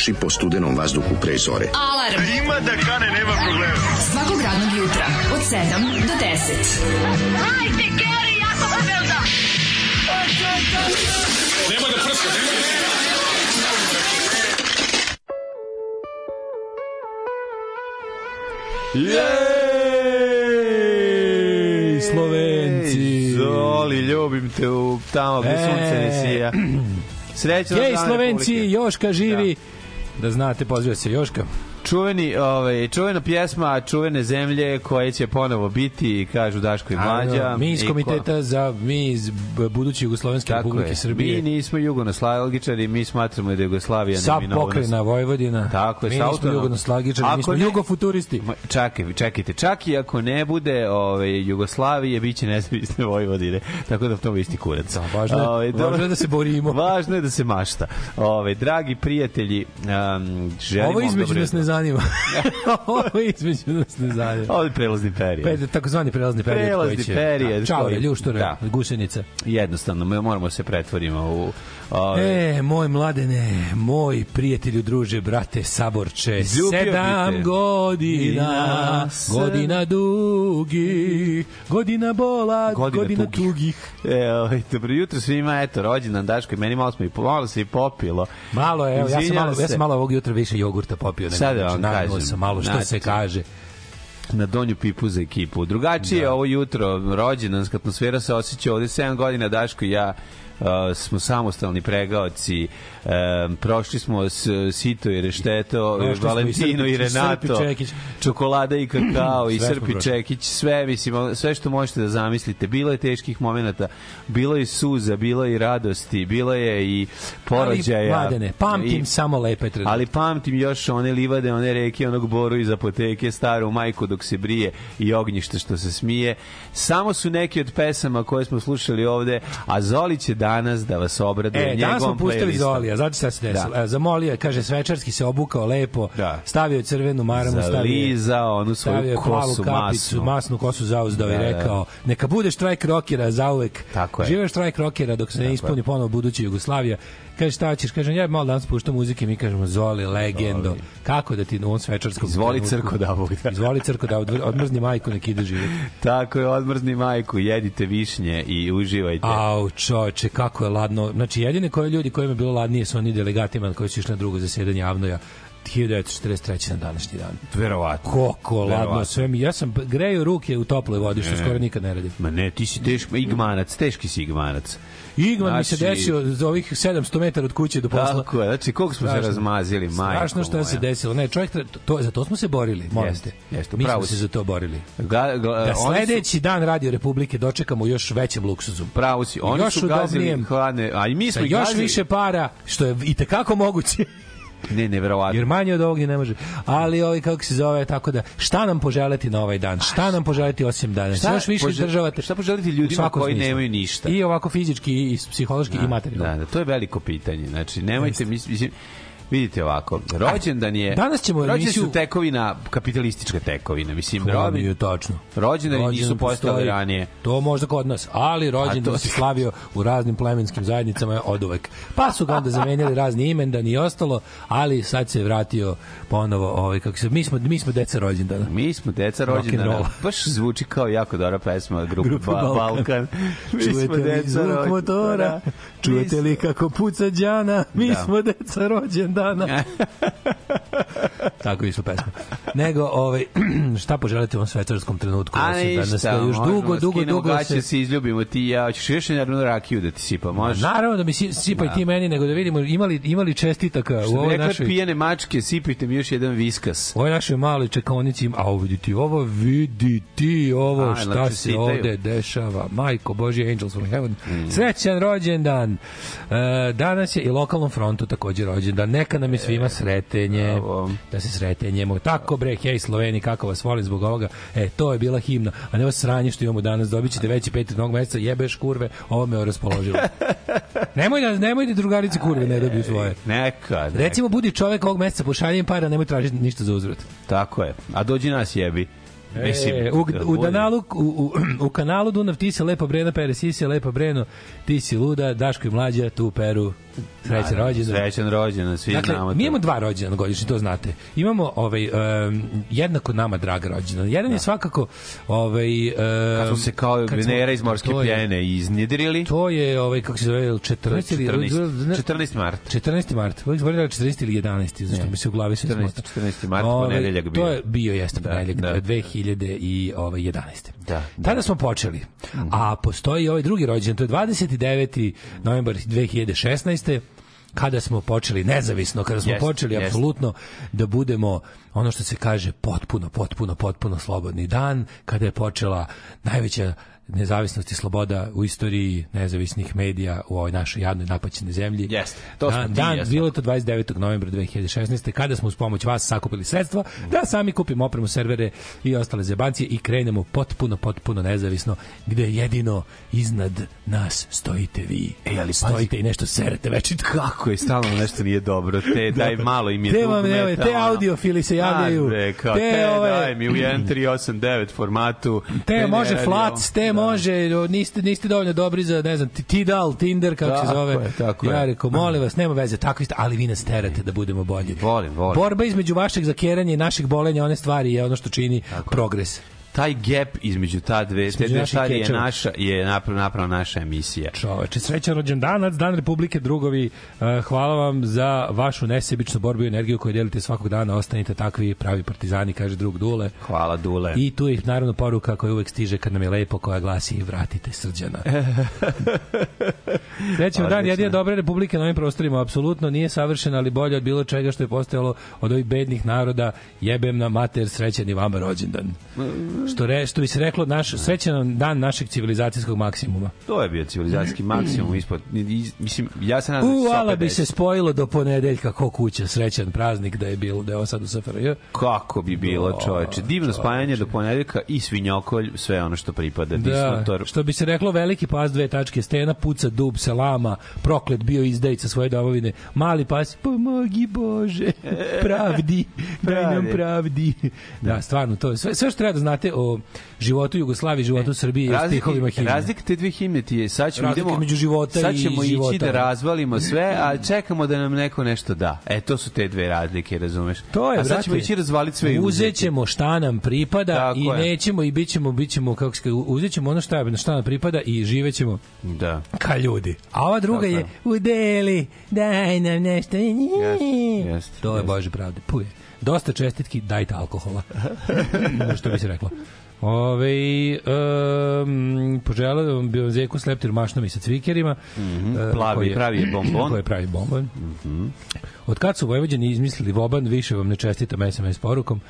Trči po studenom vazduhu pre zore. Alarm. Ima da kane, nema problema. Svakog radnog jutra, od 7 do 10. Jej, Slovenci. Zoli, ljubim te u tamo gde E. sunce ne sija. Srećno Jej, Slovenci. Joška živi. Da znate, pozdrav se Joška. Čuveni, ovaj, čuvena pjesma čuvene zemlje koje će ponovo biti, kažu Daško i Mlađa. Ano, Mi iz I ko- komiteta za mi iz buduće Jugoslovenske Tako republike je. Srbije. Mi nismo jugonoslavgičari, mi smatramo da je Jugoslavija Sa pokrena Vojvodina. Tako je, mi nismo jugonoslagičari, mi smo ne- jugofuturisti. Ma, Čekaj, čekajte, čak i ako ne bude ove, Jugoslavije, bit će nezavisne Vojvodine, tako da to isti kurac. Da, važno je- Ovaj, dobro. važno je da se borimo. Važno je da se mašta. Ove, dragi prijatelji, um, želimo Ovo između nas ne zanima. Ovo između nas ne zanima. Ovo je prelazni period. Pe, takozvani prelazni period Prelazni koji će... period Da, Čaure, koji- ljuštore, Da. gusenica. Jednostavno, mi moramo da se pretvorimo u... Ove, E, moj mladene, moj prijatelju, druže, brate, saborče, Ljubio bi sedam te. godina, Ina, godina dugi, godina bola, Godina godina, tugih. tugih. E, ovaj, dobro jutro svima, eto, rođendan Daško i meni malo smo i malo se i popilo. Malo, evo, ja sam malo, ja sam malo ovog jutra više jogurta popio. nego Sad da inače. Vam Nagnula kažem. sam malo, što Znači, se kaže. na donju pipu za ekipu. Drugačije da. ovo jutro, rođendanska atmosfera se osjeća ovde 7 godina Daško i ja uh, smo samostalni pregaoci um, prošli smo s, sito i rešteto Prošli i Valentino i, i Renato čokolada i kakao i Srpi. Čekić sve mislim sve što možete da zamislite bilo je teških momenata bilo je suza bilo je i radosti bilo je i porođaja Ali, mladene, pamtim I- samo lepe trenutke. ali pamtim još one livade, one reke, onog boru iz apoteke, staru majku dok se brije i ognjište što se smije. Samo su neki od pesama koje smo slušali ovde, a Zoli će danas da vas obraduje E, danas smo njegovom pustili playlistom. Zolija, znači šta se desilo? Da. Da. Zamolio je, kaže, svečarski se obukao lepo, Da. stavio crvenu maramu, stavio onu svoju stavio kosu kapicu, masnu. masnu kosu zauzdao Da, i da. rekao, neka bude štrajk rokera zauvek. Tako je. Žive štrajk rokera dok se ne ispuni ponovo buduća Jugoslavija. Kaže, šta ćeš? Kaže, ja malo danas puštam muzike, mi kažemo, Zoli, legendo. Zoli. Kako da ti u ovom svečarskom Izvoli crko da ovog, da. Izvoli crko da odmr- odmrzni majku, nek ide živjeti. Tako je, odmrzni majku, jedite višnje i uživajte. Au, čoče, kako je ladno. Znači, jedine koje ljudi kojima je bilo ladnije su oni delegatima koji su išli na drugo zasedanje javnoja 1943. na današnji dan. Verovatno. Koliko ladno sve mi. Ja sam grejo ruke u toploj vodi, što skoro nikad ne radim. Ma ne, ti si teški, igmanac, teški si igmanac. Igman mi se Znači- desio za ovih 700 metara od kuće do posla. Tako je, znači koliko smo se Strašno. razmazili, majko Strašno šta se moja. desilo. Ne, čovjek, to, za to smo se borili, molim Jeste, te. jeste, Mi smo se za to borili. Ga, ga, Da oni su- sledeći dan Radio Republike dočekamo još većem luksuzu. Pravo si. Oni Još su gazili hladne, a i mi Sa smo ih još gazili. više para, što je i tekako moguće. Ne, neverovatno. Jer manje od ovog ne može. Ali ovaj kako se zove, tako da šta nam poželeti na ovaj dan? Šta nam poželeti osim danas? Šta, još više požel- izdržavate. Šta poželiti ljudima koji smislu. nemaju ništa? I ovako fizički i psihološki i materijalno. Da, da, to je veliko pitanje. Znači, nemojte, mis- mislim, vidite ovako, rođendan je... Danas ćemo rođendan emisiju- su tekovina, kapitalistička tekovina. Mislim, robi, je tačno. rođendani nisu Rođendan postojali postoji. ranije. To možda kod nas, ali rođendan se slavio u raznim plemenskim zajednicama od uvek. Pa su ga onda zamenjali razni imendan i ostalo, ali sad se vratio ponovo, ovaj, kako se, mi smo, mi smo deca rođendana. Mi smo deca rođendana. Baš zvuči kao jako dobra pesma Grupe ba Balkan. Balkan. Mi smo Čujete li deca zvuk rođendana. motora? Čujete li kako puca đana? Mi Da. smo deca rođendana dana. Tako išla pesma. Nego, ovaj, šta poželite u ovom svečarskom trenutku? A osim da nas ništa, još dugo, dugo, dugo se... se izljubimo ti i ja. Hoćeš još jednu rakiju da ti sipa, može? Naravno da mi si- sipaj ti meni, nego da vidimo imali, imali čestitaka u Što bi ovoj rekla našoj... pijene mačke, sipajte mi još jedan viskas. U ovoj našoj maloj čekonici, a ovo vidi ti, ovo vidi ti, ovo A, šta znači, se sitaju. ovde dešava. Majko Božje, Angels from Heaven. Mm. Srećan rođendan. E, danas je i lokalnom frontu takođe rođendan. Neka nam je svima sretenje. Bravo. Da se sretenjemo. Tako bre, hej Sloveni, kako vas volim zbog ovoga. E, to je bila himna. A ne ovo sranje što imamo danas. Dobit ćete veći pet novog meseca. Jebeš kurve, ovo me raspoložilo. nemoj da, nemoj da drugarice kurve ne dobiju svoje. Neka, neka. Recimo, budi čovek ovog meseca, pošalji im para, nemoj tražiti ništa za uzvrat. Tako je. A dođi nas jebi. Mislim, e, u, kad u, bude- kanalu, u, u, u kanalu Dunav ti si lepa Brena pere, si si lepa Breno, ti si luda, Daško i mlađa, tu peru, srećan rođendan. Srećan rođendan, svi Dakle, znamo mi imamo dva rođendana godišnje, to znate. Imamo ovaj um, jednako nama draga rođendan. Jedan je svakako ovaj um, Kad smo se kao Venera iz morske pjene iznjedrili. To je ovaj kako se zove 14 ili 14. 14. mart. 14. mart. Uvijek zaboravljala 14. ili 11. Zašto mi se u glavi sve 14. smota. 14. mart, Ovaj, ponedeljak bio. To je bio jeste Da, ponedeljak da. 2011. Da, Tada smo počeli. A postoji ovaj drugi rođendan, to je 29. novembar 2016 kada smo počeli nezavisno, kada smo Jeste, počeli jeste. apsolutno da budemo ono što se kaže potpuno, potpuno, potpuno slobodni dan, kada je počela najveća nezavisnost i sloboda u istoriji nezavisnih medija u ovoj našoj jadnoj napaćenoj zemlji. Jeste, to smo dan, dan, bilo je to 29. novembra 2016. kada smo uz pomoć vas sakupili sredstva da sami kupimo opremu, servere i ostale zebancije i krenemo potpuno, potpuno nezavisno gde jedino iznad nas stojite vi. E, ali pazi- stojite i nešto serete večito. Kako je stalno nešto nije dobro. Te daj malo im je Te vam, evo, te audiofili se javljaju. Kao, Te te, ove- daj mi u 1389 formatu. Te ne može flac, te Da. Može, o, niste, niste dovoljno dobri za, ne znam, ti- Tidal, Tinder, kako se Tako zove. je, tako ja rekao, molim vas, nema veze, tako isto, ali vi nas terate da budemo bolji. Volim, volim. Borba između vašeg zakeranja i naših bolenja, one stvari je ono što čini progres. Taj gap između ta dve, te Između dve naših stvari je naša, je napravila napravo naša emisija. Čoveče, srećan rođendanac, Dan Republike, drugovi, eh, hvala vam za vašu nesebičnu borbu i energiju koju delite svakog dana, ostanite takvi pravi partizani, kaže drug Dule. Hvala Dule. I tu je naravno poruka koja uvek stiže kad nam je lepo, koja glasi vratite srđana. Srećan dan, jedina dobra republika na ovim prostorima, apsolutno nije savršena, ali bolje od bilo čega što je postojalo od ovih bednih naroda, jebem na mater, srećan i vama rođendan. Što, re, što bi se reklo, naš, srećan dan našeg civilizacijskog maksimuma. To je bio civilizacijski maksimum ispod. iz- Mislim, ja se nadam da će U, se ala opet bi se spojilo do ponedeljka ko kuća, srećan praznik da je bilo, da je ovo sad u SFRJ. Kako bi bilo, čoveče. Divno spajanje do ponedeljka i svinjokolj, sve ono što pripada. Da, Disnotor. što bi se reklo veliki pas dve tačke stena puca dub se lama proklet bio izdajica svoje domovine mali pas pomogi Bože pravdi daj nam pravdi da stvarno to je sve, sve što treba da znate o životu Jugoslavije životu Srbije i stihovima himne razlika te dve himne ti je, sad ćemo, Razlika idemo, između života sad i ćemo života. ići da razvalimo sve, a čekamo da nam neko nešto da. E, to su te dve razlike, razumeš? To je, a sad ćemo ići razvaliti sve i uzeti. Uzet ćemo šta nam pripada Tako i je. nećemo i bit ćemo, bit ćemo kako se kaže, uzet ćemo ono šta, šta nam pripada i živećemo Da. ka ljudi. A ova druga Tako je udeli, daj nam nešto. jeste, to je jeste. Bože pravde. Puje. Dosta čestitki, dajte alkohola. što bi se reklo. Ove, um, poželao bi vam Zeku s leptir mašnom i sa cvikerima. Mm Mhm. Plavi, pravi je bombon. Koji je pravi bombon. Mhm. Od kad su Vojvođani izmislili Voban, više vam ne čestitam SMS porukom.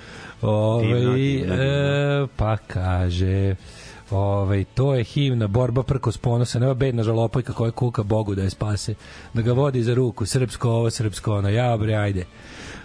Ove, Divno, divno, divno. E, pa kaže... Ovaj to je himna borba prko s ponosa, nema bedna žalopojka koja kuka Bogu da je spase, da ga vodi za ruku, srpsko ovo, srpsko ono, ja bre, ajde.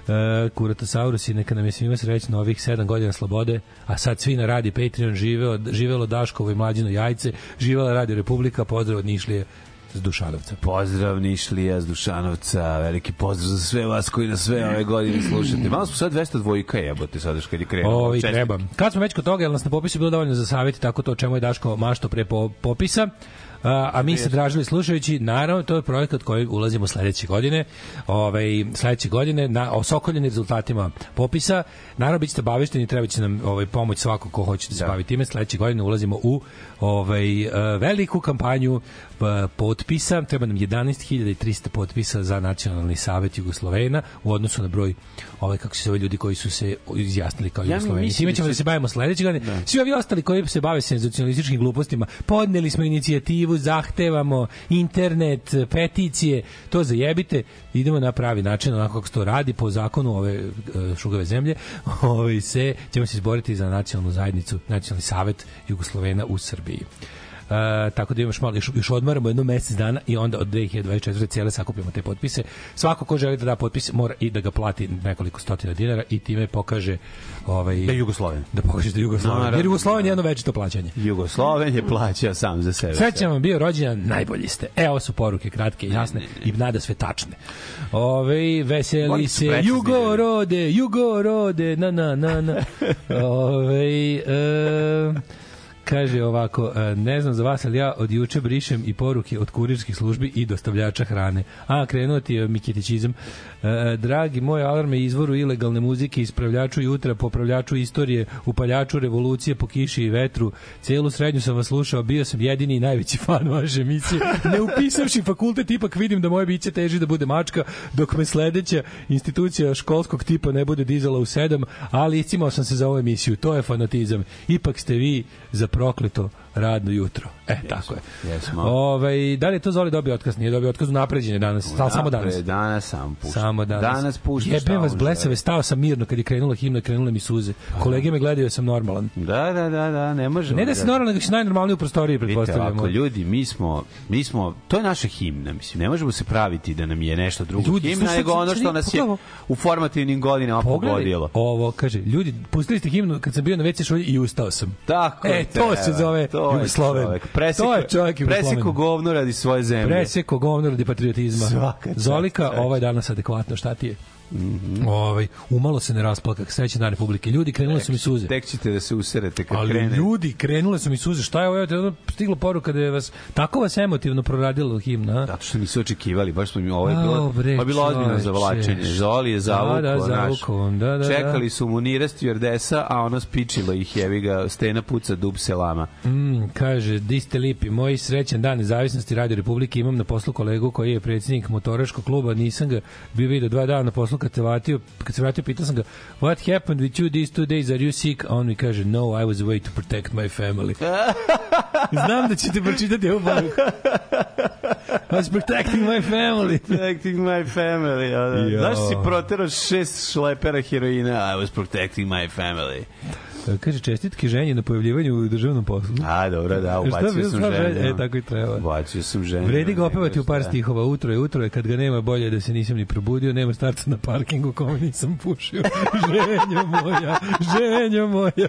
E, Kuratosaurusi, neka nam je svima srećno ovih 7 godina slobode, a sad svi na radi Patreon živeo, živelo Daškovo i mlađino jajce, živela Radio Republika, pozdrav od Nišlije s Dušanovca. Pozdrav Nišlija z Dušanovca, veliki pozdrav za sve vas koji nas sve ove godine slušate. Malo smo sad 200 dvojka jebote sad još kad je krenuo. Ovi Čestitke. treba. Kad smo već kod toga, jel nas na popisu bilo dovoljno za savjet tako to o čemu je Daško mašto pre po, popisa, a mi se dražili slušajući, naravno, to je projekat koji ulazimo sledeće godine, ovaj, sledeće godine, na osokoljeni rezultatima popisa. Naravno, bit ćete bavišteni, treba će nam ovaj, pomoć svako ko hoće da se bavi time. Sledeće godine ulazimo u ovaj, eh, veliku kampanju potpisa. Treba nam 11.300 potpisa za nacionalni savet Jugoslovena u odnosu na broj ovaj kako se zove ljudi koji su se izjasnili kao Ja Jugosloveni. Time da ćemo da se bavimo sledeće godine. Svi ovi ostali koji se bave senzacionalističkim glupostima, podneli smo inicijativu, zahtevamo internet, peticije, to zajebite, idemo na pravi način, onako kako se to radi po zakonu ove e, šugave zemlje, ovaj se ćemo se izboriti za nacionalnu zajednicu, nacionalni savet Jugoslovena u Srbiji. E, tako da imaš malo, još, još odmaramo jedno mesec dana i onda od 2024. cijele sakupimo te potpise. Svako ko želi da da potpis mora i da ga plati nekoliko stotina dinara i time pokaže ovaj, Da je Jugosloven. da pokažeš da je Jugosloven. Naravno. Jer Jugosloven je jedno večito plaćanje. Jugosloven je plaća sam za sebe. Srećan vam bio rođendan, najbolji ste. E, ovo su poruke kratke i jasne i nada sve tačne. Ove, veseli su se, precizni ljudi. Jugorode, Jugorode, na, na, na, na. Ove, e, Kaže ovako, e, ne znam za vas, ali ja od juče brišem i poruke od kurirskih službi i dostavljača hrane. A, krenuo ti je mikitičizam. E, dragi moj alarm je izvoru ilegalne muzike, ispravljaču jutra, popravljaču istorije, upaljaču revolucije po kiši i vetru. Celu srednju sam vas slušao, bio sam jedini i najveći fan vaše emisije. Ne upisavši fakultet, ipak vidim da moje biće teži da bude mačka, dok me sledeća institucija školskog tipa ne bude dizala u sedam, ali iscimao sam se za ovu emisiju. To je fanatizam. Ipak ste vi za prokleto radno jutro. E, tako je. jesmo. Ovaj, da li je to Zoli dobio otkaz? Nije dobio otkaz u napređenje danas. Stao samo danas. Danas sam pušta. Samo danas. Danas pušta. Jebem vas blesave, stao sam mirno kad je krenula himna, krenule mi suze. Kolege me gledaju, ja sam normalan. Da, da, da, da, ne možemo. Ne da se normalno, nego si najnormalniji u prostoriji, Vidite, pretpostavljamo. ovako, ljudi, mi smo, mi smo, to je naša himna, mislim, ne možemo se praviti da nam je nešto drugo Ljudi, himna, nego ono što nas je u formativnim godinama pogodilo. ovo, kaže, ljudi, pustili ste himnu kad sam bio na WC šolji i ustao sam. Tako E, je, to se treba. zove To je Jugosloven. Preseko, To je čovek Jugosloven. Preseko govno radi svoje zemlje. Preseko govno radi patriotizma. Svaka Zolika, ovaj danas adekvatno, šta ti je? Mhm. ovaj, umalo se ne rasplakak, srećan dan Republike. Ljudi, krenule su mi suze. Tek ćete da se userete kad Ali krene. ljudi, krenule su mi suze. Šta je ovo? Stigla poruka da je vas tako vas emotivno proradilo himna. Zato što nisu očekivali, baš smo mi ovo je bilo, bre, je bilo ozbiljno zavlačenje. Zoli je zavukao, Da, da, naš. zavukao, da, da, da. Čekali su mu nire stjuardesa, a ono spičilo ih, jevi ga, stena puca, dub se lama. Mm, kaže, di ste lipi, moj srećan dan nezavisnosti Radio Republike, imam na poslu kolegu koji je predsjednik motoraškog kluba, nisam ga bio vidio dva dana na poslu kad se vratio, kad se vratio, pitao sam ga, what happened with you these two days, are you sick? A on mi kaže, no, I was away to protect my family. Znam da ćete pročitati ovu poruku. I was protecting my family. Protecting my family. Ja, da. Jo. Znaš si proterao šest šlepera heroina? I was protecting my family. Kaže, čestitke ženje na pojavljivanju u državnom poslu. A, dobro, da, Šta ubacio sam stvar, ženu. E, tako i treba. Ubacio sam ženu. Vredi ga opevati u par stihova. Utro je, utro je, kad ga nema bolje da se nisam ni probudio, nema starca na parkingu kome nisam pušio. ženjo moja, ženjo moja.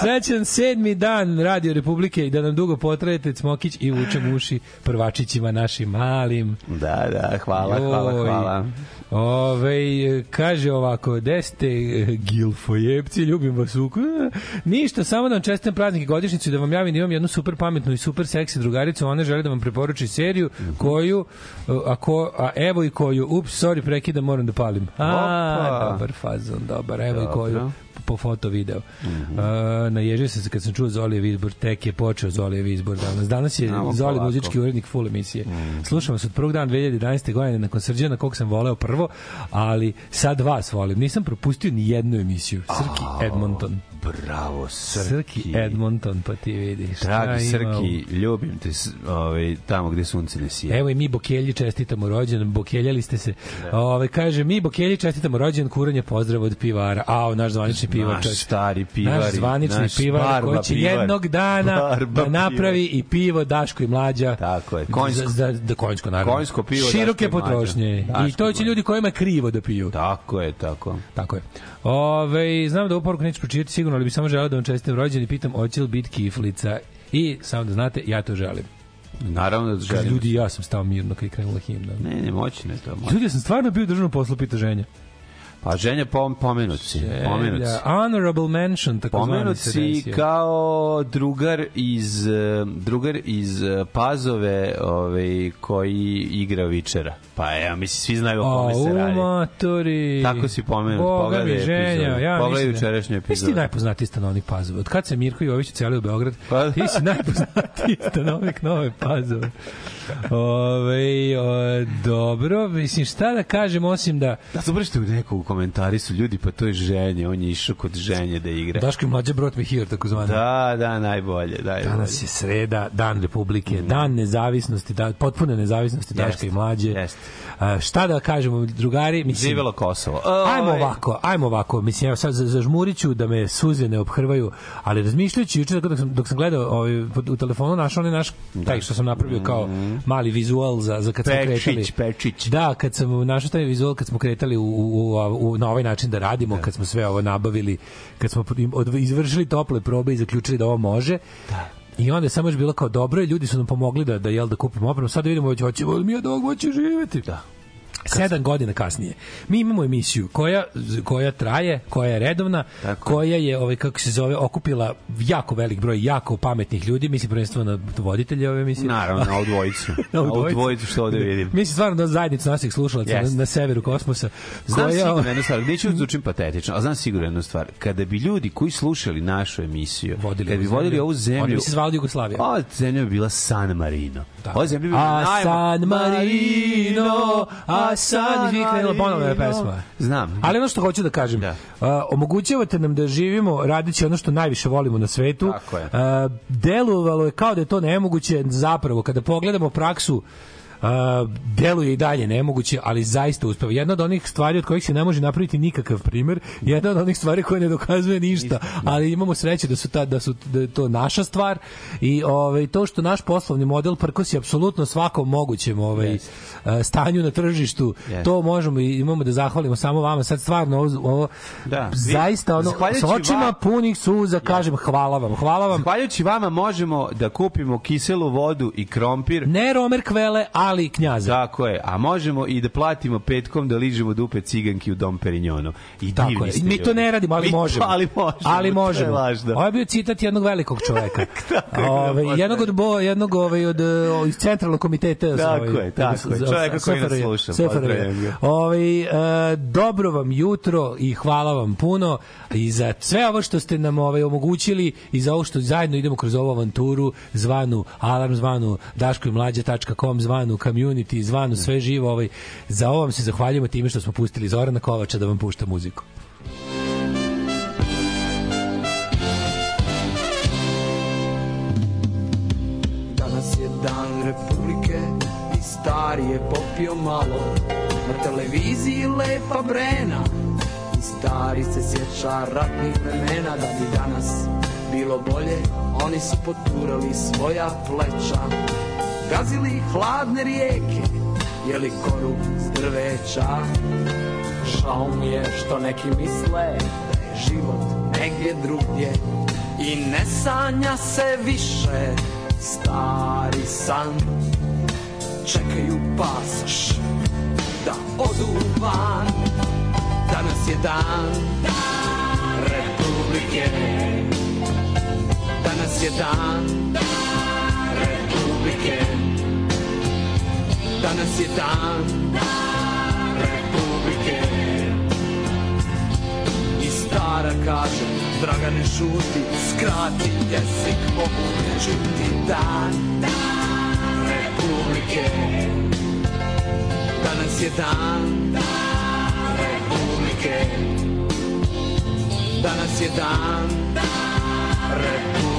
Srećan sedmi dan Radio Republike i da nam dugo potrajete Cmokić i vučem uši prvačićima našim malim. Da, da, hvala, hvala, Joj. hvala. Ove, kaže ovako, gde ste e, gilfojepci, ljubim vas u... Ništa, samo da vam čestam praznik i godišnicu i da vam javim da imam jednu super pametnu i super seksi drugaricu, ona želi da vam preporuči seriju koju, a, ko, a evo i koju, ups, sorry, prekidam, moram da palim. A, Opa. dobar fazon, dobar, evo i Dobro. koju po foto video. Uh, naježio sam se kad sam čuo Zolijev izbor, tek je počeo Zolijev izbor danas. Danas je Znamo Zoli polako. muzički urednik full emisije. Slušam vas od prvog dana 2011. godine nakon Srđana kog sam voleo prvo, ali sad vas volim. Nisam propustio ni jednu emisiju. Srki Edmonton. Bravo, Srki. Srki Edmonton, pa ti vidiš. Dragi Srki, ljubim te ovaj, tamo gde sunce ne sije. Evo i mi Bokelji čestitamo rođendan, Bokeljali ste se. Ove, kaže, mi Bokelji čestitamo rođendan, kuranje pozdrav od pivara. A, naš zvanični pivar. Naš stari pivari, Naš zvanični naš pivar barba koji će pivar. jednog dana Barba da napravi i pivo Daško i Mlađa. Tako je, konjsko. Za, za, da, konjsko, naravno. Konjsko pivo, Široke Daško potrošnje. I Daško to i će Mlađa. ljudi kojima krivo da piju. Tako je, tako. Tako je. Ove, znam da ovu poruku neću pročitati sigurno, ali bi samo želeo da vam čestitam rođendan i pitam hoće li biti kiflica. I samo da znate, ja to želim. Naravno da želim. ljudi, ja sam stao mirno kad je krenula himna. Ne, ne, moći ne to. Moći. Ljudi, ja sam stvarno bio u državnom poslu, pita ženja. Pa ženja pom, pomenut si. Pomenut si. Elja, Honorable mention, tako Pomenut si kao drugar iz drugar iz Pazove, ovaj koji igra Vičera. Pa ja mislim svi znaju o kome se A, radi. matori. Tako si pomenut, Boga pogledaj mi ženja, ja Pogledaj da- jučerašnju Ti si epizodu. ti najpoznatiji stanovnik Pazova. Od kad se Mirko Jović ucelio u Beograd, Pa- ti si najpoznatiji stanovnik Nove Pazove. Ove, o, dobro, mislim, šta da kažem, osim da Da, dobro što u nekog u komentari su ljudi, pa to je ženje, on je išao kod ženje da igra. Daško i mlađe brought me here, tako zvano. Da, da, najbolje, najbolje. Danas je sreda, dan Republike, dan nezavisnosti, da, potpune nezavisnosti Daška Jeste, i mlađe. jeste. A, šta da kažemo, drugari, mislim, Živelo Kosovo. Ajmo Ovaj, ovako, ajmo ovako. Mislim, ja sad za- zažmuriću da me suze ne obhrvaju, ali razmišljajući juče dok sam, dok sam gledao ovaj, u telefonu našao onaj naš, taj što sam napravio kao mali vizual za, za kad smo Pečić, kretali. Pečić. Da, kad sam našao taj vizual kad smo kretali u, u, u, na ovaj način da radimo, kad smo sve ovo nabavili, kad smo izvršili tople probe i zaključili da ovo može. Da. I onda je samo još bilo kao dobro i ljudi su nam pomogli da da jel da kupimo opremu. Sad da vidimo hoće hoćemo li mi od ovog moći živeti. Da. Sedam godina kasnije. Mi imamo emisiju koja, koja traje, koja je redovna, Tako koja je, ovaj, kako se zove, okupila jako velik broj jako pametnih ljudi, mislim prvenstveno na voditelje ove emisije. Naravno, na ovu dvojicu. na ovu ovu dvojicu. dvojicu što ovde vidim. Mislim stvarno da zajednicu naših slušalaca Jeste. na, na severu kosmosa. Znam koja- sigurno jednu stvar, neću da zvučim patetično, ali znam sigurno jednu stvar. Kada bi ljudi koji slušali našu emisiju, Vodili kada bi vodili zemlju, ovu zemlju, onda bi se zvala Jugoslavija. Ova zemlja bi bila San Marino. Tako. Ova zemlja bi bila A San Marino, a San vi krenula ponovno je pesma. Znam. Ali ono što hoću da kažem, Da. a, omogućavate nam da živimo radeći ono što najviše volimo na svetu. Tako je. A, delovalo je kao da je to nemoguće, zapravo kada pogledamo praksu a, deluje i dalje nemoguće, ali zaista uspeva. Jedna od onih stvari od kojih se ne može napraviti nikakav primer, jedna od onih stvari koje ne dokazuje ništa, ali imamo sreće da su ta da su da je to naša stvar i ovaj to što naš poslovni model prkosi apsolutno svakom mogućem ovaj a, stanju na tržištu, Jeste. to možemo i imamo da zahvalimo samo vama. Sad stvarno ovo, ovo Da. zaista ono sa očima vam- punih suza kažem hvala vam. Hvala vam. Zahvaljujući vama možemo da kupimo kiselu vodu i krompir. Ne Romer Kvele, ali Knjaza. Tako je, a možemo i da platimo petkom da ližemo dupe ciganki u Dom Perignonu. I Tako je. Mi to ne radimo, ali Mi- možemo. Ali možemo. Ali to je možemo. lažno. Ovo je bio citat jednog velikog čoveka. Je, Ove, jednog od bo, jednog ovaj od iz centralnog komiteta Tako ovaj, je, tako je. Čoveka koji nas sluša. Ovaj e, dobro vam jutro i hvala vam puno i za sve ovo što ste nam ovaj omogućili i za ovo što zajedno idemo kroz ovu avanturu zvanu Alarm zvanu Daško i mlađa.com zvanu Community zvanu sve živo ovaj za ovo vam se zahvaljujemo time što smo pustili Zorana Kovača da vam pušta muziku. Danas je dan Republike i stari je popio malo. Na televiziji lepa Brena i stari se sjeća ratnih vremena Da bi danas bilo bolje, oni su poturali svoja pleća Gazili hladne rijeke, jeli koru s drveća? Žao mi je što neki misle da je život negdje drugdje. I ne sanja se više stari san. Čekaju pasoš da odu van. Danas je dan Republike. Danas je dan Republike Danas je dan Republike I stara kaže Dragane šuti, skrati jezik, mogu ne čuti dan, Republike. Danas je dan, Republike. Danas je dan Republike.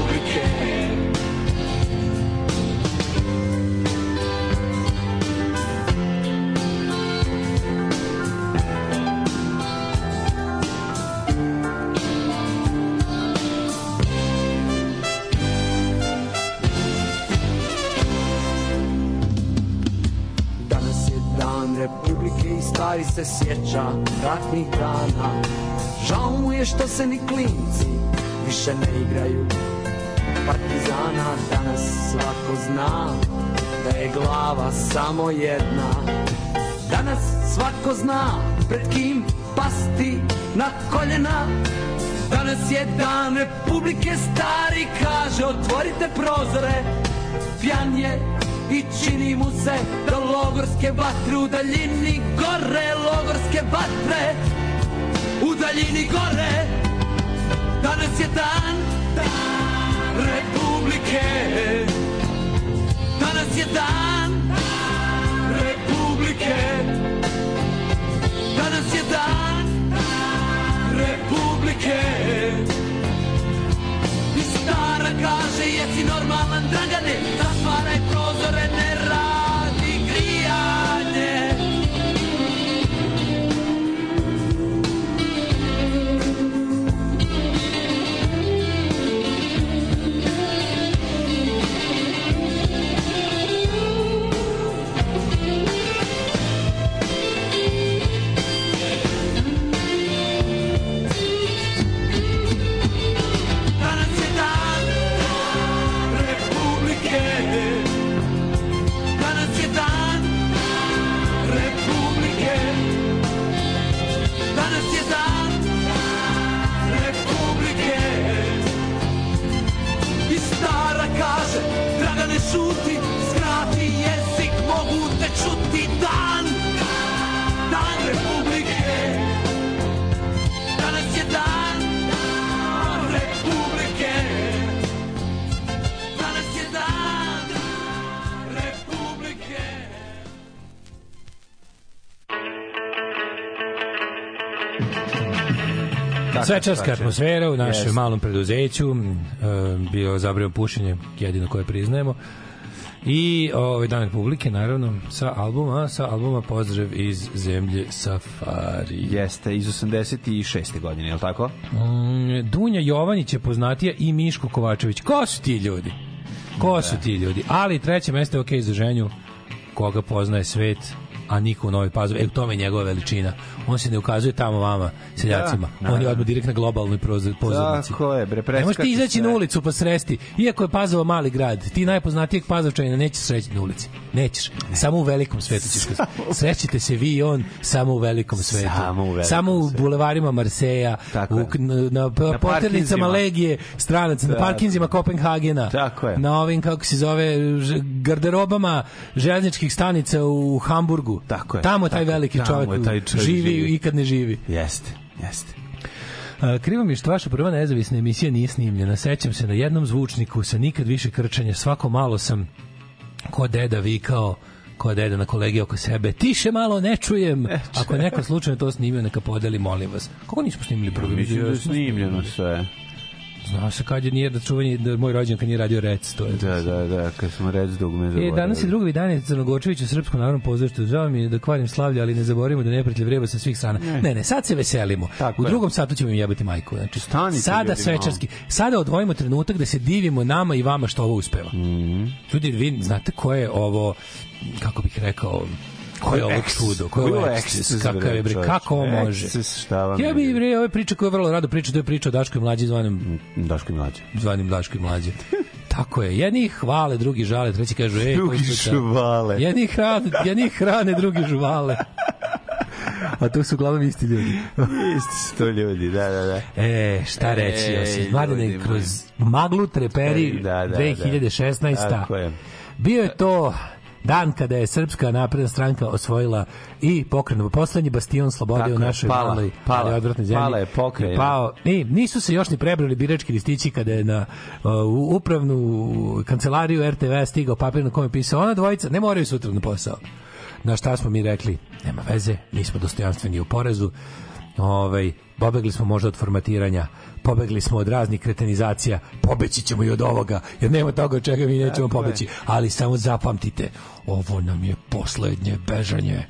Stari se sjeća ratnih dana. Žao mu je što se ni klinci više ne igraju. Partizana danas svako zna da je glava samo jedna. Danas svako zna pred kim pasti na koljena. Danas je dan Republike stari kaže otvorite prozore. Pjan je i čini mu se da logorske vatre u daljini gore Logorske vatre u daljini gore. Danas je dan, dan Republike. Danas je dan, dan Republike. Danas je dan, dan Republike. I stara kaže, jesi normalan Dragane, Svečarska atmosfera u našem Yes. malom preduzeću, e, bio zabranjeno pušenje, jedino koje priznajemo. I ovaj dan Republike, naravno, sa albuma, sa albuma Pozdrav iz zemlje Safari. Jeste, iz 86. godine, je li tako? Mm, Dunja Jovanić je poznatija i Miško Kovačević. Ko su ti ljudi? Ko su ti ljudi? Ali treće mesto je okej za ženju koga poznaje svet a niko u Novoj Pazovi. E, u tome je njegova veličina. On se ne ukazuje tamo vama, seljacima. Da, On je odmah direkt na globalnoj pozornici. Tako je, bre, Ne možeš ti izaći sve. na ulicu pa sresti. Iako je Pazova mali grad, ti najpoznatijeg Pazovčanina nećeš sreći na ulici. Nećeš. Samo u velikom svetu ćeš Srećite se vi i on samo u velikom svetu. Samo u velikom Samo u bulevarima Marseja, Tako u, na, na, na poternicama. Legije stranaca, na Tako. parkinzima Kopenhagena. Tako je. Na ovim, kako se zove, garderobama železničkih stanica u Hamburgu. Tako je. Tamo taj Tako je. veliki čovjek, je taj čovjek živi, živi. i kad ne živi. Jeste, jeste. Krivo mi je što vaša prva nezavisna emisija nije snimljena. Sećam se na jednom zvučniku sa nikad više krčanja. Svako malo sam ko deda vikao ko deda na kolegi oko sebe. Tiše malo, ne čujem. Ako je neko slučajno to snimio, neka podeli, molim vas. Kako nismo snimili prvi? Mislim da je snimljeno sve. Znao se kad je nije da čuvanje, da moj rođen kad nije radio rec. To je Da, da, da, kad smo red dugme E, zaboravili. danas je drugovi dan Crnogorčević u Srpskom narodnom pozorištu. Žao mi je da kvarim slavlje, ali ne zaboravimo da neprijatelj vreba sa svih strana. Ne, ne, sad se veselimo. Tako u je. drugom satu ćemo im jebati majku. Znači, Stanite, sada svečarski. Sada odvojimo trenutak da se divimo nama i vama što ovo uspeva. Mhm. Ljudi, vi znate ko je ovo, kako bih rekao, ko je ovo čudo, ko je ovo eksces, kakav je bre, kako ovo može. Eksces, šta vam Ja bi bre, ove priče koje vrlo rado priča, to je priča o Daško i mlađi zvanim Daško i mlađe. zvanim Daško i mlađe. Tako je. Jedni hvale, drugi žale, treći kažu, ej, Drugi žuvale. Jedni hrane, jedni hrane, drugi žuvale. A to su uglavnom isti ljudi. Isti su to ljudi, da, da, da. E, šta reći, Ej, Josip? Mladine, ljudi kroz maglu treperi Da, da, da. 2016. Tako je. Bio je to dan kada je Srpska napredna stranka osvojila i pokrenuo poslednji bastion slobode Tako u našoj pala, maloj, pala, odvratnoj zemlji. pala je pokrajina. Je Pao, ni, nisu se još ni prebrali birački listići kada je na uh, upravnu kancelariju RTV stigao papir na kome je pisao ona dvojica ne moraju sutra na posao. Na šta smo mi rekli? Nema veze, mi smo dostojanstveni u porezu. Ovaj, pobegli smo možda od formatiranja, pobegli smo od raznih kretenizacija, pobeći ćemo i od ovoga, jer nema toga od čega mi nećemo pobeći. Ali samo zapamtite, ovo nam je poslednje bežanje.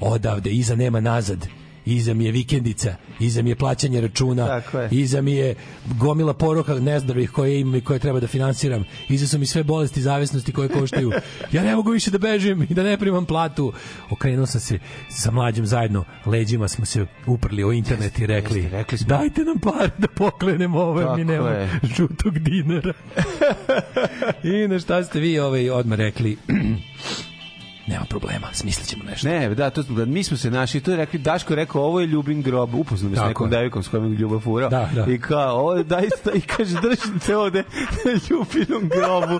Odavde, iza nema nazad. Iza mi je vikendica, iza mi je plaćanje računa, iza mi je gomila poroka nezdravih koje imam i koje treba da finansiram. Iza su mi sve bolesti zavisnosti koje koštaju. Ja ne mogu više da bežim i da ne primam platu. Okrenuo sam se sa mlađim zajedno, leđima smo se uprli o internet i rekli, jeste, rekli smo. dajte nam pare da poklenemo jer mi Tako nemamo je. žutog dinara. I na šta ste vi ovaj odmah rekli, nema problema, smislit ćemo nešto. Ne, da, to, da, mi smo se našli, to je rekli, Daško je rekao, ovo je Ljubin grob, upoznao me s nekom je. devojkom s kojom je Ljubav furao. Da, da. I kao, ovo je daj, i kaže, držite ovde na Ljubinom grobu.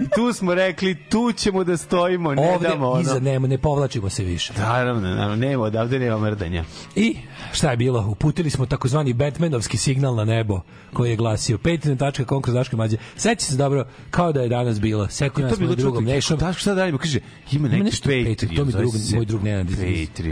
I tu smo rekli, tu ćemo da stojimo, ne Ovde damo ono. iza nema, ne povlačimo se više. Naravno, naravno, nema, odavde nema mrdanja. I šta je bilo? Uputili smo takozvani Batmanovski signal na nebo koji je glasio patreon.com kroz Daške mađe. Seća se dobro kao da je danas bilo. Seti nas na drugom nešom. Daško, šta da radimo? Kaže, ima neki nešto Patreon. To mi drug, se moj drug Nenad.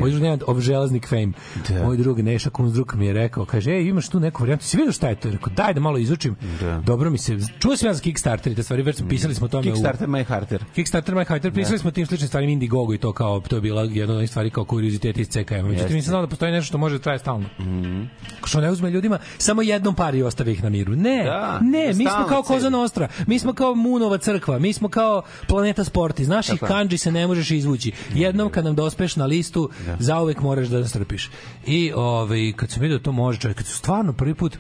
Moj drug Nenad, of železnik fame. Da. Moj drug Neša Kunzdruk mi je rekao, kaže, ej, imaš tu neku varijantu, si vidio šta je to? Rekao, daj da malo izučim. Da. Dobro mi se, čuo sam ja za Kickstarter i te stvari, već smo pisali smo o tome u... Kickstarter My Harter. Kickstarter My Fighter, pisali smo o tim sličnim stvarima Indiegogo i to kao, to je bila jedna od onih stvari kao kurioziteti iz CKM. Međutim, nisam znao da postoji nešto što može da traje stalno. Što ne uzme ljudima samo jednom par i ostavi ih na miru. Ne, Da, ne, mi smo kao. Koza Nostra, mi smo kao Munova crkva, mi smo kao Planeta Sport. Iz naših Tako je. kanđi se ne možeš izvući. Jednom kad nam dospeš na listu, zauvek moraš da nas trpiš. I ovaj, kad sam vidio da to može, čovjek, kad su stvarno prvi put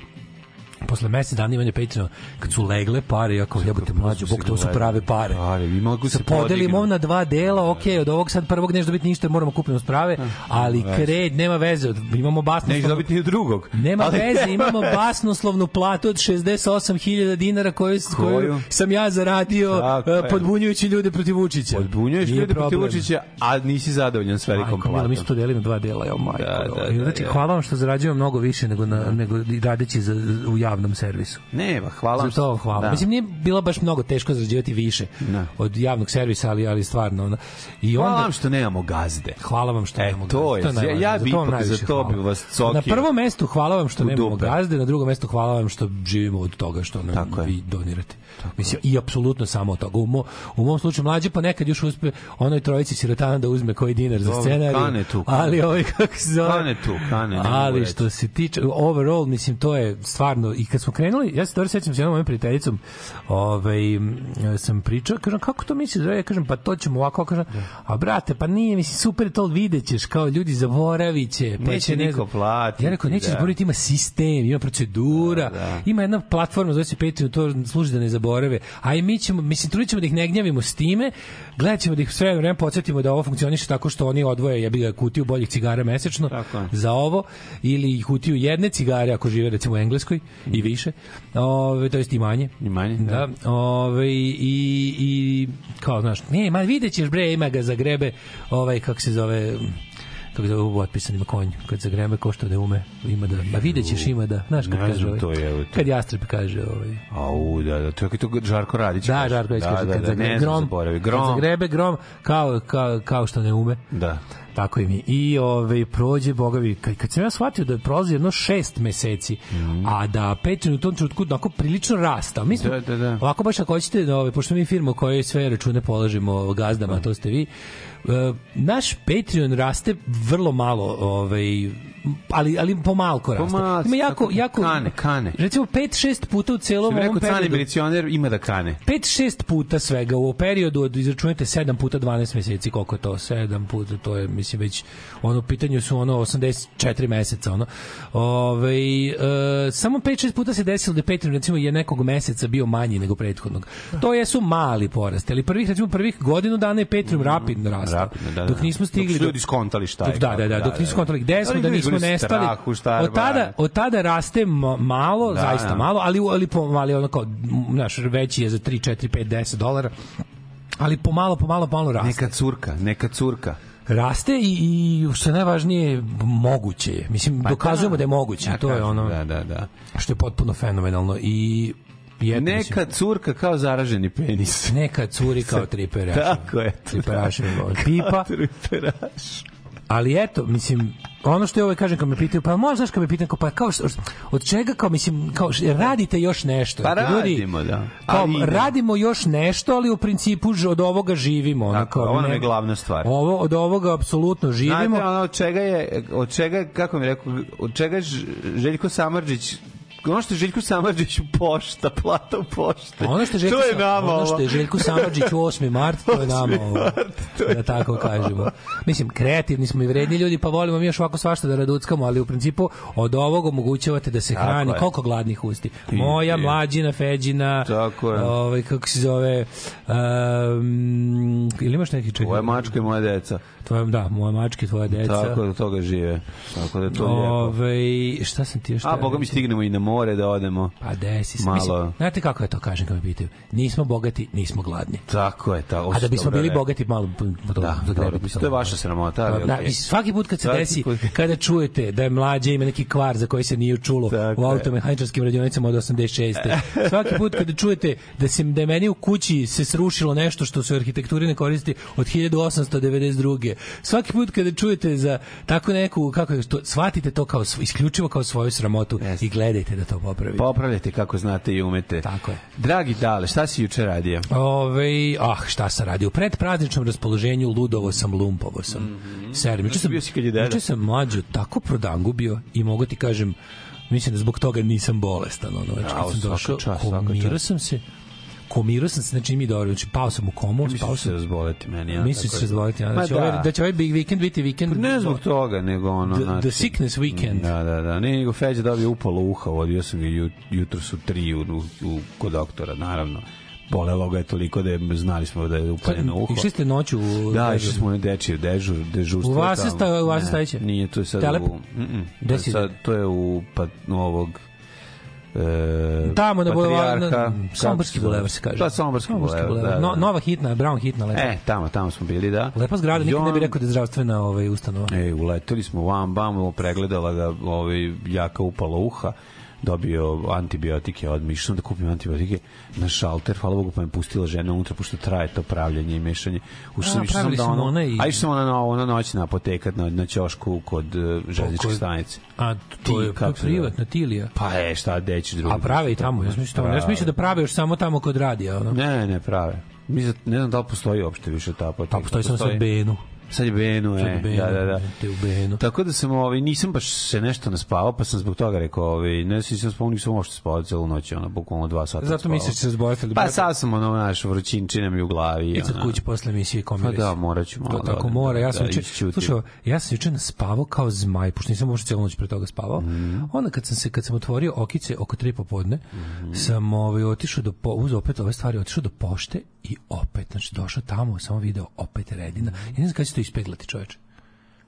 posle mesec dana imanja Patreona, kad su legle pare, ja kao jebote mlađo, bog, to su prave pare. Pare, vi mogu se Podelimo na dva dela, ok, od ovog sad prvog neće dobiti ništa, moramo kupiti sprave, ali kred, nema veze, imamo Neće basnoslovnu, dobiti ni drugog. nema Ali- veze, imamo basnoslovnu platu od 68.000 dinara koju, koju Koju? sam ja zaradio Tako je. podbunjujući ljude protiv Vučića. Odbunjuješ Nije ljude protiv. Vučića, a nisi zadovoljan s velikom Majko, mila, mi smo platom. to delili na dva dela, jo majko. Da, da, I da, znači, hvala vam što zarađujem mnogo više nego, na, nego i radeći za, u javnom servisu. Ne, ba, hvala Za to hvala. Da. Mislim nije bilo baš mnogo teško zarađivati više Da. od javnog servisa, ali ali stvarno ono. I Hvala onda vam što nemamo gazde. Hvala vam što E, nemamo to gazde. je, najvažnije. ja bi to ipak za to hvala. bi vas cokio. Na prvom mestu hvala vam što nemamo dupe. gazde, na drugom mestu hvala vam što živimo od toga što nam Tako je. vi donirate. Mislim, i apsolutno samo od toga. U, mo, u mom slučaju mlađe pa nekad još uspe onoj trojici sirotana da uzme koji dinar za scenarij. kane tu. Ali ovaj kako se zove? Kane tu, kane, Ali što se tiče overall, mislim to je stvarno i kad smo krenuli, ja se dobro sećam s jednom mojom prijateljicom, ovaj sam pričao, kažem kako to misliš, ja kažem pa to ćemo ovako, kažem, a brate, pa nije, mislim super to videćeš, kao ljudi zaboraviće, pa Neće će, ne niko platiti, Ja rekao neće da. zaboraviti, ima sistem, ima procedura, Da, ima jedna platforma zove se Patreon, to služi da ne zaborave. A i mi ćemo, mislim, trudit ćemo da ih ne gnjavimo s time, gledat ćemo da ih sve vreme podsjetimo da ovo funkcioniše tako što oni odvoje, ja bih ga kutiju boljih cigara mesečno za ovo ili kutiju jedne cigare ako žive recimo u Engleskoj i više. Ove to jest i manje. I manje, da. da. Ove i i kao znaš, ne, ma videćeš bre, ima ga za grebe, ovaj kako se zove kako zove u otpisan ima konj, kad za grebe ko što ne ume, ima da, ma videćeš ima da, znaš kako Ne kaže ovaj, to, evo te. kad jastreb kaže ovaj, Au, da, da, to je to Žarko Radić. da. Žarko da, kaže, da, kad da, za ne grebe, znam, grom, kad Grom. za grebe grom, kao, kao, kao što ne ume. Da. Tako i mi. I ovaj prođe bogovi kad, kad sam ja shvatio da prolazi jedno šest meseci, a da Patreon u tom trenutku onako prilično rasta. Mi smo, Da, da, da. Ovako baš ako hoćete, da, ovaj, pošto mi firma u kojoj sve račune polažemo gazdama, to ste vi, naš Patreon raste vrlo malo, ovaj, ali, ali pomalko raste. Pomalo, Ima jako, tako, jako, kane, kane. Recimo 5-6 puta u celom ovom rekao cani periodu. milicioner, ima da kane. 5-6 puta svega u periodu od izračunajte 7 puta 12 meseci koliko je to 7 puta to je mislim već ono u pitanju su ono 84 meseca ono ovaj e, samo 5-6 puta se desilo da Patreon recimo je nekog meseca bio manji nego prethodnog to jesu mali porast ali prvih recimo prvih godinu dana je Patreon rapidno rastao Rapidno, da, da. dok nismo stigli Dok su ljudi skontali šta je. Dok, da, da, da, dok nismo kontali gde smo, da nismo u nestali. strahu, šta je od tada, od tada raste ma- malo, Da, zaista da. malo, ali ali po ali ono kao m, znaš, veći je za 3 4 5 10 dolara ali pomalo, pomalo, pomalo raste. Neka curka, neka curka. Raste i, i što je najvažnije, moguće je. Mislim, dokazujemo da je moguće. Ja to je kažem, ono Da, da, da. što je potpuno fenomenalno. I i eto, mislim, Neka curka kao zaraženi penis. neka curi kao triperaš. Tako je. Triperaš pipa. Triperaš. Ali eto, mislim, ono što je ovaj kažem kad me pitaju, pa znaš kad me kao, pa kao, što- od čega, kao, mislim, kao, radite još nešto. Pa Ljudi, radimo, da. Kao, Ali radimo još nešto, ali u principu od ovoga živimo. ono, Tako, kao, ne- je glavna stvar. Ovo, od ovoga apsolutno živimo. Znate, ono, od čega je, od čega, kako mi rekao, od čega Željko Samarđić ono što je Željko Samarđić pošta, plata u pošte. Ono što je Željko, to je nama ono što je Željko Samardžić u 8. mart, to je nama 8. ovo, to je da tako kažemo. Mislim, kreativni smo i vredni ljudi, pa volimo mi još ovako svašta da raduckamo, ali u principu od ovog omogućavate da se Tako hrani je. koliko gladnih usti. Moja, i- mlađina, Feđina, Tako je. ovaj, kako se zove, um, ili imaš neki čekaj? Ovo je mačka i moja deca. Tvoja, da, moja mačka i tvoja deca. Tako da toga žive. Tako da to lijepo. Ove, šta sam ti još... A, boga mi stignemo i na more da odemo. Pa desi se. Malo. Mislim, znate kako ja to kažem kad me pitaju? Nismo bogati, nismo gladni. Tako je. Ta, A da bismo bili reči. bogati malo p- to, Da, dobro, mislim, to je vaša sramota, ali Da, okej. i svaki put kad se Svaki desi, put. kada čujete da je mlađe ima neki kvar za koji se nije čulo Tako u je. automehaničarskim radionicama od 86. svaki put kada čujete da se da je meni u kući se srušilo nešto što se u arhitekturi ne koristi od 1892. Svaki put kada čujete za tako neku kako je to shvatite to kao isključivo kao svoju sramotu Jeste. i gledajte da to popravite. Popravljajte kako znate i umete. Tako je. Dragi Dale, šta si juče radio? Ove, ah, šta sam radio? U predprazničnom raspoloženju ludovo sam, lumpovo sam. Mm -hmm. Serim, juče sam, bio si kad je deda. juče sam mlađo tako prodangubio i mogu ti kažem, mislim da zbog toga nisam bolestan. Ono, znači, Bravo, kad sam došao, komirao sam se, komirao sam se, znači mi dobro, znači pao sam u komu, spao Mislim se sam, razboleti meni. Ja, mislim tako se je. razvoliti, ja, Ma da da. ovaj, da će ovaj big weekend biti weekend. Ne zbog toga, nego ono... The, znači, the sickness weekend. Da, da, da. Ne, nego Feđa dobio upalo uha, vodio sam ga jut, jutro su tri u, u, u, kod doktora, naravno. Bolelo ga je toliko da je, znali smo da je upaljeno uho. Išli ste noću u... Da, išli smo na dečije dežur, dežurstvo. U Vasi tamo. sta- u Vasi Ne, Stajiće? Nije, to je sad Telep? u... Mm -mm, to, je sad, to je u pa, ovog... E, Tamo na Patrijarha, na Somborski bulevar se kaže. Da, Somborski bulevar, da, No, da. nova hitna, brown hitna lepa. E, tamo, tamo smo bili, da. Lepa zgrada, nikad ne bi I on- rekao da je zdravstvena ovaj, ustanova. E, uleteli smo vam, bam, pregledala ga ovaj, jaka upala uha, dobio antibiotike, odmah išao sam da kupim antibiotike na šalter, hvala Bogu pa me pustila žena unutra, pošto traje to pravljanje i mešanje. Ušao sam, išao sam da ono, one i- a išao sam ona, na, ona noćna apotekat na, na ćošku kod uh, železničke Kod- stanice. A to je, kako privatna tilija. Pa je, šta, deći drugi. A prave i tamo, ja sam mislio, ja sam mislio da prave još samo tamo kod radija, ono. Ne, ne, prave. Mislim, ne znam da li postoji uopšte više ta apoteka. Pa postoji samo sad Benu. Sad je Benu, e, Benu, da, da, da. te u Benu. Tako da sam ovaj nisam baš se nešto naspavao, pa sam zbog toga rekao, ovaj ne znam, nisam spavao, nisam uopšte spavao celu noć, ono bukvalno dva sata. Zato spavao. misliš da se razboliti. ali Pa sad sam ono naš vrućinčina mi u glavi. I sad kući posle emisije i Pa da, morat ću malo. To da tako odem, mora. Ja da, sam da, juče, slušao, ja sam juče naspavao kao zmaj, pošto nisam uopšte celu noć pre toga spavao. Mhm. Onda kad sam se kad sam otvorio okice oko 3 popodne, Mhm. sam ovaj otišao do po, uzeo opet ove stvari, otišao do pošte i opet, znači došao tamo, samo video opet redina. Mhm. Ja ne znam kada to ispeglati, čoveče.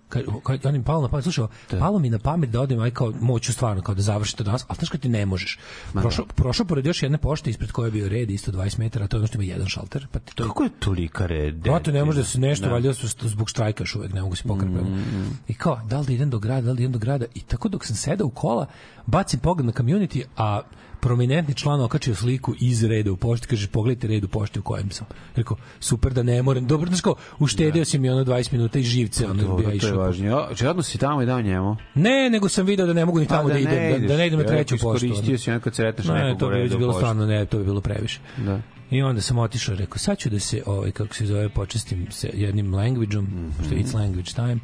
Kad, kad ja mi palo na pamet, slušaj, palo mi na pamet da odem, aj kao moću stvarno kao da završite danas, ali znaš kad ti ne možeš. Prošao, prošao pored još jedne pošte ispred koje je bio red isto 20 metara, to je ono što ima jedan šalter, pa ti to Kako je tolika red? Brate, ne može da se nešto, valjda su zbog štrajka još uvek, ne mogu se pokrenuti. I kao, da li da idem do grada, da li da idem do grada? I tako dok sam sedao u kola, bacim pogled na community, a prominentni član okačio sliku iz reda u pošti, kaže, pogledajte red u pošti u kojem sam. Rekao, super da ne moram, dobro, znaš kao, uštedio si mi ono 20 minuta i živce, ono Dobro, bi ja to je išao. važnije. Čeradno si tamo i dao njemu. Ne, nego sam video da ne mogu ni tamo Pa da, idem, da, da ne idem na ideš. treću Rekao, poštu. Iskoristio si onako sretneš Ne, nekog to u bi bilo stvarno, ne, to bi bilo previše. Da. I onda sam otišao, rekao, sad ću da se, ovaj, kako se zove, počestim se jednim languageom, mm -hmm. što je it's language time,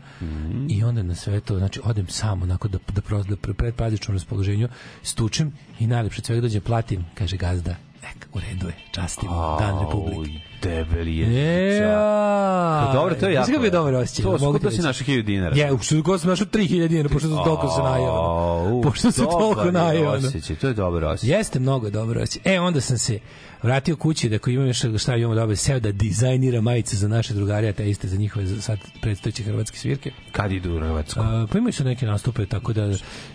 i onda na sve to, znači, odem sam, onako, da, da, da pre- pred prazničnom raspoloženju stučem i najlepše svega dođe platim, kaže gazda, nek, u redu je, častimo, Dan Republike. Debeli je. Ja. Pa dobro, to je jako. Kako je dobar osjećaj? To, ti to si našo 1000 dinara. Je, god sam našao 3000 dinara, pošto sam toliko se najao. Pošto dobar toliko najao. osjećaj, To je dobar osjećaj. Jeste mnogo dobro osjećaj. E, onda sam se vratio kući da ako imam još šta imamo dobro, seo da dizajnira majice za naše drugare, a te iste za njihove za sad predstojeće hrvatske svirke. Kad idu u Hrvatsku? A, pa imaju su neke nastupe, tako da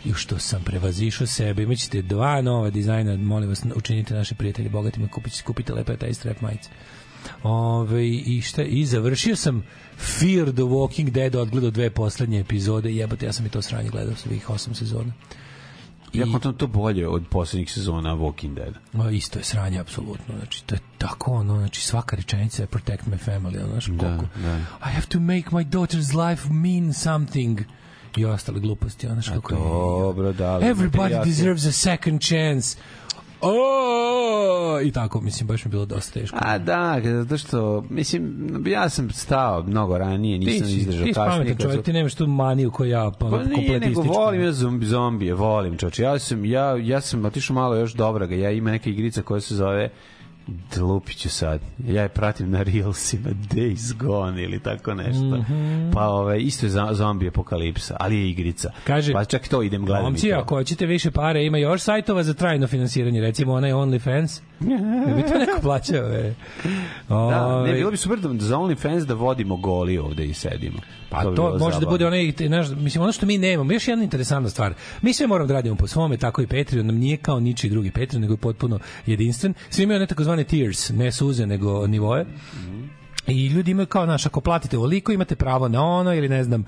i što sam prevazišao sebe. Imaćete dva nova dizajna, molim vas, učinite naše prijatelje bogatima, kupite, kupite lepe taj strap majice. Ove, i, šta, I završio sam Fear the Walking Dead odgledao dve poslednje epizode jebote, ja sam i to sranje gledao svih osam sezona. Ja kontam to bolje od poslednjih sezona Walking Dead. Ma, isto je sranje, apsolutno. Znači, to je tako ono, znači svaka rečenica je protect my family, ono, znaš, Da, koliko. da. I have to make my daughter's life mean something i ostale gluposti, ono, znaš, kako je. Dobro, da. Everybody deserves a second chance. Oh! I tako, mislim, baš mi bilo dosta teško. A da, zato što, mislim, ja sam stao mnogo ranije, nisam si, izdržao ti si pametan čovjek, ti nemaš tu maniju koju ja, pa, Pa nije, nego volim ja zombi, zombije, volim čoče. Ja sam, ja, ja sam otišao malo još dobraga. Ja ima neka igrica koja se zove Lupiću sad. Ja je pratim na Reelsima Days Gone ili tako nešto. Pa ove, isto je zombi apokalipsa, ali je igrica. Kaže, pa čak to idem gledam. Momci, ako hoćete više pare, ima još sajtova za trajno finansiranje, recimo onaj OnlyFans. Ne bi to neko plaćao, e. Da, ne, Ovaj, bilo bi super da za OnlyFans da vodimo goli ovde i sedimo. Pa bi to, može da zabavno. bude onaj, te, naš, mislim, ono što mi nemamo, još jedna interesantna stvar. Mi sve moramo da radimo po svome, tako i Patreon nam nije kao ničiji drugi Patreon, nego je potpuno jedinstven. Svi imaju one takozvane tiers, ne suze, nego nivoje. I ljudi imaju kao, naš, ako platite ovoliko, imate pravo na ono, ili ne znam,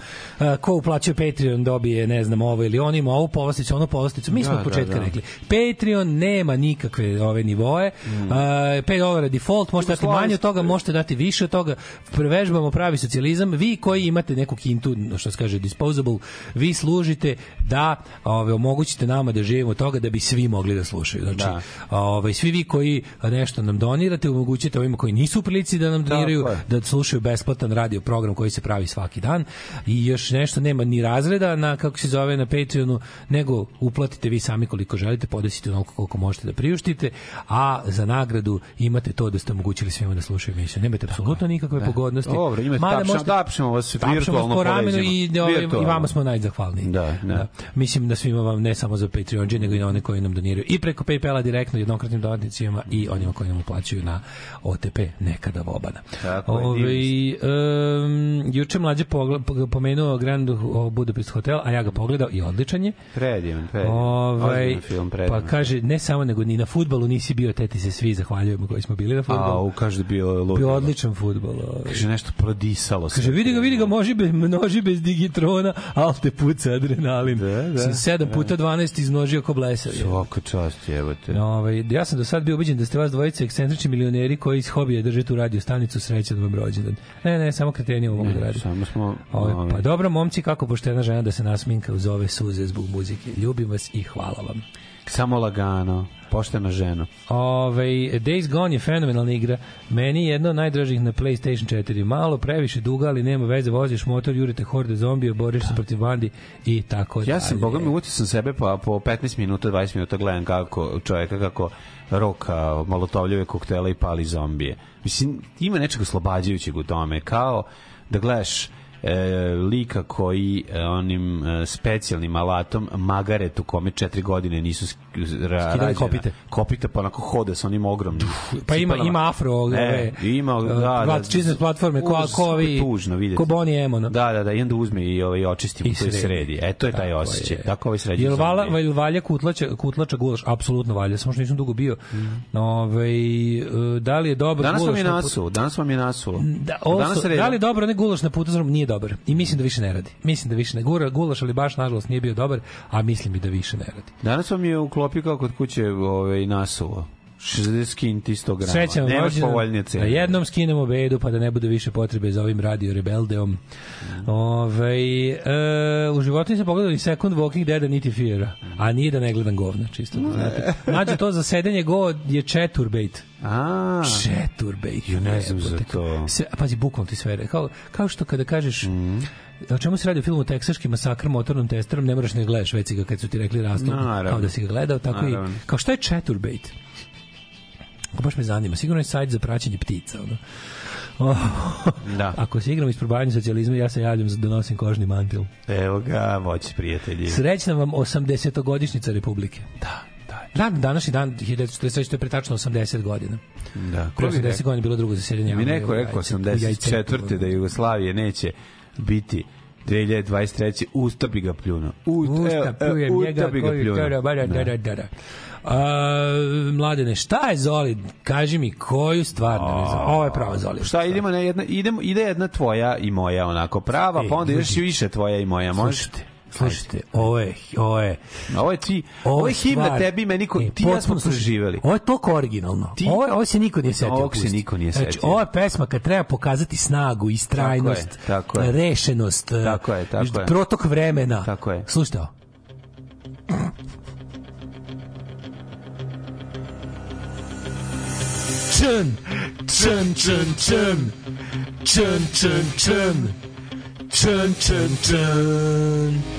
ko uplaćuje Patreon dobije, ne znam, ovo ili on ima ovu povlasticu, onu povlasticu. Mi smo Da, od početka da, da. rekli, Patreon nema nikakve ove nivoe, mm. uh, 5 dolara default, možete dati manje od toga, možete dati više od toga, prevežbamo pravi socijalizam, vi koji imate neku kintu, što se kaže, disposable, vi služite da ove, omogućite nama da živimo toga da bi svi mogli da slušaju. Znači, Da. ovaj, svi vi koji nešto nam donirate, omogućite ovima koji nisu u prilici da nam doniraju. Da slušaju besplatan radio program koji se pravi svaki dan i još nešto nema ni razreda na kako se zove na Patreonu, nego uplatite vi sami koliko želite, podesite onoliko koliko možete da priuštite, a za nagradu imate to da ste omogućili svima da slušaju emisiju. Nemate apsolutno nikakve pogodnosti. Dobro, imate Mada tapšamo- možete- tapšamo vas virtualno po ramenu i, i vama smo najzahvalniji. Da, da. Mislim da svima vam ne samo za Patreon, nego i na one koji nam doniraju i preko PayPala direktno jednokratnim dodatnicima i onima koji nam uplaćuju na OTP nekada vobana. Tako je, Ovaj um, juče mlađe pomenuo Grand Budapest Hotel, a ja ga pogledao i odličan je. Predivan, predivan. Ovaj, film, predivan. pa kaže, ne samo nego ni na futbalu nisi bio, te ti se svi zahvaljujemo koji smo bili na A, futbalu. u kaže da bio lud. Bio odličan futbol. Ovaj. Kaže nešto prodisalo se. Kaže, vidi ga, vidi ga, može bez, množi bez digitrona, al te puca adrenalin. Da, da, Sam 7 puta 12 iznožio ko blesav. je. Svaka čast, jebote. Ovaj, ja sam do sad bio ubeđen da ste vas dvojice ekscentrični milioneri koji iz hobija drže tu radio stanicu srećan vam rođendan. Ne, ne, samo kreteni ovo mogu da radi. Samo smo... Ovaj, ovaj, pa dobro, momci, kako poštena žena da se nasminka uz ove suze zbog muzike. Ljubim vas i hvala vam. Samo lagano. Poštena žena. Ove, Days Gone je fenomenalna igra. Meni je jedna od najdražih na PlayStation 4. Malo previše duga, ali nema veze. Voziš motor, jurite horde zombija, boriš se protiv bandi i tako Ja sam, dalje. boga mi, utio sam sebe, pa po 15 minuta, 20 minuta gledam kako čovjeka, kako roka molotovljave koktela i pali zombije. Mislim, ima nečeg oslobađajućeg u tome, kao da gledaš e, lika koji e, onim e, specijalnim alatom magaret u kome četiri godine nisu Skidali rađena. kopite. Kopite pa onako hoda sa onim ogromnim Pa ima ima afro, ove, E, ima, uh, da, da, plat- čizme platforme, ko, ko ovi, tužno vidjeti. ko Bonnie M, ono. Da, da, da, i onda uzme i ovaj očisti I i sredi. sredi. E, to je taj je. Tako ovaj sređi Jel vala, jel valja kutlača, kutlača gulaš? Apsolutno valja, samo što nisam dugo bio. Ovaj, e, da li je dobar Danas vam je na putu- nasuo, danas vam je nasuo. Da, danas da li je dobro ne gulaš na putu nije dobar. I mislim da više ne radi. Mislim da više ne gura, gulaš, ali baš nažalost nije bio dobar, a mislim i da više ne radi. Danas vam je uklopio kao kod kuće ovaj, nasuo. 60 kinti 100 grama. Srećan Nemaš rođendan. povoljnije Da cene. jednom skinemo bedu pa da ne bude više potrebe za ovim radio rebeldeom. Ove, e, u životu nisam pogledao ni Second Walking Dead niti Feara, a nije da ne gledam govna, čisto da znate. Nađe to za sedenje go je četurbejt. A, Četurbejt. Ja ne znam za to. Sve, a pazi, bukvalno ti sve. Kao, kao što kada kažeš O čemu se radi u filmu Teksaški masakr motornom testerom, ne moraš ne gledaš već si ga kad su ti rekli Naravno. kao da si ga gledao, tako Naravno. i kao šta je chaturbate? Baš me zanima, sigurno je sajt za praćenje ptica, ono. Da. Ako se igram isprobavanje socijalizma, ja se javljam za da nosim kožni mantil. Evo ga, voći prijatelji. Srećna vam 80-godišnjica Republike. Da, da. Dan, današnji dan, 1943, to je pretačno 80 godina. Da, Pre ko bi 80 rekao? godina je bilo drugo zasedanje. Mi neko rekao Jajce- u Jajcetu. 84. da Jugoslavije neće biti 2023. Usta bi ga pljuno. Usta plujem njega koju tera, bara, dara, dara. A, mladene, šta je Zoli? Kaži mi koju stvar da mi Zoli? Ovo je prava Zoli. Šta idemo na jedna idemo ide jedna tvoja i moja onako prava, Ej, pa onda i više tvoja i moja, može. Slušajte, slušajte, ovo je, ovo je, Ovo je ti, ovo je himna stvar- tebi, meni ko, E, ti ja smo preživeli. Ovo je toliko originalno. Ti- Ovo, ovo se niko nije setio. Ovog se niko nije Znači, setio. ova pesma kad treba pokazati snagu, istrajnost, Tako je, tako je. rešenost, Tako je, tako je. protok vremena. Tako je. Slušajte ovo. Čn, čn, čn, čn, čn, čn, čn, čn, čn, čn.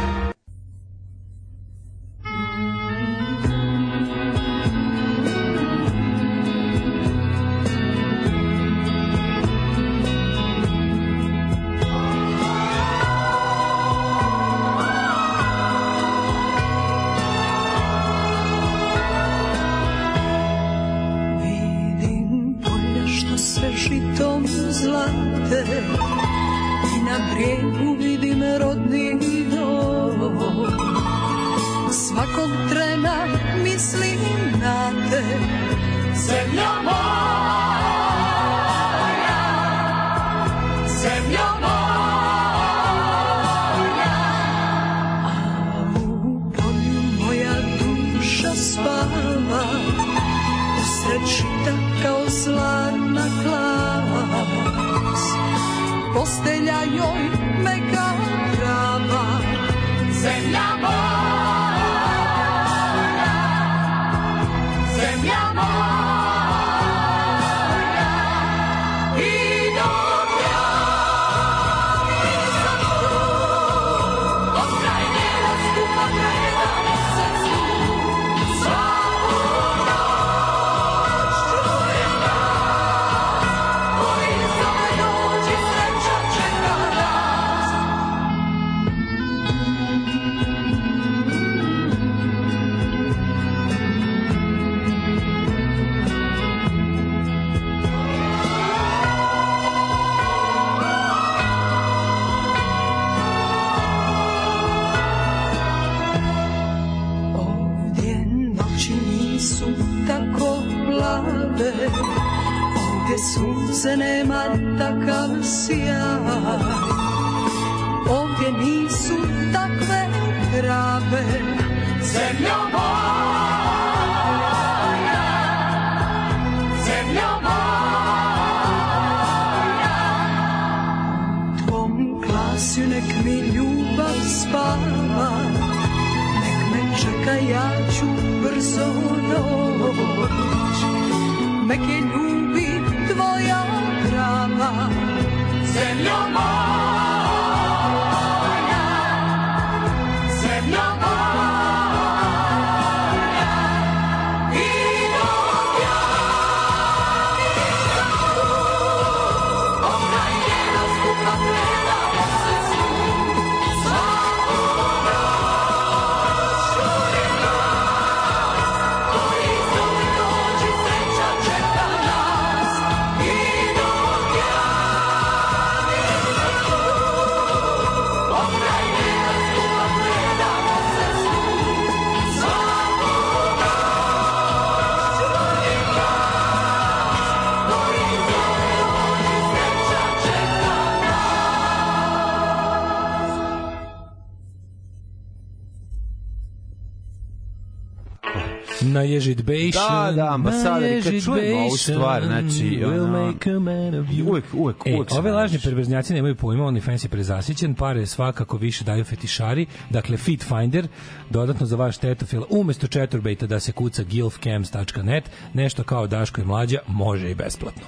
Ježitbation. Da, da, ambasadori, kad čujemo ovu stvar, znači, We'll ono, make a man of you. uvek, uvek, E, uvek se ove lažni perverznjaci nemaju pojma, oni fans je prezasićen, pare svakako više daju fetišari, dakle Fit Finder, dodatno za vaš tetofil, umesto četurbejta da se kuca gilfcams.net, nešto kao Daško i Mlađa, može i besplatno.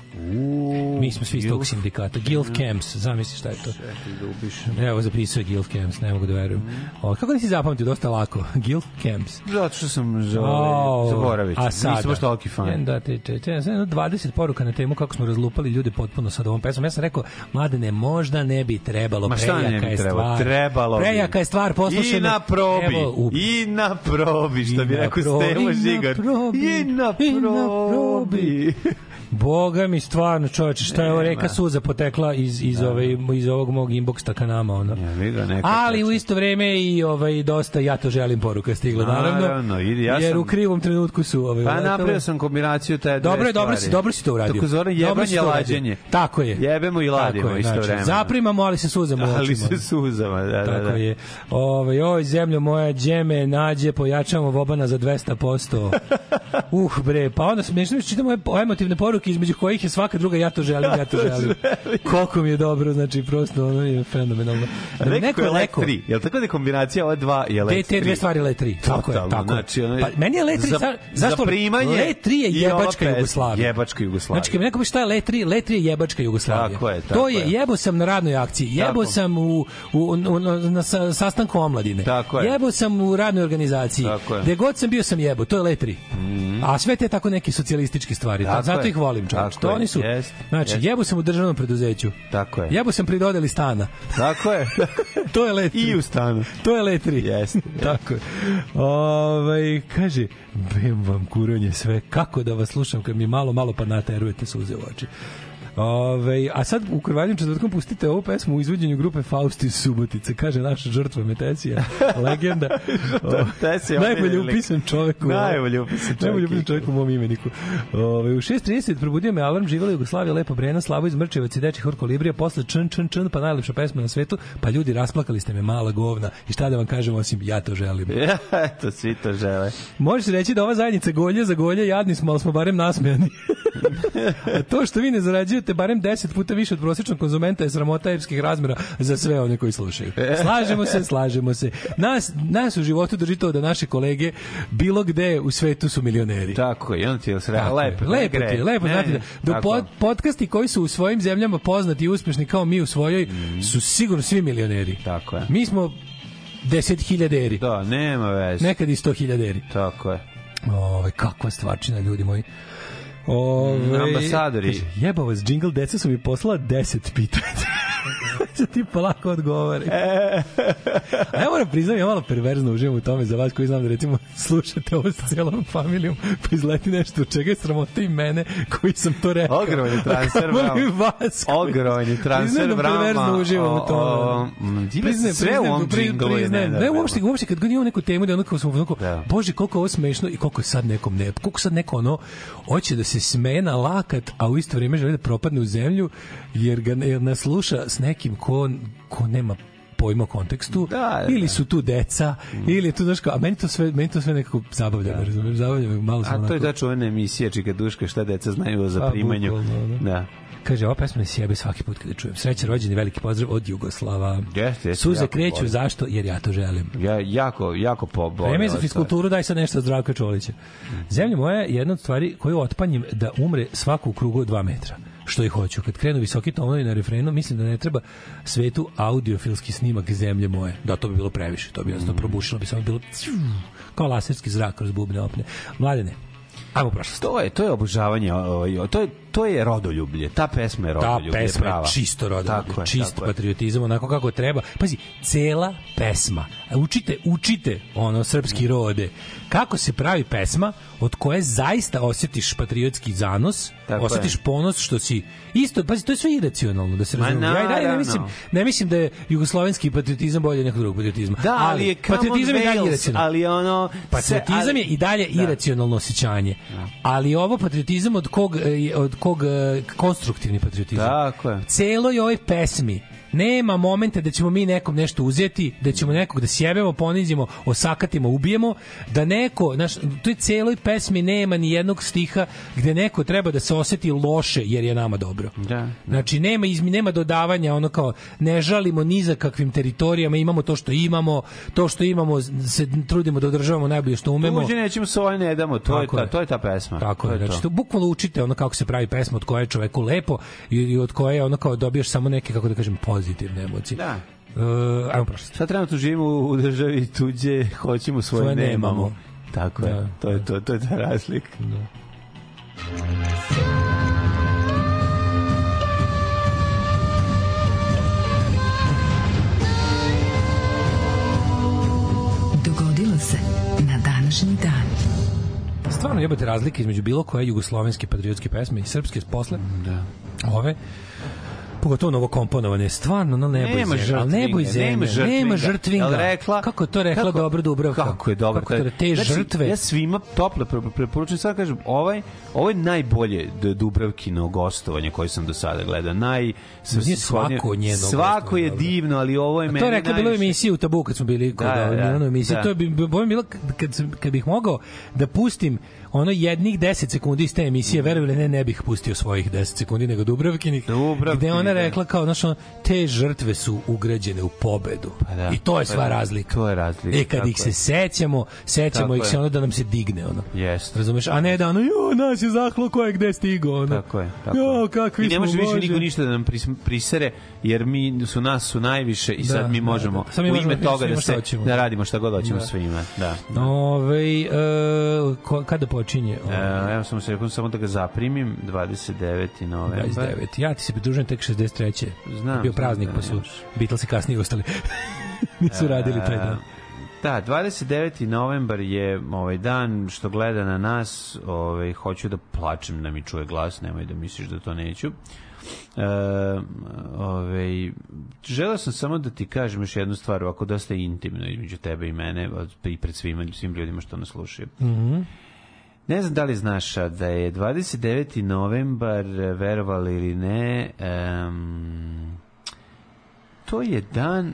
Mi smo svi iz tog sindikata. Gilfcams, zamisli šta je to. Evo, zapisuje Gilfcams, ne mogu da verujem. O, kako nisi zapamtio, dosta lako. Gilfcams. Zato što sam zaboraviti. A sada? Nisam baš toliki fan. Jedan, Da, te, te, te, jedno 20 poruka na temu kako smo razlupali ljude potpuno sa ovom pesmom. Ja sam rekao, mladene, možda ne bi trebalo, Ma šta ne bi je trebalo? Trebalo bi. Prejaka je stvar, poslušaj I na probi. I na probi, što bi rekao probi, Stevo i na Žigar. probi, I na i na probi. Boga mi stvarno, čoveče, šta je ovo Nema. reka suza potekla iz, iz, ove, iz ovog mog inboxa ka nama, ono. Ja, ga neka Ali u isto vreme i ovaj dosta ja to želim poruka stigla naravno. Naravno, idi, ja jer sam- u krivom trenutku su ovaj Pa napravio sam kombinaciju te Dobro je, dobro si, dobro si to uradio. Tako si jebanje lađenje. Tako je. Jebemo i ladimo Tako je, isto vremeno. Zaprimamo, ali se suzamo u Ali očima. se suzama, da, da, Tako da. je. Ove, oj, zemljo moja, džeme, nađe, pojačamo Vobana za 200%. uh, bre, pa onda smešno čitamo ove emotivne poruke poruke između kojih je svaka druga ja to želim, ja to želim. Koliko mi je dobro, znači prosto ono je fenomenalno. Da mi Neko je je let leko, 3. Jel tako da je kombinacija ova dva je te, let te dve 3? stvari let 3. Tako je, tako. je. znači, ono je- pa, meni je let 3, za- za, zašto? za primanje let 3 je jebačka. Jugoslavija. Jebačka Jugoslavija. Znači, kad mi neko šta je let 3, let 3 je jebačka Jugoslavija. Tako je, tako to je, je. jebo sam na radnoj akciji, jebo sam u, u, u, na, na sa- sastanku omladine. Tako je. Jebo sam u radnoj organizaciji. Je. Gde god sam bio sam jebo, to je let 3. A sve te tako neke socijalističke stvari. Tako Zato je. ih volim. Tako To je. oni su. Jest, Znači, jest. jebo sam u državnom preduzeću. Tako je. Jebo sam pri dodeli stana. Tako je. To je let 3. I u stanu. To je let 3. Jeste. Tako je. Ovaj kaže, bem vam kuronje sve, kako da vas slušam kad mi malo, malo pa naterujete suze u oči. Ove, a sad u krvaljim četvrtkom pustite ovu pesmu u izvođenju grupe Faust iz Subotice, kaže naša žrtva Metesija, legenda. O, Metesija, najbolje upisan čovek u Najbolje upisan čovek Najbolje upisan čovek u mom imeniku. Ove, u 6.30 probudio me alarm živjela Jugoslavija, Lepa Brena, Slavo iz Mrčevac i Deči Hor Kolibrija, posle čn, čn, čn, pa najlepša pesma na svetu, pa ljudi rasplakali ste me mala govna i šta da vam kažem osim ja to želim. Eto, svi to žele. Može se reći da ova zajednica golje za golje, jadni smo, ali smo barem nasmejani. A to što vi ne zarađujete barem 10 puta više od prosječnog konzumenta je sramota epskih razmera za sve one koji slušaju. Slažemo se, slažemo se. Nas, nas u životu drži to da naše kolege bilo gde u svetu su milioneri. Tako je, on ti je je. lepo. lepo ti je, lepo Ne, znati da, da pod, podcasti koji su u svojim zemljama poznati i uspešni kao mi u svojoj su sigurno svi milioneri. Tako je. Mi smo deset hiljaderi. Da, nema veze. Nekad i sto hiljaderi. Tako je. Ove, kakva stvarčina, ljudi moji. Ove, Mm, ambasadori. Kaže, jeba vas, džingl, deca su mi poslala 10 pitanja. Sad ti polako odgovori. A ja moram priznam, ja malo perverzno uživam u tome za vas koji znam da recimo slušate ovo s celom familijom, pa izleti nešto čega je sramota i mene koji sam to rekao. Ogroman je transfer, A kamoli bravo. vas koji- Ogroman je transfer, Priznajem da bravo. perverzno uživam u tome. Priznajem, sve u ovom džinglu je. Ne, nenormalno. uopšte, uopšte kad god imamo neku temu da smo onako, Da. bože koliko ovo smešno i koliko je sad nekom ne, koliko sad neko ono hoće da se smeje na lakat, a u isto vrijeme želi da propadne u zemlju jer ga ne- jer nas sluša s nekim ko, ko nema pojma kontekstu Da, da, ili da. su tu deca ili je tu kao, a meni to sve meni to sve nekako zabavlja me razumeš zabavlja me malo A to je ta čuvena emisija Čika Duška, šta deca znaju o Pa, zaprimanju. bukvalno, da. Da. Kaže, ova pesma ne sjebe svaki put kada čujem. Srećan rođeni, veliki pozdrav od Jugoslava. Jeste, jeste, Suze kreću, volim. zašto? Jer ja to želim. Ja, jako, jako poboleo. Vreme je za fiskulturu, daj sad nešto Zdravka Čolića. Zemlja moja je jedna od stvari koju otpanjim da umre svako u krugu od dva metra što i hoću. Kad krenu visoki tonovi na refrenu, mislim da ne treba svetu audiofilski snimak zemlje moje. Da, to bi bilo previše. To bi jednostavno probušilo, bi samo bilo kao laserski zrak kroz bubne opne. Mladene, ajmo prošlost. To je, to je obožavanje, ovaj, to je, to je rodoljublje. Ta pesma je Ta rodoljublje, pesma prava. je čisto rodoljublje, Tako je, čist tako je. patriotizam, onako kako treba. Pazi, cela pesma. Učite, učite ono srpski rode. Kako se pravi pesma od koje zaista osjetiš patriotski zanos, Tako osjetiš je. ponos što si isto, pazi, to je sve iracionalno da se razumije. Ja i dalje ne mislim, ne mislim da je jugoslovenski patriotizam bolje od nekog drugog patriotizma. Da, ali je Come on patriotizam je dalje Wales, iracionalan. ali ono... Patriotizam se- ali- je i dalje Da. iracionalno osjećanje. Ali ovo patriotizam od kog, od kog e, konstruktivni patriotizam. Tako je. Celoj ovoj pesmi nema momente da ćemo mi nekom nešto uzeti, da ćemo nekog da sjebemo, ponizimo, osakatimo, ubijemo, da neko, znaš, u toj celoj pesmi nema ni jednog stiha gde neko treba da se oseti loše jer je nama dobro. Da. Znači nema izmi, nema dodavanja ono kao ne žalimo ni za kakvim teritorijama, imamo to što imamo, to što imamo se trudimo da održavamo najbolje što umemo. Tuđe nećemo svoje ne damo, to je, ta, je. to je ta pesma. Tako to je, je znači to. to bukvalno učite ono kako se pravi pesma od koje je čoveku lepo i, i od koje ono kao dobiješ samo neke kako da kažem pozitivne emocije. Da. Uh, ajmo prošlost. Sad trenutno živimo u državi tuđe, hoćemo svoje, Svoje nemamo. nemamo. Tako je, Da. to je to, to je ta razlika. Dogodilo se na današnji dan. Stvarno jebate razlike između bilo koje jugoslovenske patriotske pesme i srpske posle. Da. Ove Pogotovo novo komponovane, stvarno, no nebo Nema iz zemlje, ali nebo žrtvinga, zemlje, nema žrtvinga. nema žrtvinga. Jel rekla, kako to rekla dobro Dubravka? Kako je dobro. Kako je to, te znači, žrtve. Ja svima toplo pre- preporučujem, sad kažem, ovaj, ovo je najbolje Dubravkino gostovanje koje sam do sada gledao. Naj, Nije svako njeno Svako je gostovanje, divno, ali ovo je meni to je rekla bilo u emisiji u Tabu kad smo bili kod Da, da, da, da. To bi bilo kad, kad bih mogao da pustim ono jednih 10 sekundi iz te emisije, Mm. verovali ne, ne bih pustio svojih 10 sekundi, nego Dubravkinih, Dubravkinih, gde ona da. rekla kao, znaš, ono, te žrtve su ugrađene u pobedu. Pa da, I to je pa sva da, razlika. to je razlika, E, kad tako ih se je. sećamo, sećamo Tako ih se ono da nam se digne, ono. Jeste. Razumeš? A ne da ono, jo, nas je zahlo ko je gde stigo, ono. Tako je. Tako Jo, kakvi I ne smo, može više niko ništa da nam pris- prisere, jer mi su nas su najviše i Da, sad mi da, možemo da. Sad mi u ime da toga da, se, da radimo šta god hoćemo Da. svima. Da. Ove, e, ko, kada počinje? E, evo sam se rekao samo da ga zaprimim 29. novembar 29. Ja ti se pridružujem tek 63. Znam, Bio znam praznik, da pa su. Beatlesi kasnije ostali. Nisu radili taj dan. E, Da, 29. novembar je ovaj dan što gleda na nas, ovaj hoću da plačem da mi čuje glas, nemoj da misliš da to neću. E, ovaj želeo sam samo da ti kažem još jednu stvar, ovako dosta intimno između tebe i mene, i pred svima, svim ljudima što nas slušaju. Mhm. Ne znam da li znaš da je 29. novembar, verovali ili ne, em, to je dan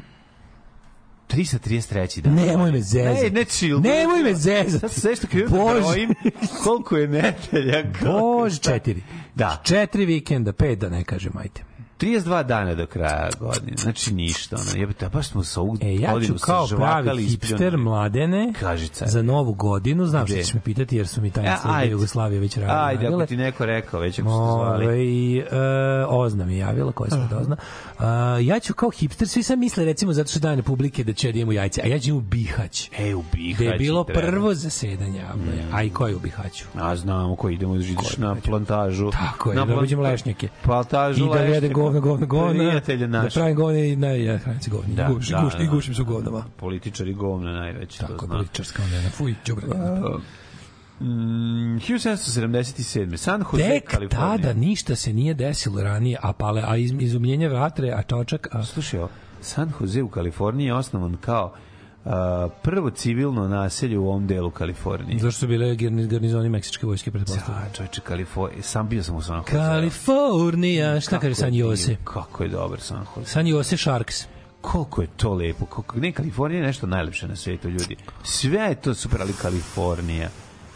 333. dan. Nemoj me zezati. Ne, ne chill. Nemoj me zezati. Sad sve što krenuo da brojim, koliko je koliko- Bož, četiri. Da. Četiri vikenda, pet da ne kažem, ajte. 32 dana do kraja godine. Znači ništa. Ono, jebate, baš smo sa ovu E, ja ću godinu kao sažvakali pravi hipster mladene Kaži car. za novu godinu, znam što ćeš me pitati jer su mi E, tajnice ajde. Jugoslavije već radile. Ajde, ako ti neko rekao, već ako ste zvali. Ove, e, Ozna mi javila, koja se Ozna. Uh, ja ću kao hipster, svi sam misle recimo zato što dan Republike da ću ja da jajce, a ja ću u Bihać. E, u Bihać. Gde je bilo treba. prvo zasedanje javno, a i ko je u Bihaću? A znamo ko idemo da ideš na plantažu. Tako je, na da uđem lešnjake. Plantažu I da. Govno, govno, govno. Prijatelje Da naši. pravim govno i ne, ja hranim se govno. Da, Da, guš, da, guš, I da. gušim se u govnama. Političari govna najveći, to Tako, znam. političarska onda, fuj, džubre. Mm, 1777. San Jose, Tek Kalifornija. tada ništa se nije desilo ranije, a pale, a iz, izumljenje vatre, a čočak, a Slušaj, San Jose u Kaliforniji je osnovan kao prvo civilno naselje u ovom delu Kalifornije. zašto su bile garni- garnizoni meksičke vojske, pretpostavljam. Da, čovječe, Kalifornija, sam bio sam u San Jose. Kalifornija, šta Kako kaže San Jose? Kako je dobar San Jose. San Jose Sharks. Koliko je to lepo. Koliko, ne, Kalifornija je nešto najlepše na svetu, ljudi. Sve je to super, ali Kalifornija.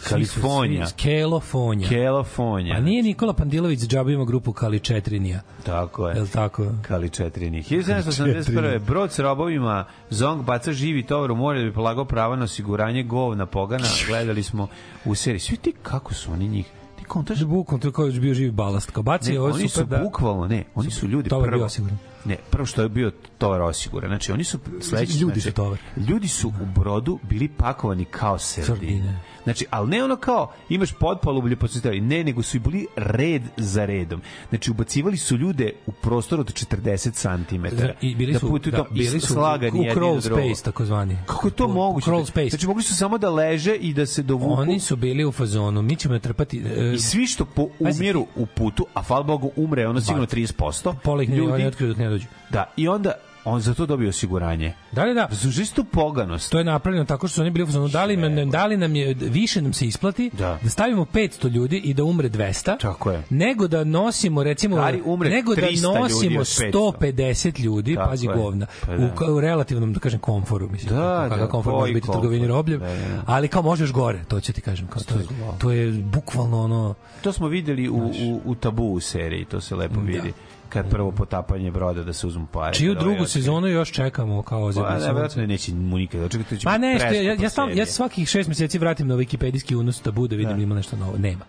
Kalifornija. Kalifornija. Kalifornija. A nije Nikola Pandilović džaba ima grupu Kali Četrinija. Tako je. Je li tako? Kali četrini. 1781. Brod s robovima Zong baca živi tovar u more da bi polagao prava na osiguranje govna pogana. Gledali smo u seriji. Svi ti kako su oni njih? Ti kontaš? Da bukvalno to je kao da bio živi balast. Kao baci, Ne, ovo oni su da... bukvalno, ne, oni su ljudi Tovar prvo. bio osiguran. Ne, prvo što je bio tovar osiguran. Znači, oni su sledeći. Ljudi znači, su tovar. Ljudi su u brodu bili pakovani kao sardine. Znači, ali ne ono kao imaš podpalublje pa su stavili. Ne, nego su i bili red za redom. Znači, ubacivali su ljude u prostor od 40 cm. I bili su, da, tom i bili su slagani u crawl space, takozvani. Kako je to U- moguće? Crawl space. Znači, mogli su samo da leže i da se dovuku. Oni su bili u fazonu, mi ćemo natrpati... e, I svi što po, umiru u putu, a hvala Bogu umre ono sigurno 30%. pola ih ne, oni otkriju dok ne dođu. Da, i onda on za to dobio osiguranje. Da, da, da. Za istu poganost. To je napravljeno tako što su oni bili fazonu, da li, nam, da li nam je, više nam se isplati Da. da stavimo 500 ljudi i da umre 200, Tako je. nego da nosimo, recimo, Gari umre nego da 300 ljudi nosimo 500. 150 ljudi, Tako pazi je. govna, Pa da. u, u relativnom, da kažem, komforu, mislim, Da, kako- da, komfor može biti trgovini robljem, Da, da. ali kao možeš gore, to ću ti kažem, kao to, je, to je bukvalno ono, To smo videli u, u, u tabu u seriji, to se lepo vidi. Kad prvo potapanje broda da se uzmu pare. čiju kad ovaj drugu sezonu još čekamo kao Pa, ozirno. da, vjerojatno neće mu nikada. Očekajte, će Ma biti ne, što, ja, ja, preskupa stalno, ja svakih šest meseci vratim na wikipedijski unos tabu da vidim Da. ima nešto novo. Nema.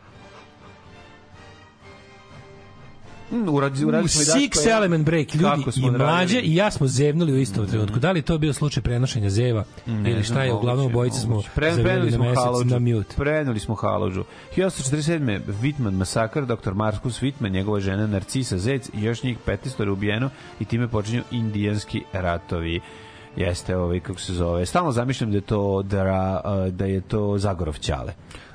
Uradi, uradi U smo i Daško, Six. Element Break, ljudi i mlađe i ja smo zevnuli u istom trenutku. Da li to bio slučaj prenošenja zeva Ne ili šta je, uglavnom obojice smo. Pre, prenuli na smo mesec Halođu. na mute. Prenuli smo Halođu. 1847. Whitman masakr, dr. Marcus Whitman, njegova žena Narcisa Zec i još njih 15 je ubijeno i time počinju indijanski ratovi. Jeste, ovaj, kako se zove. Stalno zamišljam da je to, dra, da je to Zagorov Ćale.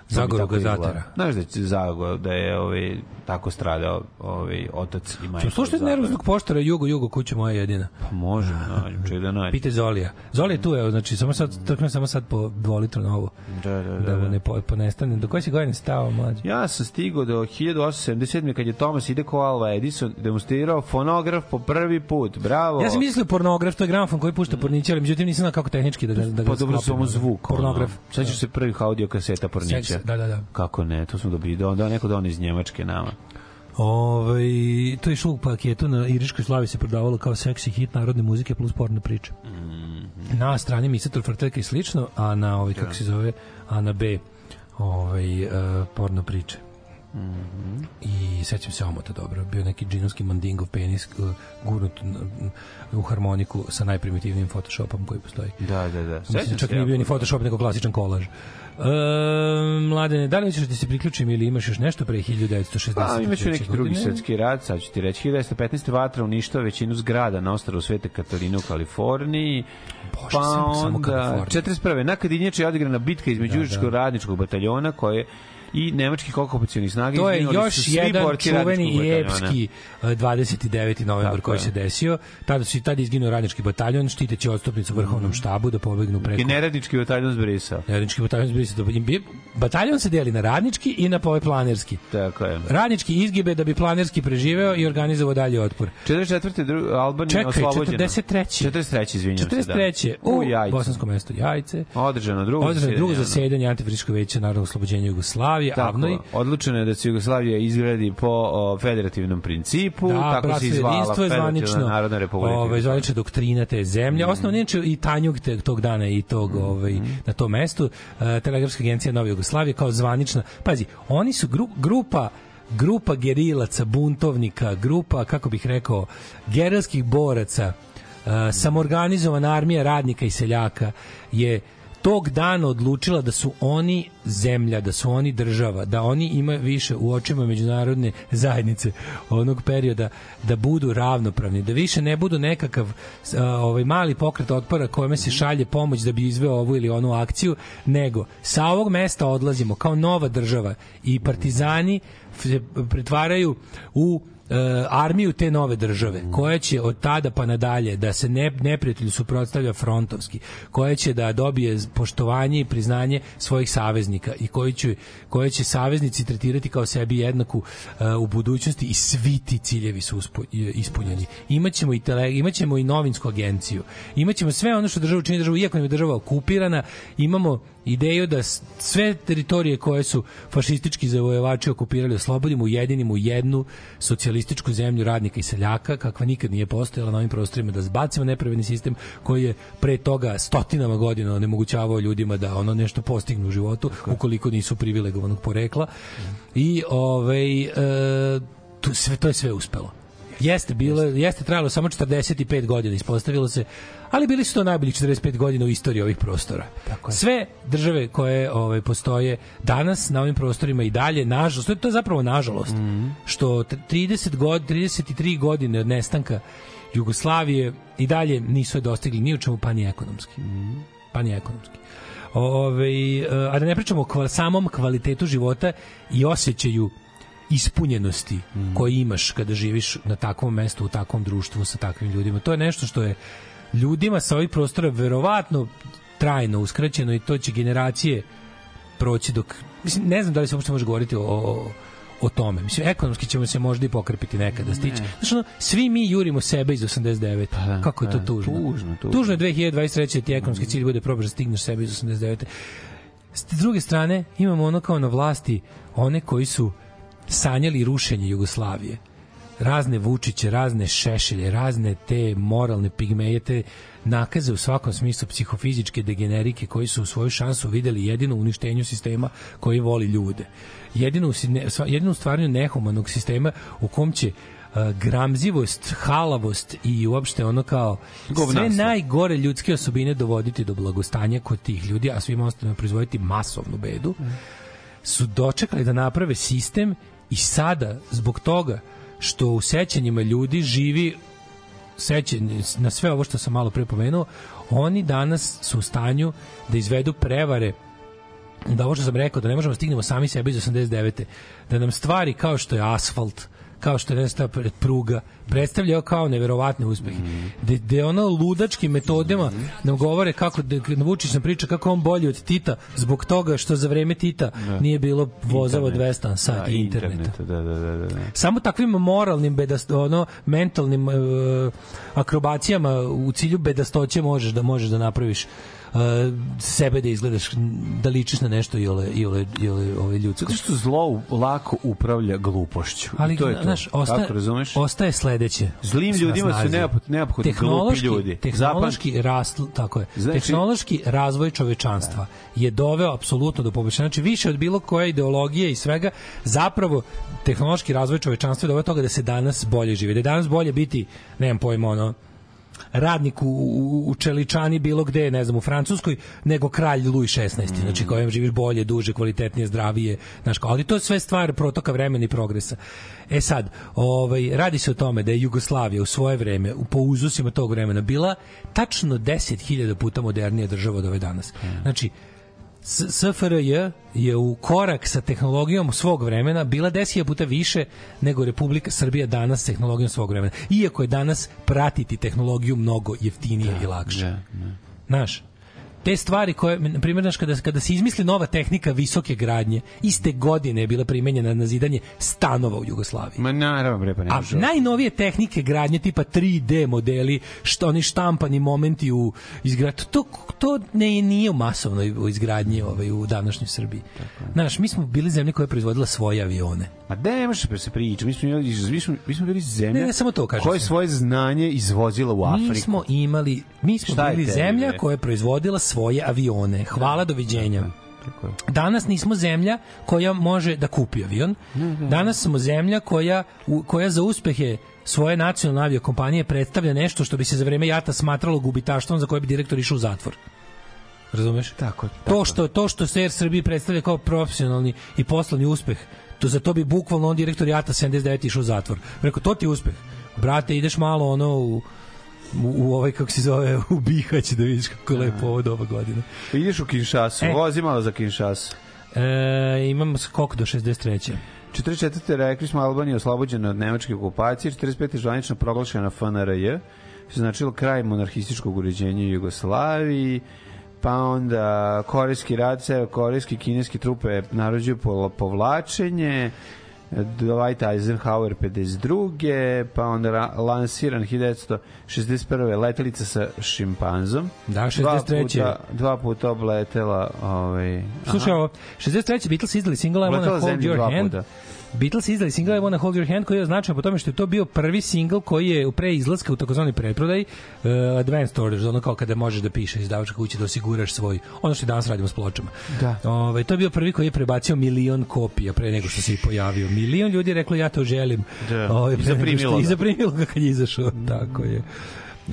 Mi Zagor tako izgleda. Gazatera. Znaš da će Zagor, da je ovaj, tako stradao ovaj, otac i majka. Slušajte nervoznog poštara Jugo, Jugo, kuća moja jedina. Pa može, nađem, ček da nađem. Pite Zolija. Zoli je tu, evo, znači, samo sad, trknem samo sad po dvolitru na ovo. Da, da, da. Da mu ne po, ponestane. Do koje si godine stao, mlađe? Ja sam stigao do 1877. kad je Thomas Ideko Alva Edison demonstrirao fonograf po prvi put. Bravo. Ja sam mislio pornograf, to je gramofon koji pušta porniće, ali međutim nisam znao kako tehnički da ga, da ga Pa dobro, samo zvuk. Pornograf. Ono. Sećaš se prvih audio kaseta Pornića? Da, da, da. Kako ne, to smo dobili, da, da neko da on iz Njemačke nama. Ovaj to je išlo u paketu na Iriškoj slavi se prodavalo kao seksi hit narodne muzike plus porno priče. Na strani Misator Frteka i slično, a na ovaj kako se zove, a na B ovaj uh, porno priče. I sećam se omota dobro. Bio neki džinovski mandingov penis uh, gurnut u harmoniku sa najprimitivnijim photoshopom koji postoji. Da, da, da. Mislim, čak nije bio ni. Photoshop, nego klasičan kolaž. E, mladene, da li hoćeš da se priključim ili imaš još nešto pre 1960? Pa, imaću neki drugi svetski rat, sad ću ti reći. 1915. vatra uništava većinu zgrada na ostrvu Svete Katarine u Kaliforniji. Bože, pa samo onda, Kalifornija. 41. Na Kadinjači je odigrana bitka između Da, Užičkog radničkog bataljona koje i nemačkih okupacionih snaga. To je još jedan čuveni i epski e, 29. novembar Tako koji je. se desio. Tada su i tada izginuo radnički bataljon štiteći odstupnicu vrhovnom štabu da pobegnu preko I neradnički bataljon zbrisao. Radnički bataljon zbrisao. Bataljon se deli na radnički i na ovaj planerski. Tako je. Radnički izgibe da bi planerski preživeo i organizovao dalje otpor. 44. Dru, Albanija Čekaj, oslobođena. 43.. 43. izvinjam se. 43. Da. u Jajcu. bosansko mesto Jajce. Održano drugo Održano drugo zasedanje. zasedanje Antifriško veća Narodnog oslobođenja Jugoslavije, Tako, Avnoj. odlučeno je da se Jugoslavija izgradi po o, federativnom principu, Da, tako se bratstvo i izvala Federativna zvanično. Narodna republika. Ovaj zvanična doktrina te zemlje. Mm. Osnovno inače i tanjug te, tog dana i tog ovaj na tom mestu uh, telegrafska agencija Nove Jugoslavije kao zvanična. Pazi, oni su gru, grupa grupa gerilaca, buntovnika, grupa, kako bih rekao, gerilskih boraca, uh, samorganizovana armija radnika i seljaka je tog dana odlučila da su oni zemlja, da su oni država, da oni imaju više u očima međunarodne zajednice onog perioda da budu ravnopravni, da više ne budu nekakav a, ovaj mali pokret otpora kojome se šalje pomoć da bi izveo ovu ili onu akciju, nego sa ovog mesta odlazimo kao nova država i partizani se pretvaraju u armiju te nove države, koja će od tada pa nadalje da se ne, neprijatelju suprotstavlja frontovski, koja će da dobije poštovanje i priznanje svojih saveznika i koji će, koje će saveznici tretirati kao sebi jednaku e, u budućnosti i svi ti ciljevi su uspo, ispunjeni. Imaćemo i, tele, imaćemo i novinsku agenciju, imaćemo sve ono što država čini državu, iako nam je država okupirana, imamo ideju da sve teritorije koje su fašistički zavojevači okupirali oslobodimo ujedinimo u jednu socijalističku zemlju radnika i seljaka kakva nikad nije postojala na ovim prostorima da zbacimo nepravedni sistem koji je pre toga stotinama godina onemogućavao ljudima da ono nešto postignu u životu ukoliko nisu privilegovanog porekla. I ovaj e, tu sve to je sve uspelo Jeste bilo, jeste trajalo samo 45 godina, ispostavilo se, ali bili su to najbolji 45 godina u istoriji ovih prostora. Tako Sve države koje ovaj postoje danas na ovim prostorima i dalje, nažalost, to je, to je zapravo nažalost, što t- 30 god, 33 godine od nestanka Jugoslavije i dalje nisu je dostigli ni u čemu, pa ni ekonomski. Pa ni ekonomski. Ove, a da ne pričamo o kva- samom kvalitetu života i osjećaju ispunjenosti mm. koji imaš kada živiš na takvom mestu, u takvom društvu sa takvim ljudima. To je nešto što je ljudima sa ovih prostora verovatno trajno uskraćeno i to će generacije proći dok mislim ne znam da li se uopšte može govoriti o, o o tome. Mislim, ekonomski ćemo se možda i pokrpiti nekada stići. Znaš, ono, svi mi jurimo sebe iz 89. Pa, Kako je to pa, tužno? tužno, tužno. Tužno je 2023. da ti ekonomski cilj bude probaš da stigneš sebe iz 89. S druge strane, imamo ono kao na vlasti one koji su sanjali rušenje Jugoslavije. Razne Vučiće, razne Šešelje, razne te moralne pigmeje, te nakaze u svakom smislu psihofizičke degenerike koji su u svoju šansu videli jedino u uništenju sistema koji voli ljude. Jedino, jedino u stvaranju nehumanog sistema u kom će uh, gramzivost, halavost i uopšte ono kao sve najgore ljudske osobine dovoditi do blagostanja kod tih ljudi, a svima ostalima proizvoditi masovnu bedu, su dočekali da naprave sistem i sada, zbog toga što u sećanjima ljudi živi sećanje na sve ovo što sam malo pre pomenuo, oni danas su u stanju da izvedu prevare da ovo što sam rekao, da ne možemo da stignemo sami sebe iz 89. Da nam stvari kao što je asfalt, kao što je nesta pruga, predstavljaju kao neverovatne uspehe. Da de ono ludačkim metodama nam govore kako, da, Vučić nam priča kako on bolji od Tita zbog toga što za vreme Tita nije bilo vozova od Internet. 200 na sat Da, i interneta. Da, da, da, da, da. Samo takvim moralnim bedast, ono mentalnim e, akrobacijama u cilju bedastoće možeš da možeš da napraviš e, sebe da izgledaš da ličiš na nešto i ole i ole i ole ove ljudsko. Zato što zlo lako upravlja glupošću. Ali I to je to. znaš, ostaje, Kako razumeš? ostaje sledeće. Zlim ljudima su neophodni, neophodni glupi tehnološki, ljudi. tehnološki rast, tako je. Znači- tehnološki razvoj čovečanstva je doveo apsolutno do poboljšanja. Znači više od bilo koje ideologije i svega, zapravo tehnološki razvoj čovečanstva je doveo do toga da se danas bolje živi. Da je danas bolje biti, nemam pojma, ono, radnik u, u, u Čeličani bilo gde, ne znam, u Francuskoj, nego kralj Louis XVI, znači kojem živiš bolje, duže, kvalitetnije, zdravije, znaš, kao, ali to je sve stvar protoka vremena i progresa. E sad, ovaj, radi se o tome da je Jugoslavija u svoje vreme, u- po uzusima tog vremena, bila tačno 10.000 puta modernija država od ove danas. Znači, S- SFRJ je u korak sa tehnologijom svog vremena bila 10.000 puta više nego Republika Srbija danas s tehnologijom svog vremena. Iako je danas pratiti tehnologiju mnogo jeftinije i lakše. Da, da. Znaš, te stvari koje, na primjer, znaš, kada, kada se izmisli nova tehnika visoke gradnje, iste godine je bila primenjena na zidanje stanova u Jugoslaviji. Ma naravno, bre, pa ne A najnovije tehnike gradnje tipa 3D modeli, što oni štampani momenti u izgradnji, to, to ne, nije u masovnoj u izgradnji ovaj, u današnjoj Srbiji. Znaš, mi smo bili zemlja koja je proizvodila svoje avione. Ma da ne može se priča. Mi smo, mi smo, mi smo bili zemlja Ne, ne, samo to kažem koja je sam. svoje znanje izvozila u Afriku. Mi smo imali, mi smo bili zemlja koja je proizvodila svoje avione. Hvala, doviđenja. Tako je. Danas nismo zemlja koja može da kupi avion. Danas smo zemlja koja, u- koja za uspehe svoje nacionalne aviokompanije predstavlja nešto što bi se za vreme jata smatralo gubitaštvom za koje bi direktor išao u zatvor. Razumeš? Tako, To što to što se Air Srbiji predstavlja kao profesionalni i poslovni uspeh, to za to bi bukvalno on direktor jata 79 išao u zatvor. Rekao to ti je uspeh. Brate, ideš malo ono u u, u ovaj kako se zove u Bihać da vidiš kako je lepo ovo doba godine. Ideš u Kinshasu, E. vozi malo za Kinshasu. E, imam skok do 63. 44. rekli smo Albanija oslobođena od nemačke okupacije, 45. je zvanično proglašena FNRJ, što značilo kraj monarhističkog uređenja u Jugoslaviji, pa onda korejski rad, korejski kineski trupe narođuju po- povlačenje, Dwight Eisenhower 52. pa onda ra- lansiran 1961. letelica sa šimpanzom. Da, Dva 63.. puta, dva puta obletela ovaj, Slušaj ovo, 63. Beatles izdali single I Wanna Hold Your dva Hand. puta. Beatles izdali single I Wanna Hold Your Hand koji je označen po tome što je to bio prvi single koji je u pre izlaska u takozvani preprodaji uh, advanced orders, ono kao kada možeš da piše izdavačka kuća da osiguraš svoj, ono što danas radimo s pločama. Da. Ove, to je bio prvi koji je prebacio milion kopija pre nego što se i pojavio. Milion ljudi je reklo ja to želim. Da. Ove, I nego zaprimilo što- I zaprimilo ga kad je izašao. Tako je.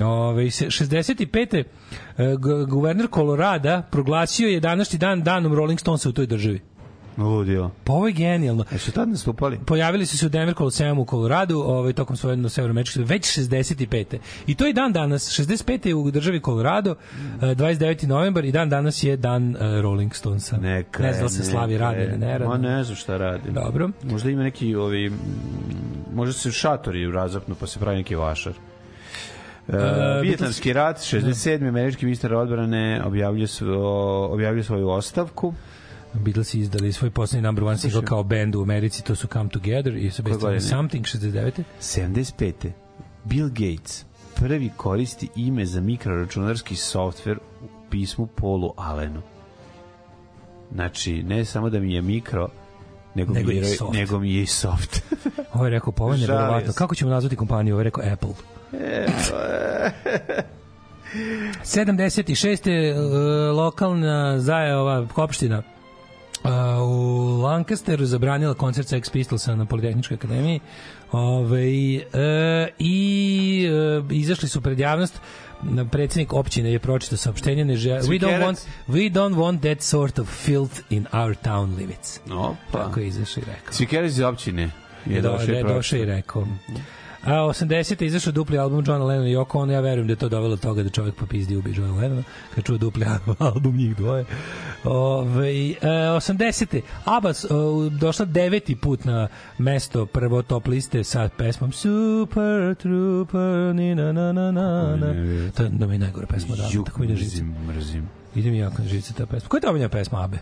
Ove, se- 65. e, gu- guverner Kolorada proglasio je današnji dan danom Rolling Stonesa u toj državi. Ludio. Pa ovo je genijalno. E su tad nastupali? Pojavili su se u Denver Coliseum u Koloradu, ovaj tokom svoje na severoameričke već 65. I to je dan danas, 65. je u državi Colorado, eh, 29. novembar i dan danas je dan eh, Rolling Stonesa. Neka ne znam da se slavi radi ili ne radi. Ma ne znam šta radi. Dobro. Možda ima neki ovi možda se šatori razapnu pa se pravi neki vašar. E, E, Vijetnamski rat, 67. američki ministar odbrane objavljuje, svo, objavljuje svoju ostavku. Beatles izdali svoj poslednji number one single kao band u Americi, to su Come Together i su godine? Something 69. 75. Bill Gates prvi koristi ime za mikroračunarski softver u pismu Polu Allenu. Znači, ne samo da mi je mikro, nego, Nego mi je, soft. nego mi je i soft. Ovo je rekao, pa ovo je Žalio nevjerovatno. Kako ćemo nazvati kompaniju? Ovo je rekao Apple. 76. Uh, lokalna zaje ova opština uh, u Lancasteru zabranila koncert Sex Pistolsa na Politehničkoj akademiji Ove, uh, i uh, izašli su pred javnost na predsednik općine je pročitao saopštenje ne žel, we don't want we don't want that sort of filth in our town limits. Opa. Tako je izašao i rekao. Cvikerac iz općine je došao i je došao i rekao. A 80. je izašao dupli album Johna Lennona i Yoko Ono, ja verujem da je to dovelo do toga da čovjek popizdi i ubije Johna Lennona, kad čuje dupli album njih dvoje. Ove, e, 80. ABBA o, došla deveti put na mesto prvo top liste sa pesmom Super Trooper, ni na na na na na. To je da mi najgore pesma da, tako mi ide žica. mrzim, mrzim. Ide mi jako na ta pesma. Koja je ta omiljena pesma ABBE?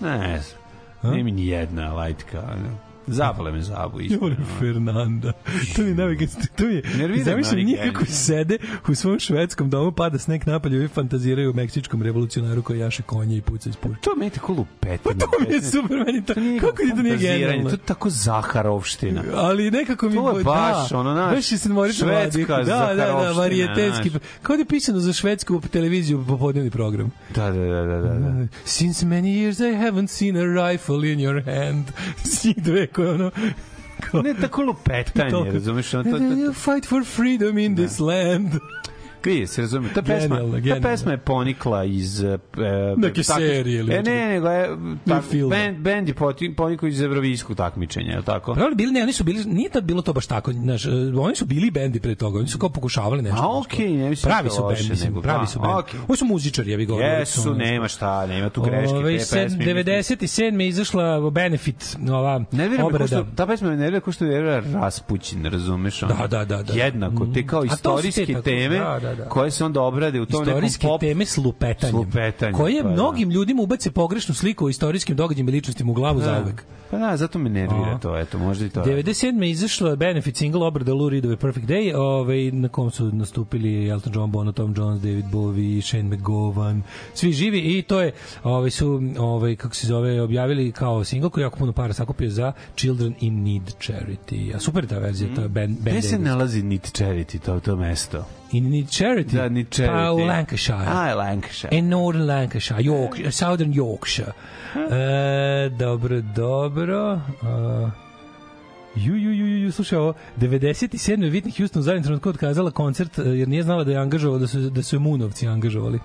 Ne znam. Nije mi ni jedna lajtka. ono. Zabole me zabu. Volim Fernanda. To mi je najveće, to mi je, zamišljam njih kako sede u svom švedskom domu, pada sneg napolje i fantaziraju o meksičkom revolucionaru koji jaše konje i puca iz puške. To meni je tako lupetanje. Pa to mi je super, meni to, kako ti to nije genijalno? To je tako Zaharovština. ali nekako mi To je baš, da, ono, znaš, baš je se švedska da, da, da, varijetetski, kao da je pisano za švedsku televiziju popodnevni program. Da, da, da, da, da. da. Since many years I haven't seen a rifle in your hand. Svi dve koje ono, kao, Ne, tako lupetanje, razumeš? Ono, to, to, you fight for freedom in this land. Vidi, se razume. Ta pesma, Genijalno, ta genijalno. pesma je ponikla iz... E, Neke tako- serije ili E, ne, nego je... Tak, band, band je ponikao iz Evrovijskog takmičenja, je li tako? Ali bili ne, oni su bili nije tad bilo to baš tako, znaš, e, oni su bili bendi pre toga, oni su kao pokušavali nešto. A, okej, kao- ne mislim pravi da su bend, mislim, nego- pravi a, su bend. okej. Oni su muzičari, ja bih govorio. Jesu, nema šta, nema tu greške, Ove, te pesme. 97. je izašla Benefit, ova ko obrada. što, ta pesma me nervira ko što nervira Raspućin, razumeš? ono? Da, da, da, da. Jednako, te kao te istorijske teme da, da, da. koje se onda obrade u tom nekom istorijske pop... teme s lupetanjem, lupetanjem, koje pa da. mnogim ljudima ubace pogrešnu sliku o istorijskim događajima i ličnostima u glavu Da. zauvek. Pa da, zato me nervira Aha. to, eto, možda i to. 97. je izašla benefit single obrada Lou Reedove Perfect Day, ovaj, na kom su nastupili Elton John, Bono, Tom Jones, David Bowie, Shane McGowan, svi živi i to je, ovaj, su, ovaj, kako se zove, objavili kao single koji je jako puno para sakupio za Children in Need Charity. A super je ta verzija, to je Ben, ben Gde se nalazi Nit Charity, to, to mesto? In Need Charity? Da, Need Charity. Pa u Lancashire. A, Lancashire. In Northern Lancashire, York, Southern Yorkshire. E, dobro, dobro. Uh, Ju, ju, ju, ju, slušaj ovo, 97. je Whitney Houston u zadnjem trenutku otkazala koncert e, jer nije znala da je angažovao, da su, da su je Moonovci angažovali.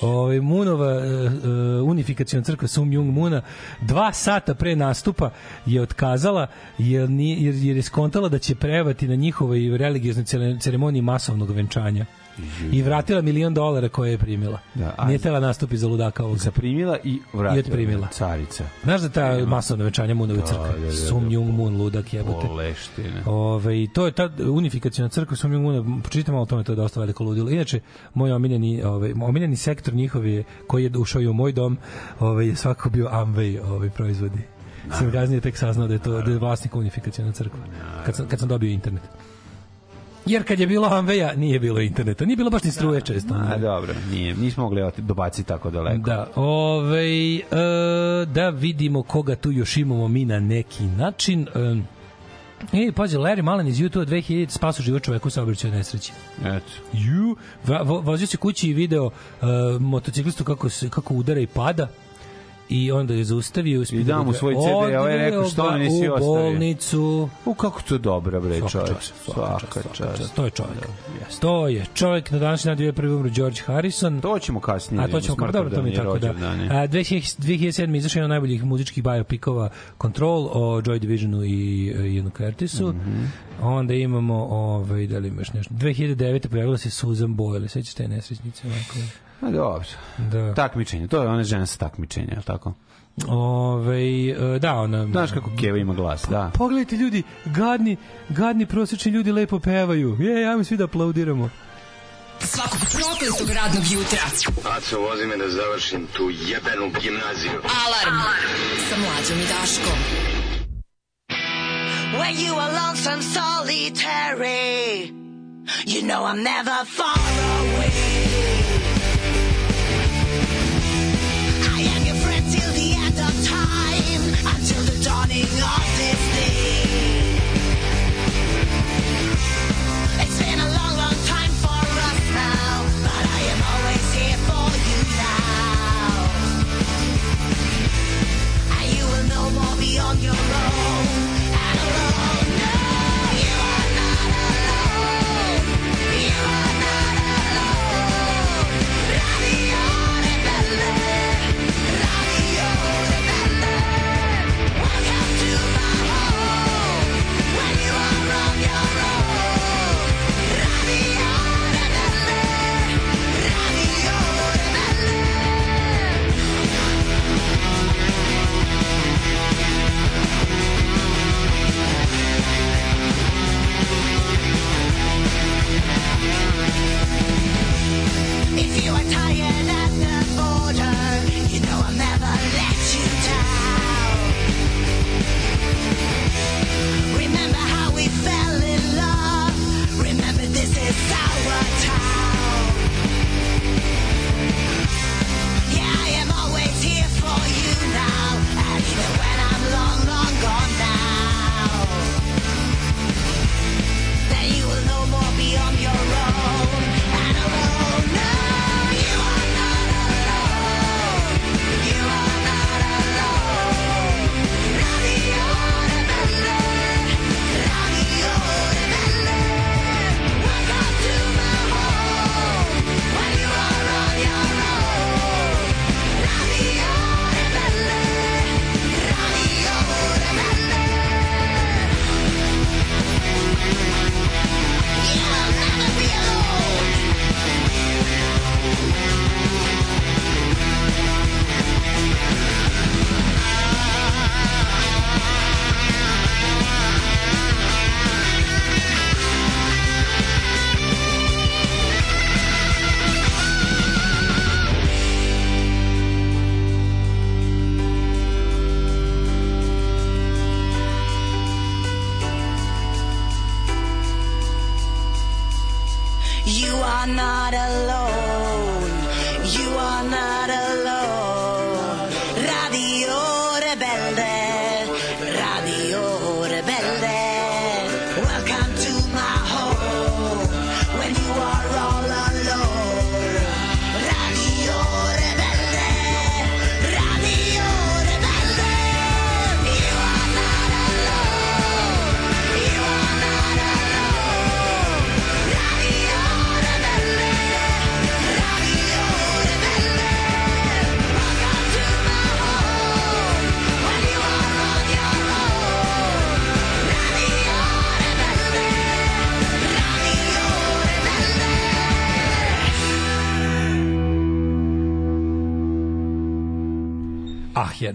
Ove, Munova uh, unifikacijona crkva Sum Jung Muna dva sata pre nastupa je otkazala jer, nije, jer, jer je skontala da će prevati na njihovoj religioznoj ceremoniji masovnog venčanja i vratila milion dolara koje je primila. Da, a- Nije tela nastupi za ludaka ovog. Zaprimila i vratila. I otprimila. Carica. Znaš da ta masovna venčanja Munove crkve? da, da, da. Sum Jung Mun, ludak jebote. Oleštine. Ove, to je ta unifikacijona crkva Sum Jung Muna, pročitam malo o tome, to je dosta veliko ludilo. Inače, moj omiljeni, ovaj, omiljeni sektor njihov je, koji je ušao i u moj dom, ovaj, je svakako bio Amway ovaj, proizvodi. Sam gaznije tek saznao da je to da je vlasnik unifikacijona crkva. Kad sam, kad sam dobio internet. Jer kad je bilo Amveja, nije bilo interneta. Nije bilo baš ni struje često. A, dobro, nije, nismo mogli dobaciti tako daleko. Da, ovaj, e, da vidimo koga tu još imamo mi na neki način. E, e pađe, Larry Mullen iz YouTube 2000 spasu život čoveku sa obraćaju nesreći. Eto. Ju, vozio se kući i video uh, motociklistu kako, se, kako udara i pada i onda je zaustavio I da mu svoj CD, a ovaj je rekao, što me nisi u ostavio? bolnicu U, kako to dobro, bre, čast, svaka čast. To je čovjek. To je čovjek na današnji dan 2001. umro George Harrison. To ćemo kasnije. A to ćemo dobro, to mi je tako da. A, 2000 2007. izašao jedan od najboljih muzičkih biopikova Control o Joy Divisionu i e, Ianu Curtisu. Mhm. Onda imamo, ovaj, da li imaš nešto, 2009. pojavila se Susan Boyle, sećaš te nesrećnice? Onako. A dobro. Da. Takmičenje, to je ona žena sa takmičenja, je li tako? Ove, e, da, ona... Znaš kako Keva ima glas, da. Pogledajte ljudi, gadni, gadni prosječni ljudi lepo pevaju. Je, ajmo svi da aplaudiramo. Svakog prokletog radnog jutra. Aco, vozi me da završim tu jebenu gimnaziju. Alarm sa mlađom i Daškom. When you are lonesome, solitary, you know I'm never far away. The dawning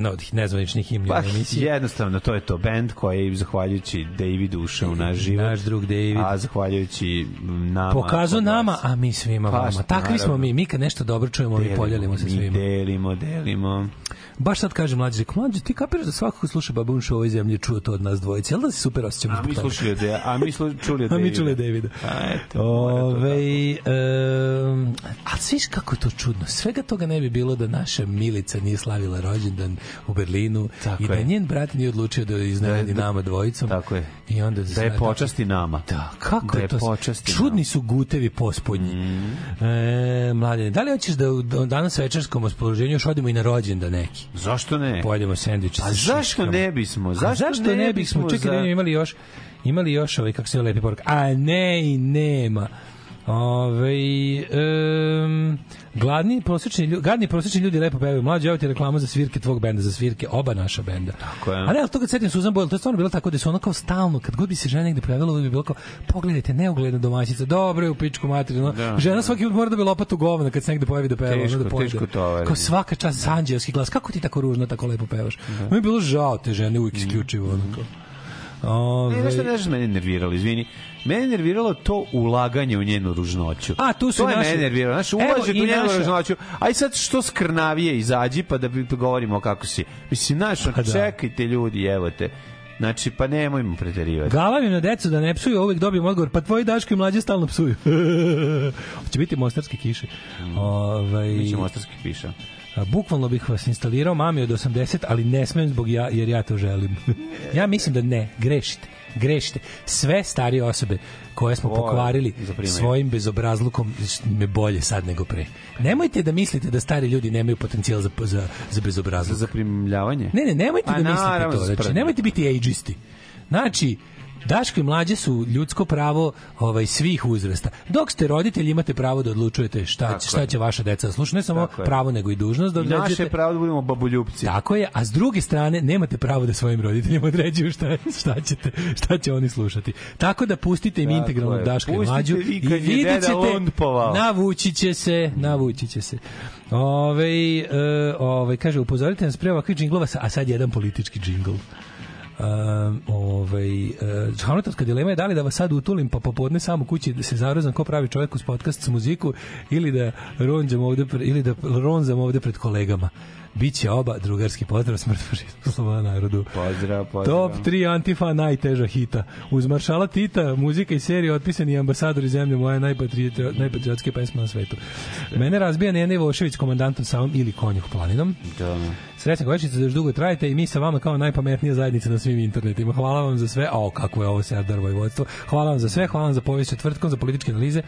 jedna od nezvaničnih himni Pa, emisije. jednostavno, to je to band koji je, zahvaljujući Davidu ušao u naš život. Naš drug David. A zahvaljujući nama. Pokazao nama, a mi svima Pa, vama. Takvi smo mi. Mi kad nešto dobro čujemo, mi podelimo se mi svima. delimo, delimo. Baš sad kažem mlađe, rekao, mlađe, ti kapiraš da svako ko sluša Babun Show ovoj zemlji čuo to od nas dvojice. Jel da se super osjećamo A mi slušali od a mi slu, čuli od A mi Davida. čuli od Davida. A eto, Ove, um, a sviš kako je to čudno. Svega toga ne bi bilo da naša Milica nije slavila rođendan u Berlinu Tako i da je. njen brat nije odlučio da iznenadi Da- da- nama dvojicom. Tako je. I onda Da je počasti nama. Da, kako Da je je to? počasti Čudni su gutevi pospodnji. Mm. E, mladene, da li hoćeš da u da u danas večerskom raspoloženju još odemo i na rođendan neki? Zašto ne? Pojedemo sendvič Pa sa zašto ne bismo? A Zašto, zašto ne bismo? Čekaj, za- da vidimo, imali još imali još ovaj kako se lepi poruka. A ne i nema. Ove, um, gladni prosječni ljudi, gadni prosječni ljudi lepo pevaju. Mlađe, evo ti reklama za svirke tvog benda, za svirke oba naša benda. Tako je. A ne, ali to kad setim Suzan Boyle, to je stvarno bilo tako da su ono kao stalno, kad god bi se žena negde pojavila, bi bilo kao, pogledajte, neugledna domaćica, dobro je u pičku materinu. Da. žena svaki put mora da bi lopatu govna kad se negde pojavi da peva. Teško, da pojede. teško tovaranje. Kao svaka čast anđelski glas. Kako ti tako ružno, tako lepo pevaš? Da. Mi je bilo žao te žene uvijek isključivo. Ono kao. Ove, Ne, nešto nešto mene nerviralo, izvini. Mene je nerviralo to ulaganje u njenu ružnoću. A, tu su to je naši- mene nerviralo. Znaš, i u njenu naša- ružnoću. Aj sad što skrnavije izađi pa da bi govorimo kako si. Mislim, znaš, Pa da. čekajte ljudi, evo te. Znači, pa nemojmo preterivati. Galavim na decu da ne psuju, uvijek dobijem odgovor, pa tvoji daško i mlađe stalno psuju. Hoće biti mostarske kiše. Ovaj, Mi ćemo ostarski piša. a, bukvalno bih vas instalirao mami od 80, ali ne smem zbog ja, jer ja to želim. ja mislim da ne, grešite. Grešite. Sve starije osobe koje smo pokvarili svojim bezobrazlukom me bolje sad nego pre. Nemojte da mislite da stari ljudi nemaju potencijal za, za, za bezobrazluk. Za zaprimljavanje? Ne, ne, nemojte Pa da mislite to. za Znači, nemojte biti ageisti. Znači, Daško i mlađe su ljudsko pravo ovaj svih uzrasta. Dok ste roditelji imate pravo da odlučujete šta, Tako šta je. će vaša deca da slušaju. Ne samo Tako je. pravo, nego i dužnost da I određujete. naše je pravo da budemo babuljupci. Tako je, a s druge strane nemate pravo da svojim roditeljima određuju šta, šta, ćete, šta će oni slušati. Tako da pustite im Tako integralnog je. Daška i Pustite mlađu i kad je vidjet deda ćete, lundpovao. navući će se, navući će se. Ove, e, ove, kaže, upozorite nas pre ovakvih džinglova, a sad jedan politički džingl. Um, ovaj, uh, Hamletovska dilema je da li da vas sad utulim pa popodne sam u kući da se zarozam ko pravi čovjek uz podcast s muziku ili da ronđam ovde pre, ili da ronzam ovde pred kolegama. Biće oba drugarski pozdrav smrt sloboda narodu. Pozdrav, pozdrav. Top 3 Antifa najteža hita. Uz maršala Tita, muzika iz serije otpisani ambasadori zemlje moja najpatrioti- najpatriotske pesme na svetu. Mene razbija Nena Ivošević komandantom Savom ili Konjuh planinom. Da. Srećna godišnjica da još dugo trajete i mi sa vama kao najpametnija zajednica na svim internetima. Hvala vam za sve. O, kako je ovo Serdar Vojvodstvo. Hvala vam za sve. Hvala vam za povijest četvrtkom, za političke analize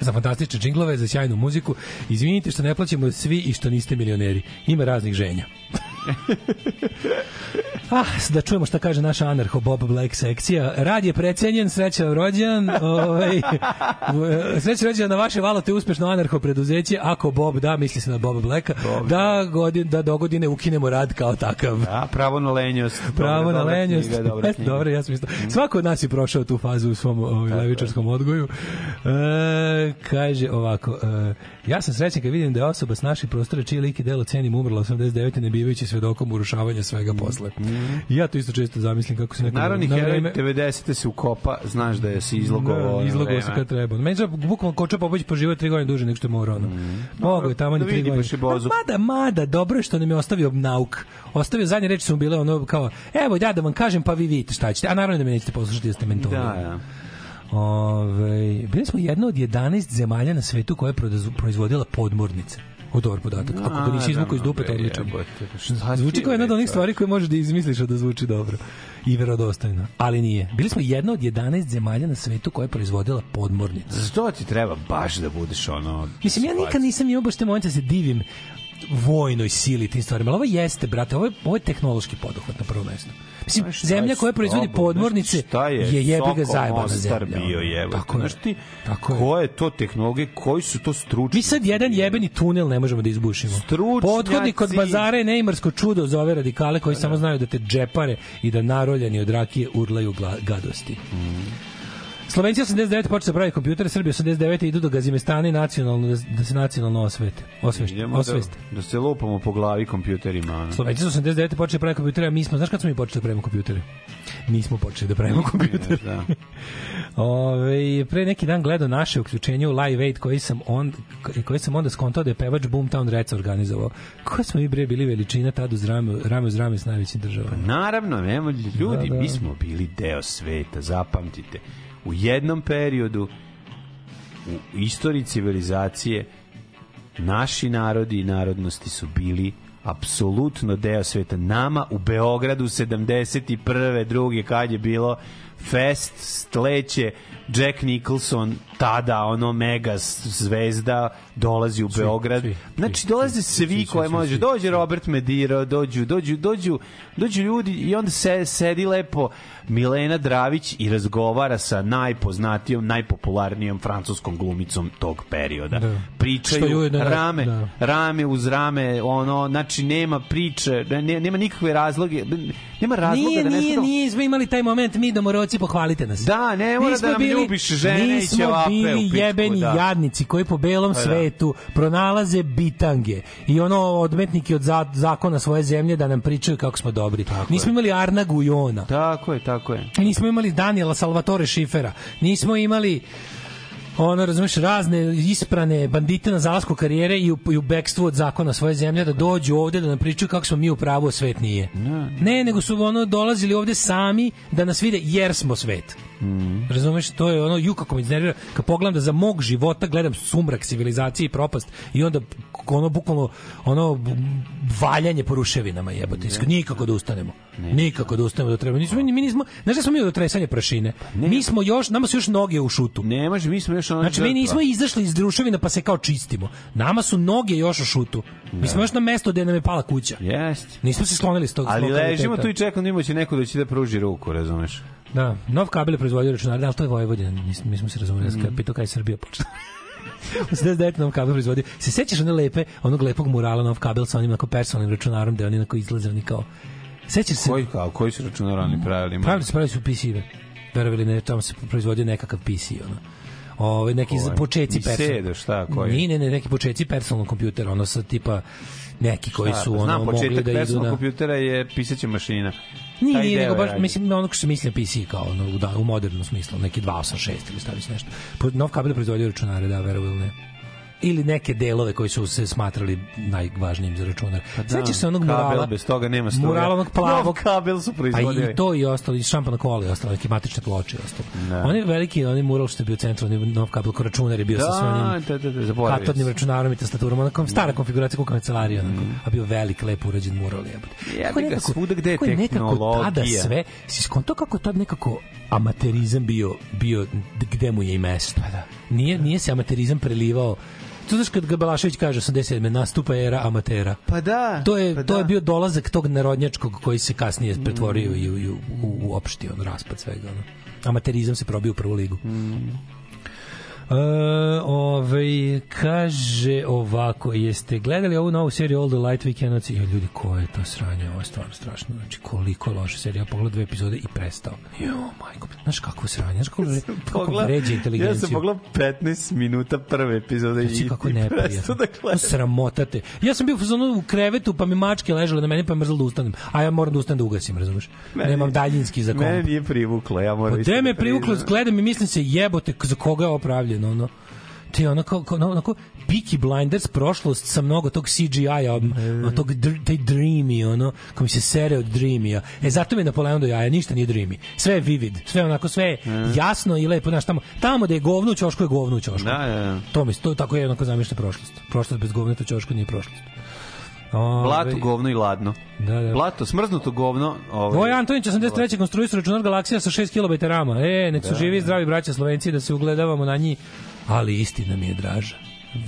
za fantastične džinglove, za sjajnu muziku. Izvinite što ne plaćamo svi i što niste milioneri. Ima raznih ženja. Ah, da čujemo šta kaže naša anarcho Bob Black sekcija. Rad je precenjen, srećan rođendan. Ovaj, srećan rođendan na vaše valote uspešno anarcho preduzeće. Ako Bob da, misli se na Bob Blacka, da, godin, da do godine ukinemo rad kao takav. Da, pravo na lenjost. Pravo Dobra, na lenjost. knjiga, dobra knjiga. Dobro, ja sam isto. Svako od nas je prošao tu fazu u svom ovaj, levičarskom odgoju. E, kaže ovako, e, ja sam srećan kad vidim da je osoba s naših prostora čiji lik i delo cenim umrla 89. ne bivajući svedokom urušavanja svega posle. I ja to isto često zamislim kako se neko Narodni na heroj vreme- 90. se ukopa, znaš da je se izlogovao. Da, izlogao se kad treba. Meni je bukvalno Koča Popović poživio tri godine duže nego što je morao. Ono. Mogu je tamo da ni tri vidi godine. Mada, mada, dobro je što nam je ostavio nauk. Ostavio zadnje reči su mu bile ono kao, evo ja da vam kažem pa vi vidite šta ćete. A naravno da me nećete poslušati da ste mentoli. Da, da. Ove, bili smo jedna od 11 zemalja na svetu koja je proizvodila podmornice. U dobar podatak. Ako ga nisi izvukao iz dupe, to odličan. Šta ti Zvuči kao jedna od onih stvari koje možeš da izmisliš da zvuči dobro i verodostojno. Ali nije. Bili smo jedna od 11 zemalja na svetu koja je proizvodila podmornice. Za to ti treba baš da budeš ono... Mislim, ja nikad nisam imao baš te momente da se divim vojnoj sili tim stvarima, ali ovo jeste, brate, ovo je, ovo je tehnološki poduhvat na prvo mesto. Mislim, šta zemlja koja proizvodi podmornice šta je, je jebi ga zajebana Mostar zemlja. bio ono. jebote. Tako je. Ti, Tako je. ko je to tehnologije, koji su to stručni? Mi sad jedan jebeni tunel ne možemo da izbušimo. Stručnjaci. Pothodnik od bazara je neimarsko čudo za ove radikale koji samo znaju da te džepare i da naroljani od rakije urlaju gadosti. Mhm. Slovenci 89 počeo da pravi kompjutere, Srbi 89 idu do Gazimestana i nacionalno, da, da se nacionalno osvete. Osvešte, Idemo da, osveste. da se lupamo po glavi kompjuterima. ono. Slovenci su 89 počeli da pravi kompjutere, a mi smo, znaš kad smo mi počeli da pravimo kompjutere? Mi smo počeli da pravimo kompjutere. Da. Ove, pre neki dan gledao naše uključenje u Live Aid koji sam, on, koji sam onda skontao da je pevač Boomtown Rec organizovao. Koje smo mi bre bili veličina tad uz rame, rame uz rame s najvećim državama. Naravno, nemo, ljudi, Da, da. mi smo bili deo sveta, zapamtite. U jednom periodu u istoriji civilizacije naši narodi i narodnosti su bili apsolutno deo sveta. Nama u Beogradu 71. druge kad je bilo fest sleće Jack Nicholson tada ono mega zvezda dolazi u Beograd svi, znači svi, dolaze svi, svi, svi, koje svi, može svi. dođe Robert Mediro dođu dođu dođu dođu ljudi i onda se sedi lepo Milena Dravić i razgovara sa najpoznatijom najpopularnijom francuskom glumicom tog perioda Da. Što je pričaju ujedno- rame da. rame uz rame ono znači nema priče ne, nema nikakve razloge nema razloga Nije, da ne nije, nije, smo imali taj moment, mi domoroci, pohvalite nas. Da, ne mora da smo nam bili- ljubiš žene i ćevape u bili pičku, jebeni da. jadnici koji po belom Pa da. Svetu pronalaze bitange i ono odmetniki od za, zakona svoje zemlje da nam pričaju kako smo dobri. Nismo imali Arna Gujona. tako je tako je Nismo imali Daniela Salvatore Šifera. Nismo imali ono, razumeš, razne isprane bandite na zalasku karijere i u, i u bekstvu od zakona svoje zemlje da dođu ovde da nam pričaju kako smo mi u pravu, a svet nije. Ne, nego su ono dolazili ovde sami da nas vide jer smo svet. Mm. Razumeš, to je ono, ju kako me iznervira, kad pogledam da za mog života gledam sumrak civilizacije i propast i onda ono bukvalno ono valjanje po ruševinama jebote. Isko- Nikako da ustanemo. Nikako da ustanemo da treba. Nismo, mi nismo, znaš da smo mi od tresanja prašine? Mi smo još, nama su još noge u šutu. ne može mi smo još ono Znači, mi nismo izašli iz ruševina pa se kao čistimo. Nama su noge još u šutu. Mi smo još na mesto gde nam je pala kuća. Jeste. Nismo se sklonili s tog Ali ležimo tu i čekamo da imaće neko da će da pruži ruku, razumeš? Da, nov kabel je proizvodio računare, ali to je Vojvodina, mi, mi smo se razumeli, mm. Mhm. pitao kada je Srbija počela. U 79. nov kabel proizvodio. Se sećaš one lepe, onog lepog murala nov kabel sa onim onako personalnim računarom, gde oni onako izlaze, oni kao... Sećaš se? Koji kao, koji su računar oni pravili? Pravili su, pravili su PC-ve. Verovali ne, tamo se proizvodio nekakav PC, ono. Ove, neki Koji? počeci Misedo, personalnog. šta, koji? Ne, ne, ne, neki počeci personalnog kompjutera, ono sa tipa neki koji su ono znam, mogli da idu na kompjutera je pisaća mašina. Nije, nije, nego baš, radio. mislim, ono što se misli na PC kao ono, u, da, u modernom smislu, neki 286 ili stavi se nešto. Nov kabel proizvodio računare, da, verovo ili ne. Ili neke delove koji su se smatrali najvažnijim za računar. Pa da, Sećaš se onog kabel, murala? bez toga nema struje. Murala onog plavog. Nov kabel su Pa proizvodili. i to i ostalo, i šampana kola i ostalo, neke matične ploče i ostalo. Da. On je veliki, on je mural što je bio je nov kabel ko računar je bio sa Da, svojim da, da, da, zaboravio katodnim računarom i tastaturom, onako stara konfiguracija kako kancelarija, onako, a bio velik, lepo urađen mural, jebote. Ga, nekako- svuda gde je nekako tada tehnologija. sve, si skonto kako tad nekako amaterizam bio, bio gde mu je i mesto. Pa da. Nije, nije se amaterizam prelivao To znaš kad ga Balašević kaže 87. nastupa era amatera. Pa da. To je, pa to da. je bio dolazak tog narodnjačkog koji se kasnije pretvorio i, u, i u, u, u opšti on raspad svega. Ono. Amaterizam se probio u prvu ligu. E, ovaj, kaže ovako, jeste gledali ovu novu seriju All the Light We Cannot See? Jo, ljudi, ko je to sranje? Ovo je stvarno strašno. Znači, koliko je loša serija. Ja pogledao dve epizode i prestao. Jo, majko. Znaš kako sranje? Znaš kako, kako Pogla- vređa inteligenciju? Ja sam pogledao 15 minuta prve epizode Znači i, kako neprijatno. prestao da gledam. Sramotate. Ja sam bio u krevetu, pa mi mačke ležale na meni, pa me mrzalo da ustanem. A ja moram da ustanem da ugasim, razumeš? Meni- Nemam daljinski za komp. Mene nije privuklo, ja moram Pa me da privuklo, gledam i mislim se jebote za koga je opravljeno, ono. te ono kao, kao onako Peaky Blinders prošlost sa mnogo tog CGI-a, ono, tog dr, taj dreamy, ono, ko mi se sere od dreamy-a. E, zato mi je Napoleon do jaja, ništa nije dreamy. Sve je vivid, sve onako, sve je jasno i lepo, znaš, tamo, tamo da je govno u ćošku je govno u ćošku. Da, da, da. To mi, to tako je onako zamišlja prošlost. Prošlost bez govneta ćošku nije prošlost. Ove, Blato, govno i ladno. Da, da. Blato, smrznuto govno. Ovaj, Voja Antonić 83. konstruisao računar galaksija sa 6 kB rama. E, nek su živi i zdravi braća Slovenci da se ugledavamo na njih, ali istina mi je draža.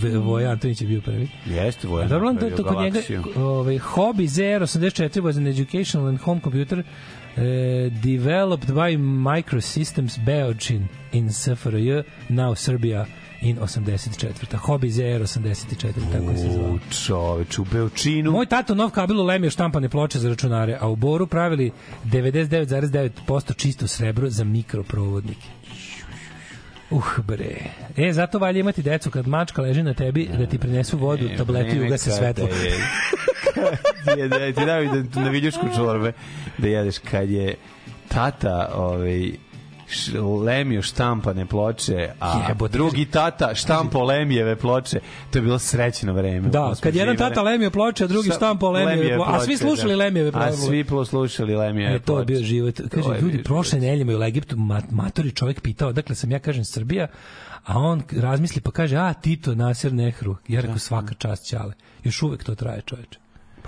V- Voja Antonić je bio prvi. Jeste, Vojan. A dobro, to, to kod njega, ovaj, hobby ZR84 was an educational and home computer uh, developed by Microsystems Beočin in SFRJ, now Serbia in 84. Hobby ZR84, tako se. U, čoveč, u Beočinu. Moj tato nov kabel ulemio štampane ploče za računare, a u Boru pravili 99,9% čisto srebro za mikroprovodnike. Uh, bre. E, zato valje imati decu kad mačka leži na tebi da ti prinesu vodu, tabletu i ugase svetlo. je, da ti daju da, na viljušku čorbe da jedeš kad je tata ovaj lemio štampane ploče, a Jebote, drugi tata štampo lemijeve ploče, to je bilo srećno vreme. Da, kad jedan tata lemio ploče, a drugi štampo lemijeve ploče. A svi ploče, slušali da. lemijeve ploče. A svi poslušali lemijeve E, to je bio ploče. život. Kaže, ljudi, prošle nedelje me u Egiptu mat, matori čovjek pitao, dakle sam ja kažem Srbija, a on razmisli pa kaže, a Tito, Nasir Nehru. Ja rekao, svaka čast ćale. Još uvek to traje, čoveče.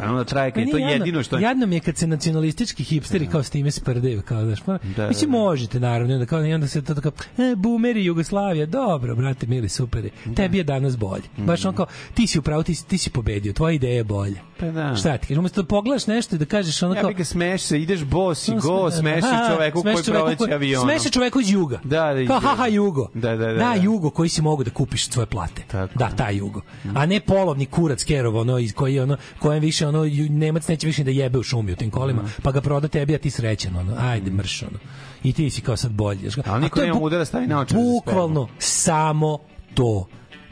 Pa onda traje kad Ma je to jadno- jedino što. Jadno mi je kad se nacionalistički hipsteri kao s time sprdaju, kao znaš, pa, Da, mislim da, da. možete naravno, onda kao i onda se to tako, e, boomeri Jugoslavija, dobro, brate, mili, super je. Tebi je danas bolje. Baš on kao, ti si upravo, ti, ti si pobedio, tvoja ideja je bolja. Pa da. Šta ti kažeš, umesto da pogledaš nešto i da kažeš ono Ja kao, bi ga smeš se, ideš bos i go, sme- smeši aha, čoveku smeši koji čoveku proleće avionom. Smeši čoveku iz juga. Da, da, Kao, haha, jugo. Da, da, da, Da, da. jugo koji si mogu da kupiš svoje plate. Tako. Da, taj jugo. A ne polovni kurac Kerov, ono, iz koji ono, kojem više, ono, Nemac neće više da jebe u šumi u tim kolima, pa ga proda tebi, a ti srećan, ono, ajde, mrš, ono. I ti si kao sad bolji. Ali niko nema muda da stavi naočare za Bukvalno samo to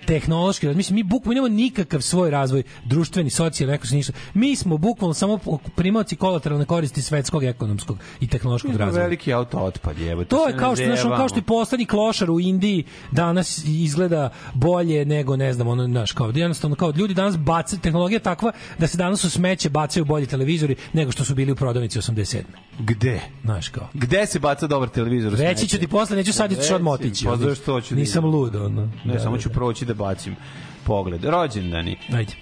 tehnološki. Mislim, mi bukvalno nemamo nikakav svoj razvoj, društveni, socijalni, se ništa. Mi smo bukvalno samo primaoci kolateralne koristi svetskog ekonomskog i tehnološkog razvoja. veliki auto otpad, jebo. To je kao što znaš, kao što i poslednji klošar u Indiji danas izgleda bolje nego ne znam, ono znaš, kao jednostavno kao ljudi danas bace tehnologija takva da se danas u smeće bacaju bolji televizori nego što su bili u prodavnici 87. Gde? Znaš kao. Gde se baca dobar televizor? Reći ću ti posle, neću sad ću odmah otići. Pa zašto hoću da Nisam lud, ono. Ne, Da, samo da, ću da. proći da bacim pogled. Rođendani. Ajde.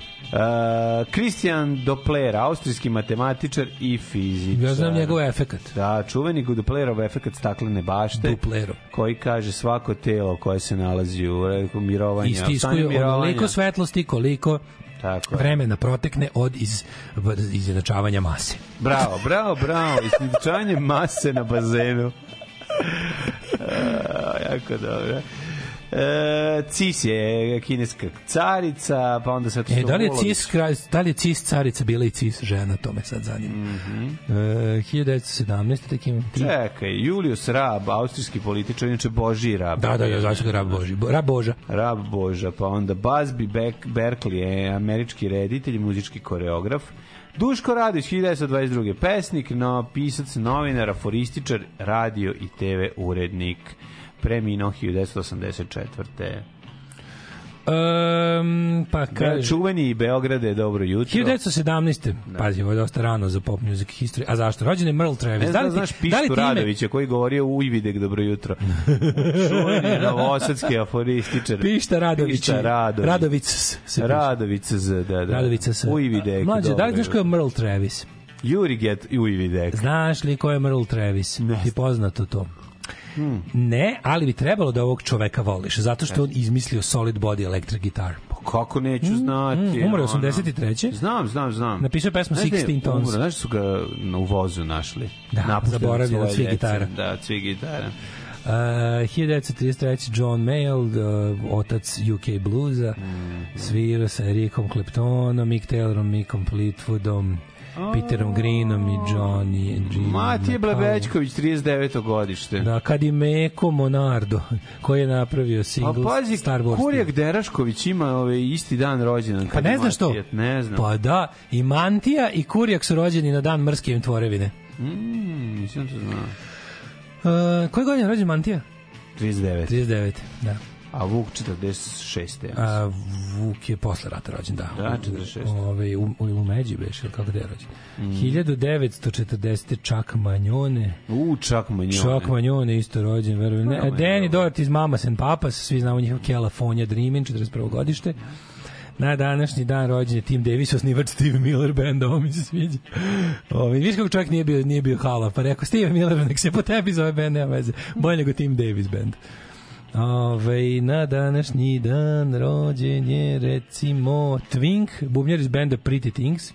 Kristijan Doppler, austrijski matematičar i fizičar. Ja znam njegov efekat. Da, čuveni Doplerov efekat staklene bašte. Duplerov. Koji kaže svako telo koje se nalazi u reku mirovanja. Istiskuju onoliko svetlosti koliko Tako je. vremena protekne od iz, izjednačavanja mase. Bravo, bravo, bravo. Isničanje mase na bazenu. A, jako dobro. E, Cis je kineska carica, pa onda sad E, da li je cis, kralj- da li je cis carica bila i cis žena, to me sad zanima. Mm -hmm. e, 1917. tek imam tri. Čekaj, Julius Rab, austrijski političar, inače Boži Rab. Da, da, da, znači ga Rab Boži. Bo- Rab Boža. Rab Boža, pa onda Busby Beck, Berkeley je američki reditelj, muzički koreograf. Duško Radović, 1922. pesnik, no, pisac, novinar, aforističar, radio i TV urednik. Preminuo 1984. Um, pa Kaže... kaže... Čuveni Beograde, dobro jutro. 1917. Pazi, ovo je dosta rano za pop music history. A zašto? Rođen je Merle Travis. Ne da znam, li da znaš da Pištu ime- Radovića koji govorio u Ividek, dobro jutro. Čuveni novosadski aforističar. Pišta Radović. Pišta Radović. Radović se. Radović z, da, da. Radovica se. U Ividek. Mlađe, da li znaš ko je Merle Travis? Juri Get u Ividek. Znaš li ko je Merle Travis? Ne. Ti poznato to? Ne, ali bi trebalo da ovog čoveka voliš, zato što on izmislio solid body electric guitar. Pa kako neću znati? mm, umro je ono. 83.. Znam, znam, znam. Napisao je pesmu Znaš je 16 Tons. Umro, znaš da su ga na uvozu našli? Da, svoje svih gitara. Da, od svih gitara. Uh, 1933. John Mayall, uh, otac UK bluza, Mm. svirao sa Ericom Claptonom, Mick Taylorom, Mickom Fleetwoodom, Peterom Greenom i Johnny and Jim Matije. Blebećković, 39. godište. Da, kad i Meko Monardo, koji je napravio Pa single pazi, Star Wars. Kurijak Derašković ima ovaj isti dan rođendan. Pa ne znaš to? Ne znam. Pa da, i Mantija i Kurijak su rođeni na dan mrske im tvorevine. Mm, nisam to znao. Uh, koje godine je rođen Mantija? 39. 39, da. A Vuk 46. A, Vuk je posle rata rođen, da. Da, 46. Ove, u, u, u Međi beš, ili kako da je rođen. Mm. 1940. Čak Manjone. U, čak manjone. Čak Manjone isto rođen, verujem. Ne, Danny Doherty iz Mamas and Papas, svi znamo njihov California Dreamin, 41. godište. Na današnji dan rođen je Tim Davis, osnivač Steve Miller benda, ovo mi se sviđa. Ovi, viš kako čovjek nije bio, nije bio hala, pa rekao, Steve Miller, nek se po tebi zove bend, nema veze. Bolje nego Tim Davis band. Ove, na današnji dan rođen je recimo Twink, bubnjar iz benda Pretty Things.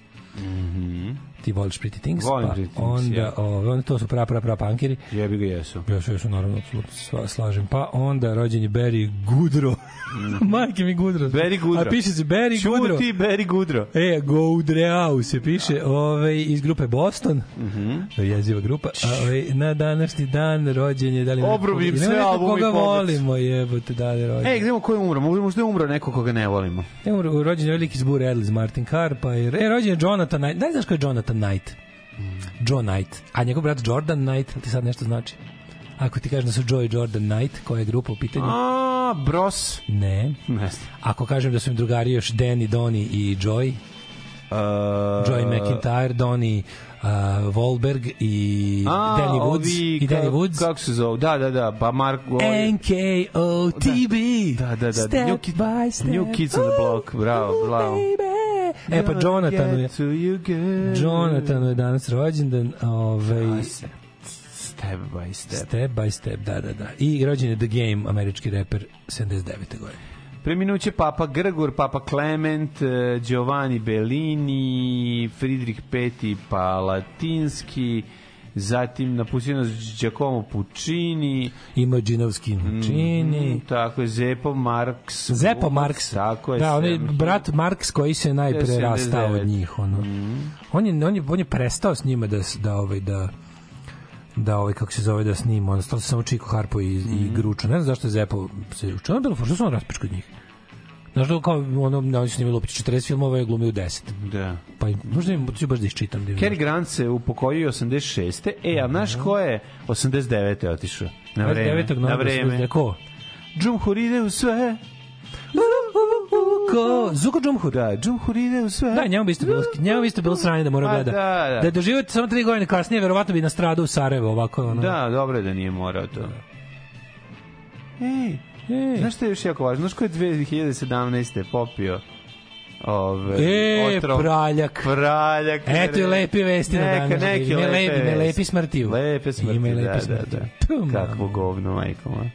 Ti voliš Pretty Things? Volim pa Pretty Things, onda, ja. ove, onda to su pra, pra, pra punkeri. Jebi ga jesu. Ja se naravno apsolutno sva- slažem. Pa onda rođen je Barry Goodro. Majke mi Goodro. Mhm. Barry Goodro. A piše se Barry Goodro. Čuti, Barry Goodro. E, Goudreau se piše ovaj, iz grupe Boston. To je jeziva grupa. A, ovaj, na današnji dan rođen je... Da li Ima sve Koga i pogled. volimo, jebote, da li rođen. Ej, gdje ko je umro? Možda je umro neko koga ne volimo. E, umro- rođen je veliki zbur Edlis Martin Carr, pa je... E, rođen je Jonathan. Da li znaš ko je Jonathan Knight? Joe Knight. A njegov brat Jordan Knight, ti sad nešto znači? Ako ti kažem da su Joe i Jordan Knight, koja je grupa u pitanju? A, Bros. Ne. Ne. Ako kažem da su im drugari još Danny, Donny i Joy, Uh, Joy McIntyre, Donny uh, Wahlberg i A, Danny Woods ovi, i Danny Woods. Kako se zove? Da, da, da. Pa Mark... NKOTB. Da, da, da. Step New, Kid, by step. New Kids on the Block. Bravo, bravo. E pa Jonathanu je. Jonathanu je danas rođendan, ovaj Step by step. Step by step, da, da, da. I rođen je The Game, američki reper 79. godine. Preminuće Papa Grgur, Papa Clement, eh, Giovanni Bellini, Friedrich V. Palatinski, zatim napustio nas Giacomo Puccini, Ima Džinovski čini. mm, tako je, Zepo Marx. Zepo Marks. Tako je. Da, on je brat Marks koji se najpre 79. rastao od njih, ono. Mm. On je on je on je prestao s njima da da ovaj da da ovaj kako se zove da snima, on stalo se samo Čiko Harpo i, Mm. i Gručo. Ne znam zašto je Zepo se učio. Ono je bilo što su on raspičko od njih. Znaš da kao ono, ne, oni su snimili opet 40 filmova i glumio 10. Da. Pa možda im baš da iščitam. Da Cary Grant se upokojio 86. E, a znaš ko je 89. otišao? Na vreme. 29. Na vreme. Ko? Džumhur ide u sve. Ko? Zuko Džumhur. Da, Džumhur ide u sve. Da, njemu bi isto bilo, njemu bi isto bilo sranje da mora Pa gleda. da, da. Da je doživio samo tri godine kasnije, verovatno bi nastradao u Sarajevo ovako. Ono. Da, dobro je da nije morao to. Ej, Ej. znaš što je još jako važno? Znaš ko je 2017. popio ove, E, otrov? praljak. Praljak. Eto i lepi vesti na danas. neke ne lepe lepi, ne lepi smrtiju. Lepe smrti, Ima i lepe da, da, da. Kakvo govno, majko moja.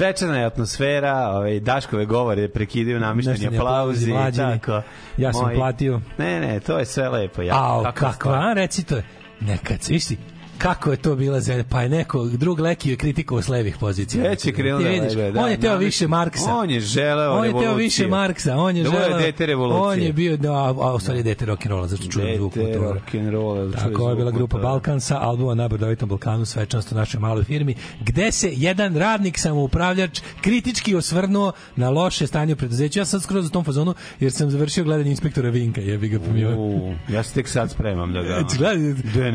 Svečana je atmosfera, ovaj, Daškove govore prekidaju namišteni Našteni aplauzi. mlađeni. Tako. Ja sam platio. Ne, ne, to je sve lepo. Ja, Ao, kakva a, reci to. Nekad, viš ti, kako je to bila zemlja, pa je neko, drug Leki je kritikovao s levih pozicija. Već je krenuo da da, on je teo više Marksa. On je želeo On je teo više Marksa, on je Da želeo... dete revolucije. On je bio, da, a, u stvari je dete rock'n'rolla, zašto čujem zvuk Dete motora. rock'n'rolla. Tako je bila grupa Balkan sa albuma na Brdovitom Balkanu svečanost u našoj maloj firmi, gde se jedan radnik samoupravljač kritički osvrnuo na loše stanje u preduzeću. Ja sam skroz u tom fazonu jer sam završio gledanje inspektora Vinka, jebi ga pa mi je- U, ja se tek sad spremam da ga... Eto, gledaj,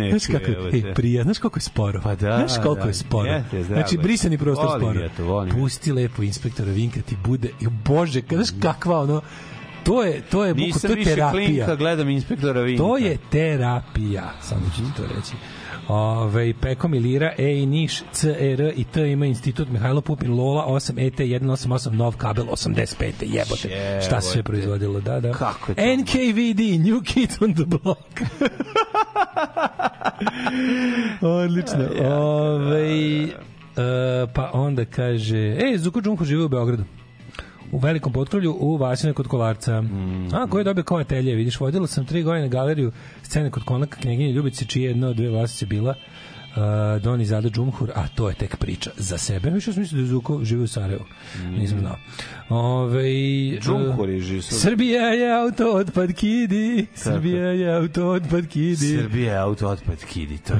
Da znaš kako, prija, znaš koliko je sporo? Pa da, znaš koliko da. je sporo? Jeste, znači, je. brisani prostor Volim sporo. ja to, volim. Pusti lepo inspektora Vinka, ti bude, bože, znaš kakva ono, to je, to je, Nisam to je više terapija. klinka, gledam inspektora Vinka. To je terapija, samo ću ti to reći. Ove, Peko Milira, E i Niš, CR i T ima institut Mihajlo Pupin, Lola 8, ET 188, Nov kabel 85, jebote. Šta se sve proizvodilo, da, da. Kako je to? NKVD, New Kids on the Block. Odlično. Ove, e, pa onda kaže, e, Zuko Džunko živi u Beogradu. U velikom potkrovlju u Vasine kod Kolarca. A, ko je dobio kao atelje, vidiš, vodila sam tri godine galeriju scene kod konaka knjeginje Ljubice, čije jedno od dve vlasice bila uh, Doni Zada Džumhur, a to je tek priča za sebe. Više sam mislio da je Zuko živi u Sarajevu. Nisam znao. Ove, Džumhur je živ. Srbija je auto otpad kidi, Srbija je auto otpad kidi. Srbija je auto otpad kidi. To.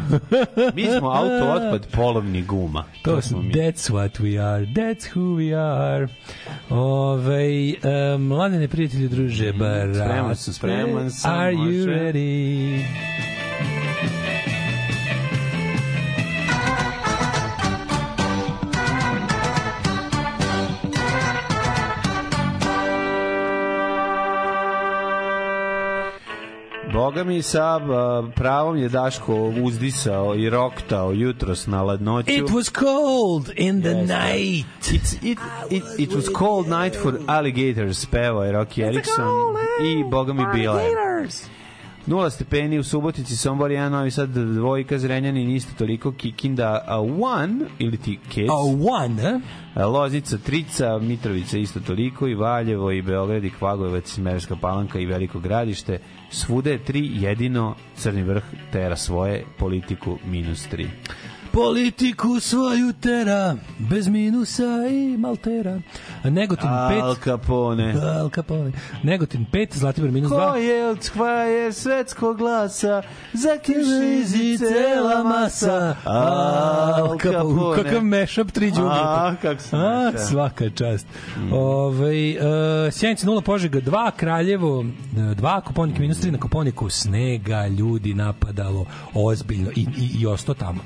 Mi smo auto otpad polovni guma. To smo smo mi. That's what we are. That's who we are. Ove, um, mladene prijatelji druže, barate. Mm, spreman sam, spreman sam, Are you ready? Boga mi sa pravom je Daško uzdisao i roktao jutros na ladnoću. It was cold in the yes, night. It's, it, it, it was cold night for alligators, peva je Rocky Erickson i Boga mi bila. Alligators. 0 stepeni u Subotici, Sombor 1, Novi Sad 2, Zrenjanin isto toliko, Kikinda 1 ili ti Kec. A 1, eh? Loznica, Trica, Mitrovica isto toliko i Valjevo i Beograd i Kvagojevac, Merska Palanka i Veliko Gradište. Svude 3, jedino Crni vrh tera svoje politiku minus 3. Politiku svoju tera, bez minusa i maltera. Negotin 5. Al Capone. Al Capone. Negotin 5, Zlatibor minus 2. Ko je od kvajer svetskog glasa, za kišizi cela masa, Al Capone. Kakav mešap tri đubre. A, kako se A, svaka čast. Mm. Ove, uh, Sjenica 0 Požega 2, Kraljevo 2, Koponik minus 3, na Koponiku snega, ljudi napadalo ozbiljno i, i, i ostao tamo.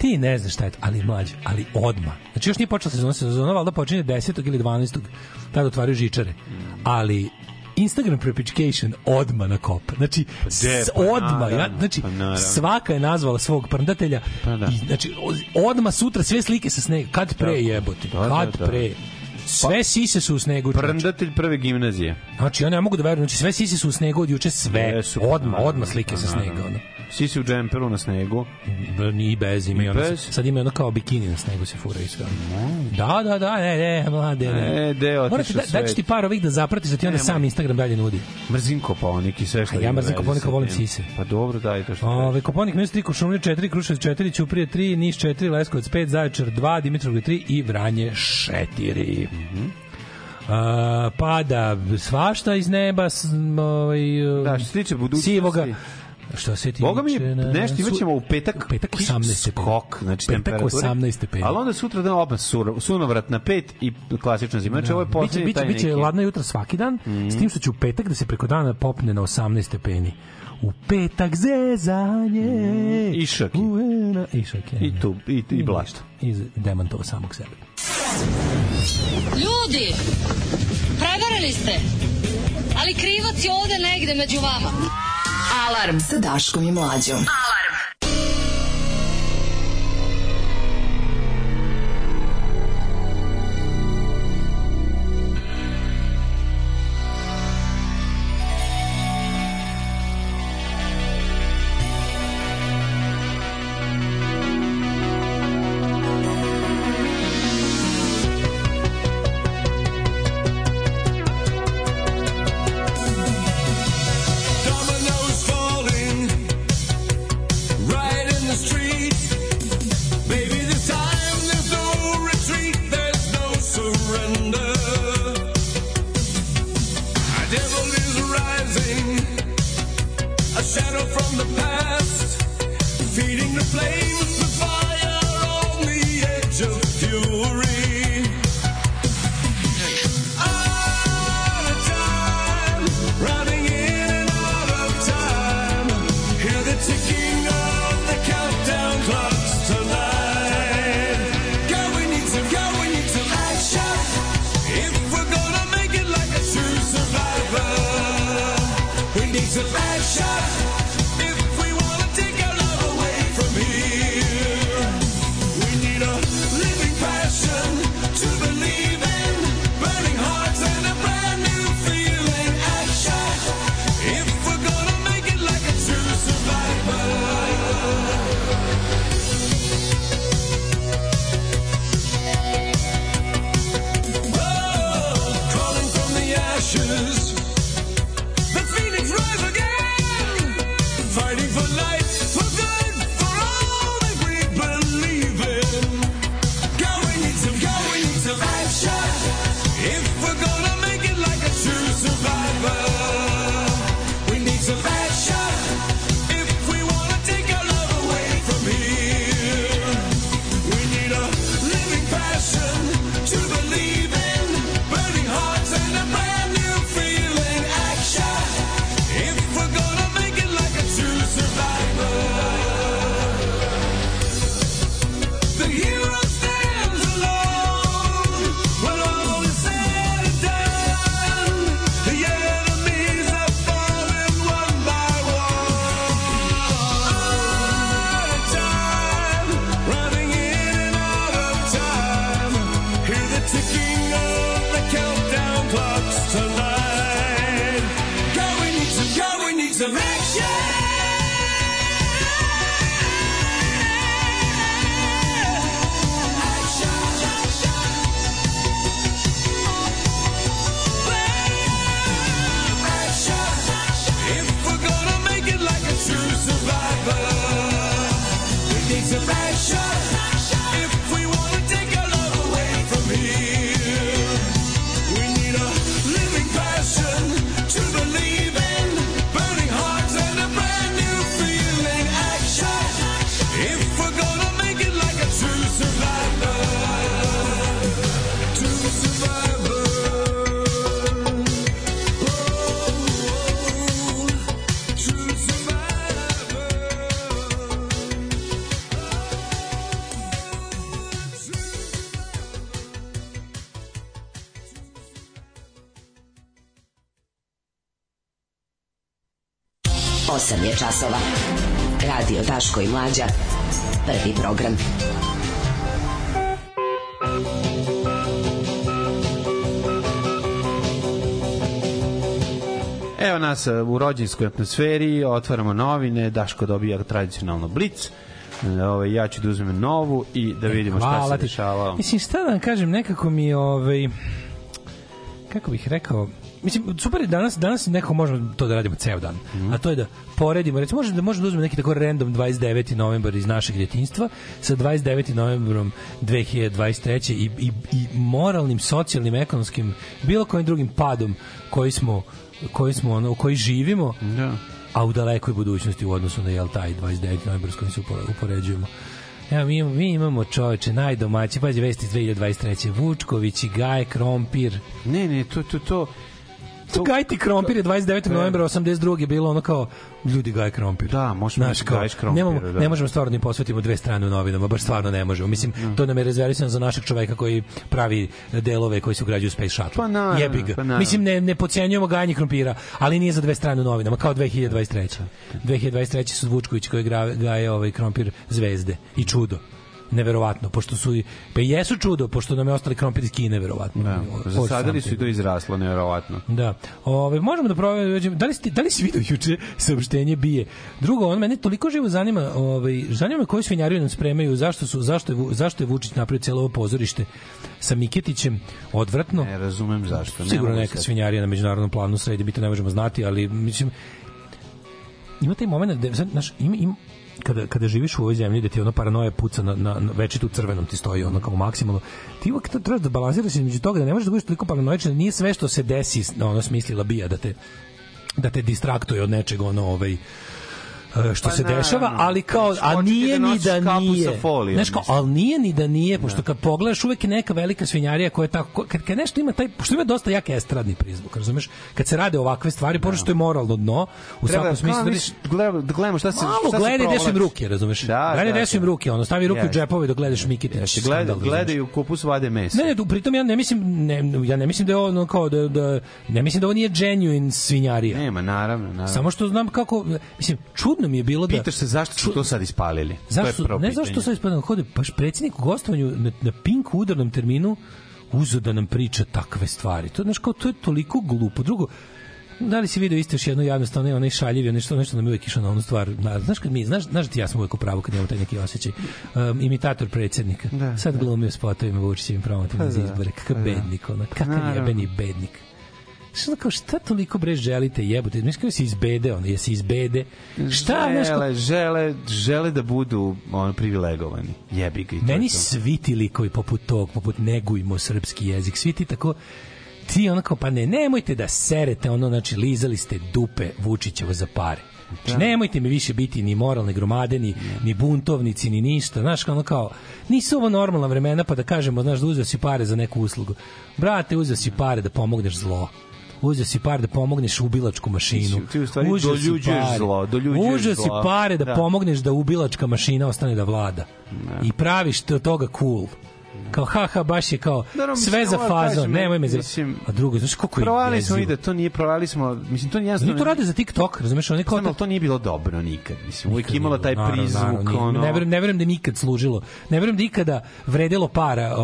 Ti ne znaš šta je to, ali mlađe, ali odma. Znači još nije počela sezona, sezona valjda počinje 10. ili 12. Tada otvaraju žičare. Ali Instagram prepičcation odma na kop. Znači, de, s, pa odma. Ja, znači, pa svaka je nazvala svog prndatelja. Pa da. I, znači, odma sutra sve slike sa snega. Kad pre jebote? Da, da, Kad da. pre? Sve sise su u snegu. Prndatelj prve gimnazije. Znači, ja ne mogu da verujem, znači sve sise su u snegu od juče sve. Pa odma, odma slike sa pa snega. Ono. Svi si u džemperu na snegu. Ni bez, ima i bez? sad ima ono kao bikini na snegu se fura i sve. Da, da, da, ne, ne, mlade. Ne. E, de, otišao da, svet. daću ti par ovih da zapratiš, da ti onda Nemoj. sam Instagram dalje nudi. Mrzim koponik i sve što A ja ima mrzim sa volim sise. Pa dobro, daj to što Ove, Koponik minus 3, Košumlje 4, Kruševac 4, Ćuprije 3, Niš 4, Leskovac 5, Zaječar 2, Dimitrovgrad 3 i Vranje 4. Mhm. A, pada svašta iz neba s, ovaj, Da, što se tiče budućnosti- sivoga što se tiče Boga mi nešto imaćemo u petak, u petak kiš- 18 stepeni. skok, znači Petak temperature. 18 stepeni. Ali onda sutra dan opet sur, sunovrat na 5 i klasična zima. Znači ovo je biće, poslednji biće, taj biće neki. Mhm. ladno jutra svaki dan, s tim što će u petak da se preko dana popne na 18 stepeni. U petak zezanje. Išaki. U ena, išak je. I tu, i, i blašta. I demantovo samog sebe. Ljudi, prevarili ste. Ali krivac je ovde negde među vama. Alarm sa Daškom i Mlađom. Alarm. Daško i Mlađa. Prvi program. Evo nas e, u rođenskoj atmosferi, otvaramo novine, Daško dobija tradicionalno blic, E, ovaj, ja ću da uzmem novu i da vidimo šta E, se ti. dešavalo. Mislim, šta da vam kažem, nekako mi ovaj, kako bih rekao, Mislim, super je danas, danas nekako možemo to da radimo ceo dan. A to je da poredimo, recimo, možemo da, možemo da uzmemo neki tako random 29. novembar iz našeg djetinjstva sa 29. novembrom 2023. I, i, i moralnim, socijalnim, ekonomskim, bilo kojim drugim padom koji smo koji smo ono, u koji živimo Da. a u dalekoj budućnosti u odnosu na jel taj 29. novembar s kojim se upore- upoređujemo. Evo, mi, imamo- mi imamo čoveče, najdomaći, pađe vesti iz 2023. Vučković i Gaj Krompir. Ne, ne, to, to, to, To Gaj ti Krompir je 29. novembra 82. bilo ono kao ljudi Gaj Krompir. Da, možemo Znaš, reći kao, Gajš Krompiru, nemamo, da. ne možemo stvarno da im posvetimo dve strane u novinama, baš stvarno ne možemo. Mislim, to nam je rezervisano za našeg čoveka koji pravi delove koji se ugrađuju u Space Shuttle. Pa naravno, Jebi ga. pa naravno. Mislim, ne, ne pocijenjujemo gajanje krompira, ali nije za dve strane u novinama, kao 2023. 2023. su Vučković koji gaje ovaj krompir zvezde i čudo neverovatno, pošto su pa jesu čudo, pošto nam je ostali krompir iz Kine, verovatno. Da, zasadili su i to izraslo, nevjerovatno. Da. Ove, možemo da proverimo, da li, ste, da li si vidio juče saopštenje bije? Drugo, on mene toliko živo zanima, ovaj, zanima me koju svinjariju nam spremaju, zašto, su, zašto, je, zašto je Vučić napravio cijelo ovo pozorište sa Miketićem, odvratno. Ne razumem zašto. ne Sigurno neka sad. svinjarija na međunarodnom planu sredi, mi to ne možemo znati, ali mislim, ima taj moment da, znaš, ima, ima, kada, kada živiš u ovoj zemlji da ti ono paranoja puca na, na, na večitu crvenom ti stoji ono kao maksimalno ti uvek to trebaš da balansiraš između toga da ne možeš da budeš toliko paranoičan nije sve što se desi ono smislila bija da te da te distraktuje od nečeg ono ovaj što Pa se naravno. dešava, ali kao, a nije da ni da nije. folijom, Znaš kao, ali nije ni da nije, pošto kad pogledaš uvek je neka velika svinjarija koja je tako, kad, kad nešto ima taj, pošto ima dosta jak estradni prizvuk, razumeš? Kad se rade ovakve stvari, pošto što je moralno dno, u Treba svakom smislu, kao da gledamo, da šta se Malo gledaj gde su im ruke, razumeš? Da, gledaj da, gde su im da. ruke, ono, stavi ruke u Jeste. džepove dok gledaš Mikitić. Jeste, skandal, gleda, razumeš? gledaju kupus vade mesa. Ne, ne, pritom ja ne mislim ne, ja ne mislim da je ono kao da, da ne mislim da ovo nije genuine svinjarija. Nema, naravno, naravno. Samo što znam kako mislim čudno mi je bilo da Pitaš se zašto su to sad ispalili. To Zašto? je prvo Ne zašto sad ispadno hode, baš predsjednik u gostovanju na, na Pink udarnom terminu uzeo da nam priča takve stvari. To, znaš, kao, to je toliko glupo. Drugo, da li si video isto još jedno jednostavno onaj šaljivi, nešto, nešto nam je uvek išlo na onu stvar. Na, znaš, kad mi, znaš, znaš da ti ja sam uvek u pravu kad imamo taj neki osjećaj. Um, imitator predsjednika. Da, Sad glumio spotovima Vučićevim promotivnim Pa za da, izbore. Kakav pa da. bednik, ono, kakav Naravno. jebeni bednik. Šta ono kao, šta toliko bre želite jebote? Mislim kao si iz bede, ono, jesi iz bede. Šta, znaš, kao- žele, žele, žele da budu ono, privilegovani. Jebi ga Meni je to. svi ti likovi poput tog, poput negujmo srpski jezik, svi ti tako ti ono kao, pa ne, nemojte da serete ono, znači, lizali ste dupe Vučićevo za pare. Znači, nemojte mi više biti ni moralne gromade, ni, ni buntovnici, ni ništa. Znaš, ono kao, nisu ovo normalna vremena pa da kažemo, znaš, da uzeo si pare za neku uslugu. Brate, uzeo si pare da pomogneš zlo. Uzeo si pare da pomogneš ubilačku mašinu. Ti- ti u stvari Uzeo doljuđuješ pare- zlo, doljuđuješ Uzeo si pare da, Da. pomogneš da ubilačka mašina ostane da vlada. I praviš te od toga cool. Kao ha ha baš je kao mislim, sve za fazon, nemoj me mislim, A drugo, znaš kako je Provali smo i jezivo. da to nije, provali smo, mislim, to nije Oni jednostavno... to rade za TikTok, razumeš, oni kao Znam, ali to nije bilo dobro nikad. Mislim, imalo nije taj prizvuk, ono... Ne verujem, ne verujem da nikad služilo. Ne verujem da ikada vredelo para.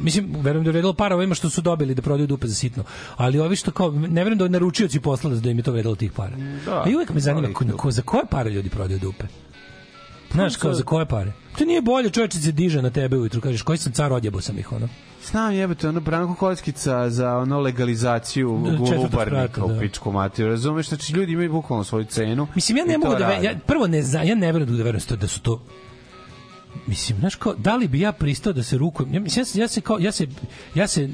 Mislim, verujem da vredelo para ovima što su dobili da prodaju dupe za sitno. Ali ovi što kao, ne verujem da naručioci poslali da im je to vredelo tih para. Da, A i uvek me zanima ko, ko, za koje pare ljudi prodaju dupe. Znaš, kao za koje pare? To nije bolje, čovječe se diže na tebe ujutru, kažeš, koji sam car, odjebo sam ih, ono. Znam jebate, ono Branko Kockica za ono legalizaciju Da, golubarnika sprata, u da. pičku materiju, razumeš? Znači, ljudi imaju bukvalno svoju cenu. Mislim, ja ne mogu da... Ve, ja, prvo, ne zna, ja ne verujem da verujem sto- da su to Mislim, znaš kao, da li bi ja pristao da se rukujem? Ja, mislim, ja, se- ja se kao, ja se, ja se,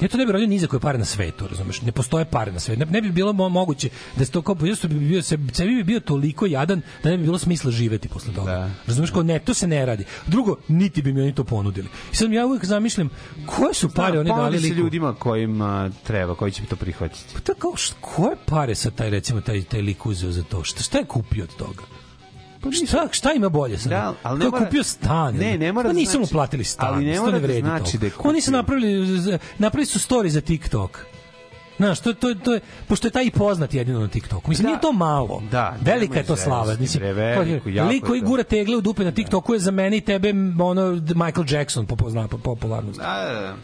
ja to ne bih radio ni za koje pare na svetu, razumeš? Ne postoje pare na svetu. Ne, ne bi bilo mo moguće da se to kao, jednostavno bi bio, se, sebi bi bio toliko jadan da ne bi bilo smisla živeti posle toga. Da. Razumeš, kao ne, to se ne radi. Drugo, niti bi mi oni to ponudili. I sad ja uvijek zamišljam, koje su pare Da, oni dali liku? ljudima kojima treba, koji će to prihvatiti. Pa št, koje pare sa taj, recimo, taj, taj lik uzeo za to? Šta, šta je kupio od toga? Pa šta, šta ima bolje sad? Da, ali ne mora- kupio stan? Ne, ne mora pa da mu znači- platili stan. ali ne mora ne da znači da je kupio. Oni su napravili, napravili su story za TikTok. Znaš, to, to, to je, pošto je taj i poznat jedino na TikToku. Mislim, Da. nije to malo. Da, Velika je to slava. Mislim, bre, veliku, lik koji gura tegle u dupe na TikToku je za mene i tebe ono Michael Jackson po pozna, po popularnosti. Da, da, da.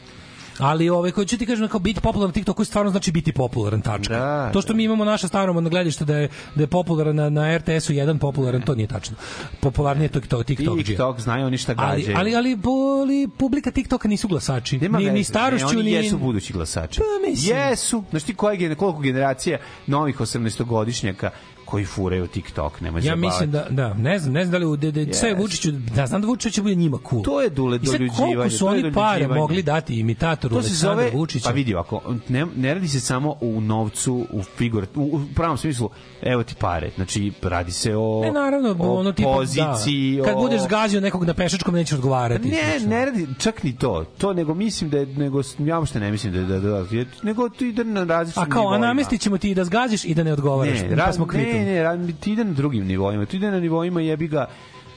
Ali ovaj koji ću ti kažem kao biti popularan na TikToku stvarno znači biti popularan tačka. Da, to što mi imamo naša staromodno gledište da je da je popularan na, na RTS-u jedan popularan, to nije tačno. Popularnije je to TikTok, TikTok. TikTok, znaju oni šta Ali, gađaju. ali, ali, boli, publika TikToka nisu glasači. Nema ni, veze. ni starošću, ne, oni ni... jesu budući glasači. Pa, mislim. Jesu. Znaš ti koje, gener- koliko generacija novih 18-godišnjaka koji furaju TikTok, nemoj se Ja mislim da da ne znam, ne znam da li u de, de, sve Yes. Vučiću, da znam da Vučić će bude njima cool. To je dule I sad doljuđivanje, koliko su oni pare mogli dati imitatoru Aleksandra Vučića? pa vidi ovako, ne, ne radi se samo u novcu, u figur, u, u pravom smislu, evo ti pare, znači radi se o, Ne, naravno, o ono tipa, poziciji, da. Kad o- budeš zgazio nekog na pešačkom, nećeš odgovarati. Ne, slično. ne radi čak ni to. To nego mislim da je nego ja uopšte ne mislim da da da, da nego to ide na različitim A kao, a nivoima. namestit ćemo ti da zgaziš i da ne odgovaraš. Ne, pa raz, smo kvitum. Ne, ne, ti ide na drugim nivoima. Ti ide na nivoima jebi ga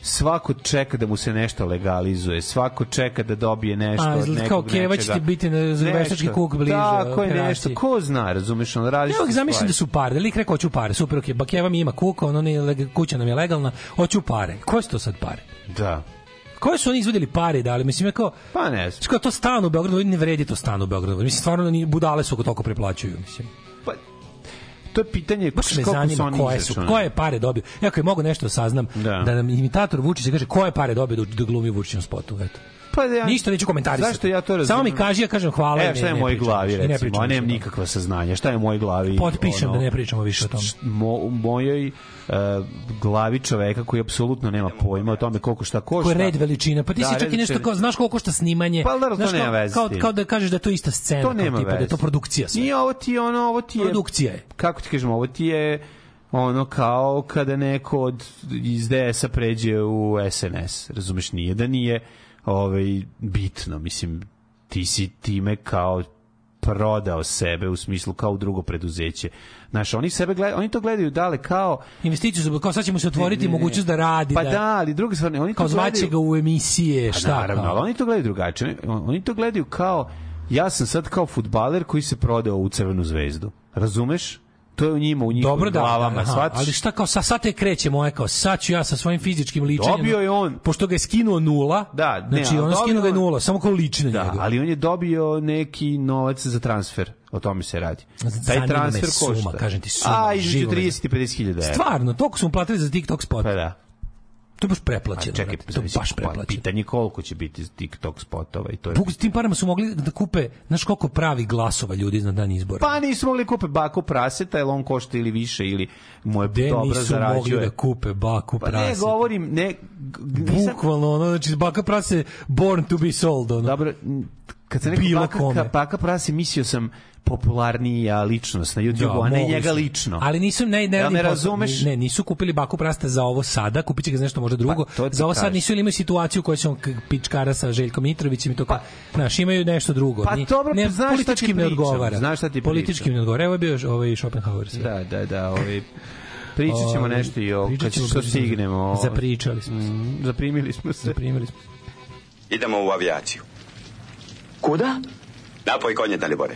svako čeka da mu se nešto legalizuje, svako čeka da dobije nešto A, od nekog kao Keva će ti biti na- veštački kuk bliže Tako je nešto, ko zna, razumeš, on radi Ja zamislim da su pare, da lik rekao hoću pare, super, ok, bakeva mi ima kuka, ono leg- kuća nam je legalna, hoću pare. Koje su to sad pare? Da. Koje su oni izvodili pare dali? Mislim, ja kao, Pa ne znam. Kao to stan u Beogradu, ne vredi to stan u Beogradu. Mislim, stvarno ni budale su oko toliko preplaćuju. Mislim. To je pitanje Baš me zanima koje su, koje pare dobio. Evo, ako mogu nešto da saznam, Da. da, nam imitator Vučića kaže koje pare dobio da, da glumi u spotu. Eto. Pa da ja, Ništa neću komentarisati. Zašto ja to razumem? Samo mi kaži, ja kažem hvala. Evo ne- šta je u ne mojoj glavi, ne recimo, a nemam nikakva saznanja. Šta je u mojoj glavi? Potpišem da ne pričamo više o tome. Mo, u mojoj uh, glavi čoveka koji apsolutno nema pojma o tome koliko šta košta. Ko je red veličina. Pa ti Da, si čak i nešto kao, znaš koliko košta snimanje. Pa, naravno, to nema kao, veze kao, kao da kažeš da je to ista scena. To nema tipa, Da je to produkcija sve. Nije ovo ti je ono, ovo ti je... Produkcija je. Kako ti kažemo, ovo ti je ono kao kada neko od iz DS-a pređe u SNS, razumeš, nije da nije ovaj, bitno, mislim, ti si time kao prodao sebe u smislu kao u drugo preduzeće. Znaš, oni sebe gledaju, oni to gledaju dale kao Investiciju su, kao sad ćemo se otvoriti Ne, ne, mogućnost da radi. Pa da, ali druga stvar, oni kao zvaće gledaju- ga u emisije, Pa šta naravno, kao? ali oni to gledaju drugačije. Oni- Oni to gledaju kao ja sam sad kao futbaler koji se prodao u Crvenu zvezdu. Razumeš? To je u njima, u njihovim Dobro da, glavama. aha, shvatiš? ali šta kao sa sad te kreće moje kao sad ću ja sa svojim fizičkim ličenjem. Dobio je on. Pošto ga je skinuo nula. Da, ne, znači on skinuo ga je nula, samo kao liči na Da, njega. ali on je dobio neki novac za transfer. O tome se radi. Zanima Taj me transfer suma, košta. kažem ti, suma, A, između živo me. 30 i 50 hiljada. Stvarno, toliko su mu platili za TikTok spot. Pa da. To je baš preplaćeno. čekaj, to je baš preplaćeno. pitanje koliko će biti TikTok spotova i to je... Bog, s tim parama su mogli da kupe, znaš koliko pravi glasova ljudi na dan izbora. Pa nisu mogli kupe baku praseta, jer on košta ili više ili mu je dobro nisu mogli zarađuje. da kupe baku Pa ne, govorim, ne... nisam- Bukvalno, ono, znači, baka prase born to be sold, ono. Dobro, kad sam rekao Bilo baka, baka prase, mislio sam popularnija ličnost na YouTube, a ne njega su. lično. Ali nisu ne ne, radim me posao. razumeš? Ne, nisu kupili baku prasta za ovo sada, kupiće ga za nešto možda drugo. Pa, to ti za ovo sad nisu ili imaju situaciju koju se on pičkara sa Željkom Mitrovićem i to kao, znaš, imaju nešto drugo. Pa dobro, ne, znaš šta ti politički mi ne pričam, odgovara. znaš šta ti Politički pričam. mi ne odgovara. Evo je bio ovaj Schopenhauer. sve. Da, da, da, ovaj Pričat ćemo Ovaj, nešto i o, kad ćemo, što stignemo. Zapričali smo se. Mm, Zaprimili smo se. Zaprimili smo. Idemo u avijaciju. Kuda? Napoj konje, Dalibore.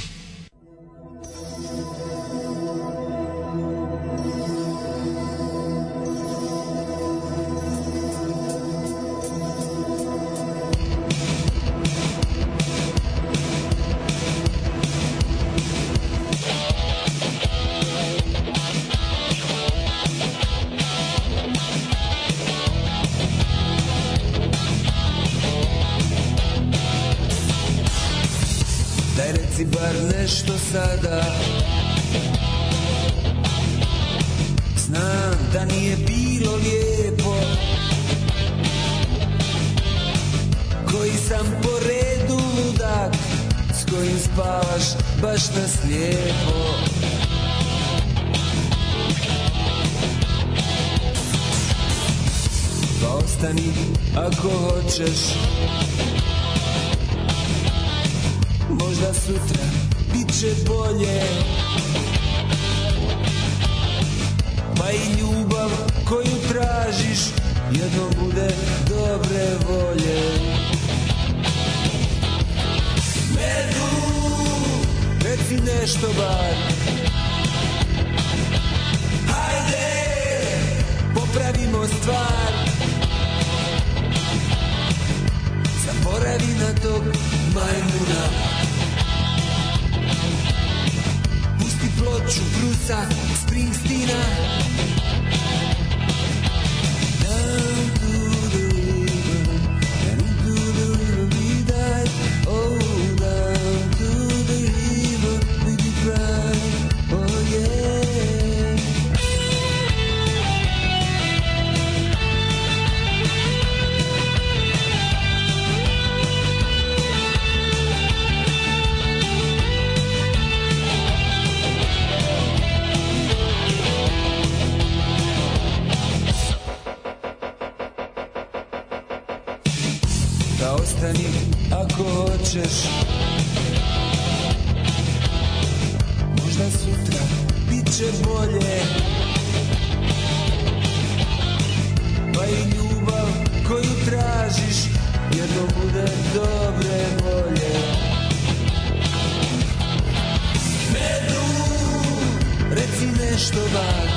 Nešto bar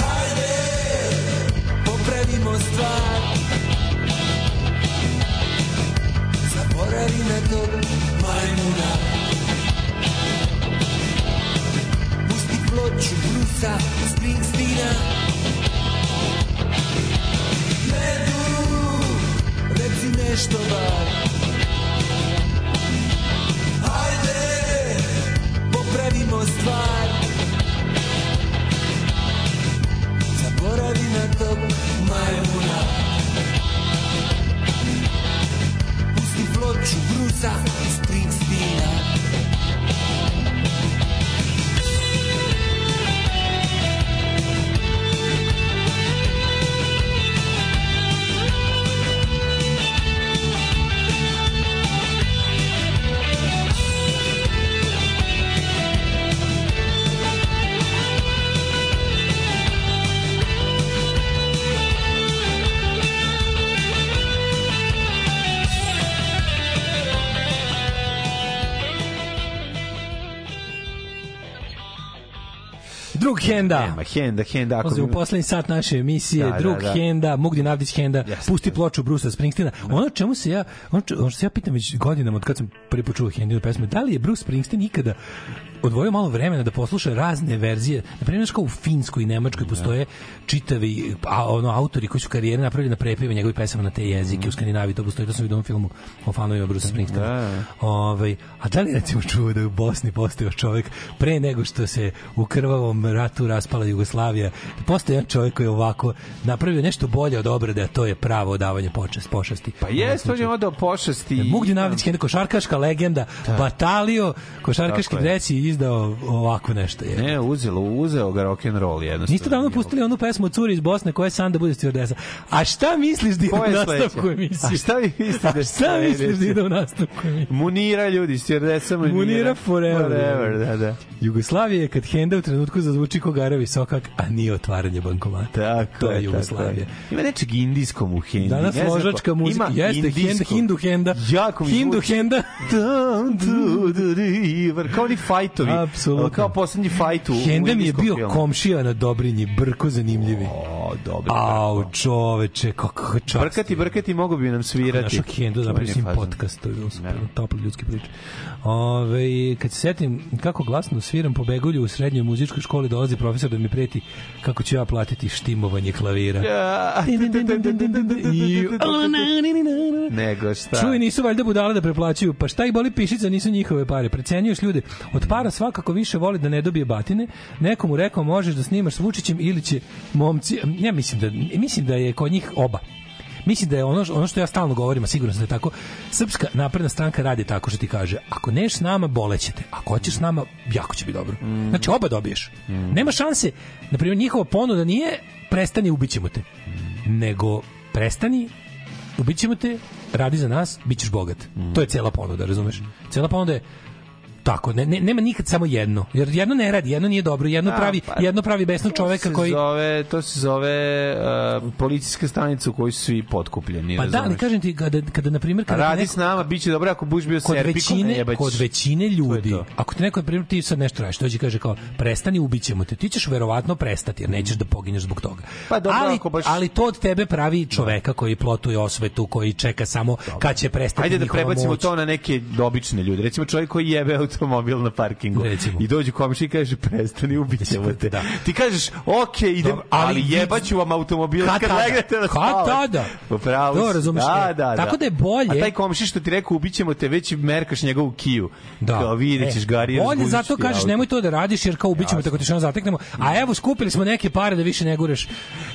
Hajde, popravimo stvar. Zaboravi na tog majmuna. Pusti ploču Brusa Springsteena Medu, reci nešto bar popravimo stvar. Zaboravi na tog majmuna. Pusti ploču Brusa Springsteena Drug Henda. Nema, Henda, Henda. Ako... Ulazimo u poslednji sat naše emisije, Da, da, da, drug da. Henda, Mugdin Avdić Henda, pusti ploču Brusa Springsteena. Ono čemu se ja, ono, ono što se ja pitam već godinama od kad sam prvi put čuo Hendinu pesmu, da li je Bruce Springsteen ikada odvojio malo vremena da posluša razne verzije, na primjer, kao u Finskoj i Nemačkoj postoje čitavi a, ono, autori koji su karijere napravili na prepive njegovih pesama na te jezike, u Skandinaviji to postoji, to sam vidio u filmu o fanovima Bruce Springsteena. Da. Ovaj, a da li recimo čuo da je u Bosni postao čovjek pre nego što se u krvavom je rat tu raspala Jugoslavija. Postoji jedan čovjek koji je ovako napravio nešto bolje od obrade, a to je pravo odavanje počast, pošasti. Pa jeste, on je odao pošasti. Mugdi Navdić, jedna košarkaška legenda, Batalio, košarkaški dreci izdao ovako nešto. Je. Ne, uzelo, uzeo ga rock and roll jednostavno. Niste davno pustili onu pesmu od curi iz Bosne koja je san da bude stewardesa. A šta misliš da ide u nastavku emisije? A šta vi mislite da šta misliš da ide u nastavku emisije? Munira ljudi, stjerdesa Munira. Munira forever. Forever, da, da. Jugoslavija je kad Henda u trenutku zazvuči ko Garavi sokak, a nije otvaranje bankomata. Tako to je tako Jugoslavija. Ima nečeg indijskom u Hindi. Danas ne ložačka ko- muzika. Ima Jeste, indijsko. Hindu Henda. Jako mi Hindu zvuči. Henda. Kao oni fajtovi. Apsolutno. Kao poslednji fajt u, Henda mi je bio filmu. komšija na Dobrinji, brko zanimljivi. O, dobro. Au, čoveče, kako čast. Brkati, brkati, mogu bi nam svirati. Našo Hendu, fazon. podcast, to je bilo super, topli ljudski priče. Ove, kad se setim kako glasno sviram po begulju u srednjoj muzičkoj školi, dolazi profesor da mi preti kako ću ja platiti štimovanje klavira. Ja. I-. Nego šta? Čuj, nisu valjda budale da preplaćuju. Pa šta ih boli pišica, nisu njihove pare. Precenjuješ ljude. Od para svakako više voli da ne dobije batine. Nekomu rekao možeš da snimaš s Vučićem ili će momci... Ja mislim da, mislim da je kod njih oba. Mislim da je ono, ono što ja stalno govorim, a sigurno sam da je tako, Srpska napredna stranka radi tako što ti kaže, ako neš s nama, bolećete. Ako hoćeš s nama, jako će biti dobro. Znači, oba dobiješ. Nema šanse. Naprimjer, njihova ponuda nije prestani, ubićemo te. Nego prestani, ubićemo te, radi za nas, bit ćeš bogat. To je cela ponuda, razumeš? Cela ponuda je tako, ne, ne, nema nikad samo jedno. Jer jedno ne radi, jedno nije dobro, jedno A, pravi, pa, jedno pravi besnog To čoveka se koji Zove, to se zove uh, policijska stanica u kojoj su svi potkupljeni. Pa da, razumeš? kažem ti kada kada na primjer kada ti radi neko- s nama, bit će dobro ako budeš bio kod serpikom, većine, jebaćeš. kod većine ljudi, to. ako te neko, na primjer, ti sad nešto radiš, dođe kaže kao, prestani, ubićemo te, ti ćeš verovatno prestati, jer nećeš da poginješ zbog toga. Pa dobro, ali, ako baš- ali to od tebe pravi čoveka koji plotuje osvetu, koji čeka samo kad će prestati Ajde da prebacimo moć. to na neke obične ljude. Recimo čovjek koji jebe automobil na parkingu. Recimo. I dođe komši i kaže prestani ubićemo te. Da. Ti kažeš ok, idem, Dobro, ali ali, jebaću vam automobil Kad kad, legnete na Kad spavanje. tada? Upravo To si. razumeš, Da, e, da, da. tako da je bolje- A taj komši što ti rekao ubićemo te, već merkaš njegovu kiju. Da. Kao vidjet ćeš E, gari. Bolje zato ti kažeš auto. nemoj to da radiš jer kao ubićemo te ako te što zateknemo. A evo skupili smo neke pare da više ne gureš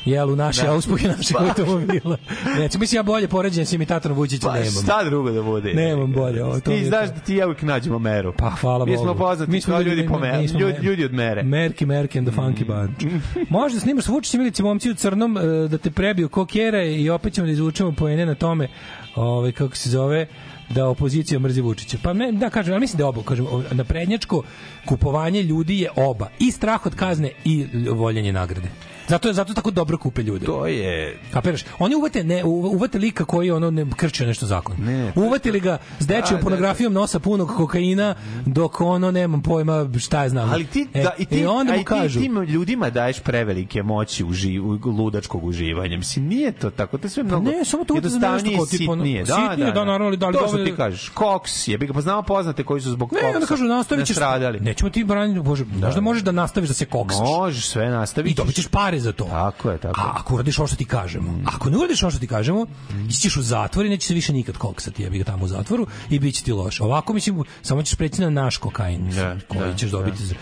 jel u naše Da. auspuhe naših Pa. automobila. Neće, mislim ja bolje poređenje s imitatorom Vučića Pa nemam. šta drugo da bude? Nemam bolje, ovo, Ti znaš da ti ja uvijek nađemo meru. Pa hvala Mi Bogu. smo poznati kao ljudi, po mere, mi smo ljudi, ljudi od mere. Merki, Merki and the Funky Bunch. Možda snimaš s Vučićem ili će momci u crnom e, da te prebiju ko kjera i opet ćemo da izvučemo poene na tome ovaj, kako se zove da opozicija mrzi Vučića. Pa ne, da kažem, ali mislim da je oba, kažem, naprednjačko kupovanje ljudi je oba. I strah od kazne i voljenje nagrade. Zato je zato tako dobro kupe ljude. To je... Kapiraš? Oni uvate ne uvate lika koji ono ne krči nešto zakon. Ne. Uvatili ga s dečijom Da, da, pornografijom nosa punog kokaina dok ono nemam pojma šta je znam. Ali ti, e, da, i ti, e, onda mu i ti kažu tim ljudima daješ prevelike moći u, ži, u ludačkog uživanja. Mislim, nije to tako, to je sve mnogo ne, samo to utjecaj na nešto jednostavnije kao i tipa ono- sitnije. Da, sitnije, da, naravno, ali da li to što ti kažeš, koks, jebi ga, pa znamo poznate koji su zbog Ne, koksa onda kažu nastavit ćeš. nastradali. Nećemo ti braniti, bože, možda možeš da nastaviš da se koksaš. Možeš sve nastaviti. I dobit ćeš pare za to. Tako je, tako je. A ako uradiš ovo što ti kažemo, ako ne uradiš ovo što ti kažemo, ići ćeš u zatvor i neće se više nikad koksati, jebi ga tamo u zatvoru i bit će ti loše. Ovako, mislim, samo ćeš preći na naš kokain, mislim, Da, koji da, ćeš dobiti za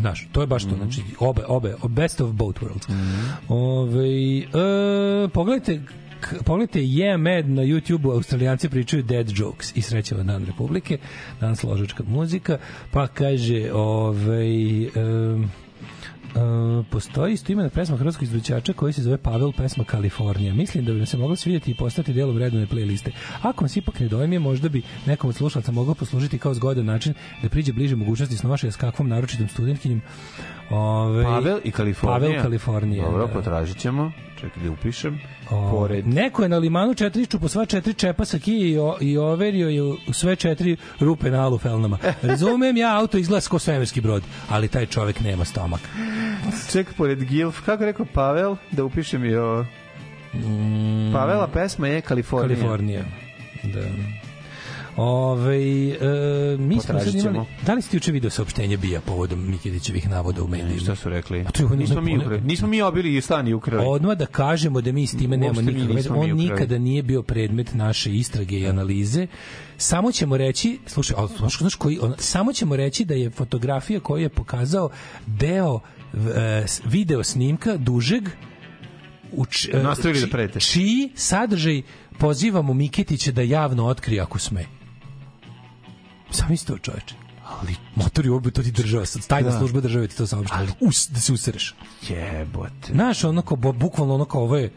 Znaš, to je baš to, znači, obe, obe, best of both worlds. Ove, e, pogledajte, pogledajte Yeah Mad na YouTube-u, australijanci pričaju dead jokes i srećeva dan Republike, danas ložačka muzika, pa kaže, ovaj, em, Uh, postoji isto imena pesma hrvatskog izvođača koji se zove Pavel pesma Kalifornija. Mislim da bi nam se moglo svidjeti i postati delom redovne playliste. Ako vam se ipak ne dojmije, možda bi nekom od slušalaca moglo poslužiti kao zgodan način da priđe bliže mogućnosti snovašaja s kakvom naročitom studentkinjom. Ove, Pavel i Kalifornija. Pavel Kalifornija. Dobro, da. potražit ćemo. Čekaj da upišem. O, Pored. Neko je na limanu četiri po sva četiri čepa sa kije i, o, i overio je u sve četiri rupe na alufelnama. Razumem ja, auto izgleda kao svemirski brod, ali taj čovek nema stomak. Ček, pored Gilf. Kako rekao Pavel? Da upišem i o... Pavela pesma je Kalifornija. Kalifornija. Da. Ove, e, mi smo sad imali, da li ste juče video saopštenje bija povodom Mikitićevih navoda u medijima? Šta su rekli? A to je Nismo mi ukrali. Nismo mi obili i stan i ukrali. Odmah da kažemo da mi s time nemamo nikakve On nikada nije bio predmet naše istrage i analize. Samo ćemo reći, slušaj, ali znaš, znaš koji, on, samo ćemo reći da je fotografija koju je pokazao deo e, video snimka dužeg u e, Nastavili da či- prete. čiji sadržaj pozivamo Mikitića da javno otkrije ako sme. Sam isto čoveče. Ali Motori ovo bi to ti država, sad tajna Da. služba države ti to saopšta. Us, da se usereš. jebote. Znaš, ono kao, bu- bukvalno ono kao ovo je,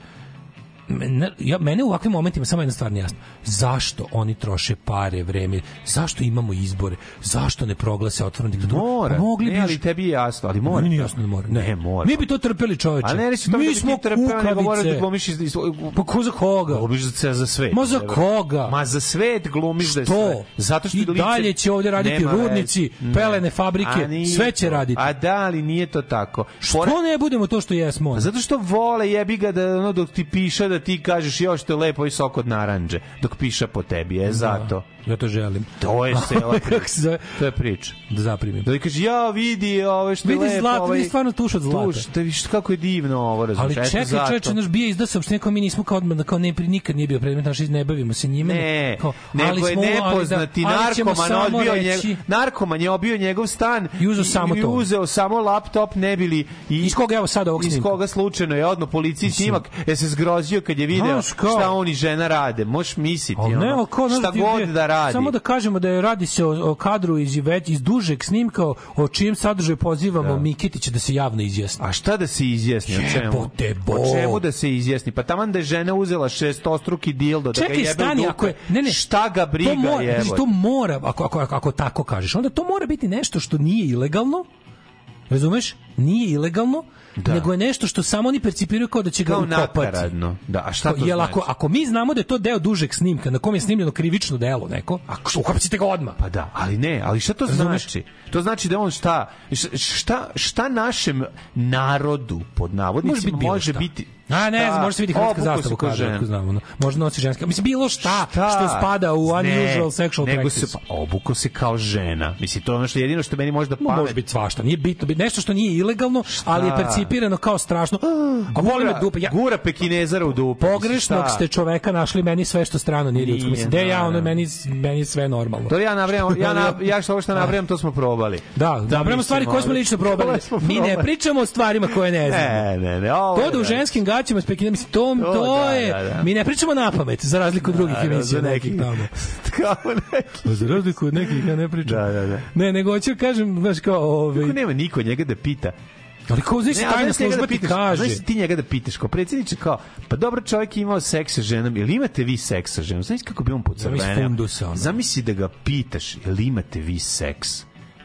ja, mene u ovakvim momentima samo jedna stvar nije jasna. Zašto oni troše pare, vreme? Zašto imamo izbore? Zašto ne proglase otvorenu diktaturu? Mora. Mogli bi ali tebi je jasno, ali mora. Meni nije jasno da mora. Ne, Ne, mora. Mi bi to trpeli, čoveče. A ne reći to Mi da smo trpeo, nego mora da glumiš iz, iz, Pa ko za koga? Glumiš za, za svet. Ma za koga? Ma za svet glumiš da je Što? sve. Zato što I lice- dalje će ovdje raditi Nema rudnici, Ne. pelene fabrike, nije sve će to. raditi. A da, ali nije to tako. Što ne budemo to što jesmo? Zato što vole jebi ga da ono dok ti piše da ti kažeš još što je lepo i sok od naranđe dok piše po tebi je zato Ja to želim. to je cela priča to je priča Da zaprimim. da kaže ja vidi ovo što je Vidi lepo zlato, ovaj, vidi stvarno tuš od zlata. tuš da vidiš kako je divno ovo razumiješ Ali čekaj, čekaj, naš bio izda saopštenje kao mi nismo kao odmah, kao ne, nikad nije bio predmet naš, ne bavimo se njime. Ne, kao, nego je smo- ali da- nepoznati ali ćemo narkoman samo odbio reći- njegov, narkoman je obio njegov stan I uzeo samo i to. uzeo samo laptop ne bili i Iz koga evo sada ovog iz snimka? koga slučajno je odno policiji snimak je se zgrozio kad je video šta on i žena rade možeš misliti Ali ono, ali šta ti- god da radi Samo da kažemo da je radi se o, o kadru iz, već, iz dužeg snimka o, o čijem sadržaju pozivamo Da. Mikitića da se javno izjasni. A šta da se izjasni o čemu? O čemu da se izjasni? Pa taman da je žena uzela šestostruki dildo da Čekaj, ga jebe stani, ako je, ne, ne, šta ga briga to mora, jebote? znači, to mora, ako, ako, ako, ako tako kažeš, onda to mora biti nešto što nije ilegalno, razumeš? Nije ilegalno, Da. nego je nešto što samo oni percipiraju kao da će ga Kao ukopati. Da, a šta to Jel znači? ako, ako mi znamo da je to deo dužeg snimka na kom je snimljeno krivično delo neko, a ukapacite ga odmah. Pa da, ali ne, ali šta to Razumeš? znači? To znači da on šta, šta, šta našem narodu, pod navodnicima, Može biti može biti... A ne Šta? znam, može se vidi hrvatska zastava žena. ako znamo. ono. Možda nosi ženska. Mislim, bilo šta, Šta? što spada u unusual Ne, sexual nego practice. se, pa, obuko se kao žena. Mislim, to je ono što je jedino što meni može da pamet. može biti svašta, nije bitno, bit- nešto što nije ilegalno, ali je percipirano kao strašno. A boli me dupe. Ja, Gura pekinezara u dupe. pogrešnog šta? ste čoveka našli meni sve što strano nije ljudsko. Mislim, de ja, ono, meni, meni sve normalno. To ja nabrajam, ja, na, ja što ovo što nabrajam, to smo probali. Da, napravimo mislim, stvari koje smo lično probali. Mi ne pričamo o stvarima koje ne znamo. Ne, ne, ne. Ovo To da u da. ženskim gaćima spekine, mislim, to, to, To, da, je, da, da. mi ne pričamo na pamet, za razliku od drugih Da, da, emisija za nekih tamo. Kao neki. Pa Za razliku od nekih ja ne pričam. Da, da, da. Ne, nego hoću kažem, znaš kao, ovaj, Kako nema niko njega da pita. ali kao znaš, tajna znaš njega služba da ti pitaš, kaže. Znaš ti njega da pitaš kao predsjedniče kao, pa dobro čovjek je imao seks sa ženom, ili imate vi seks sa ženom? Znaš kako bi on Zamisli fundusa, ono. Zamisli da ga pitaš, ili imate vi seks?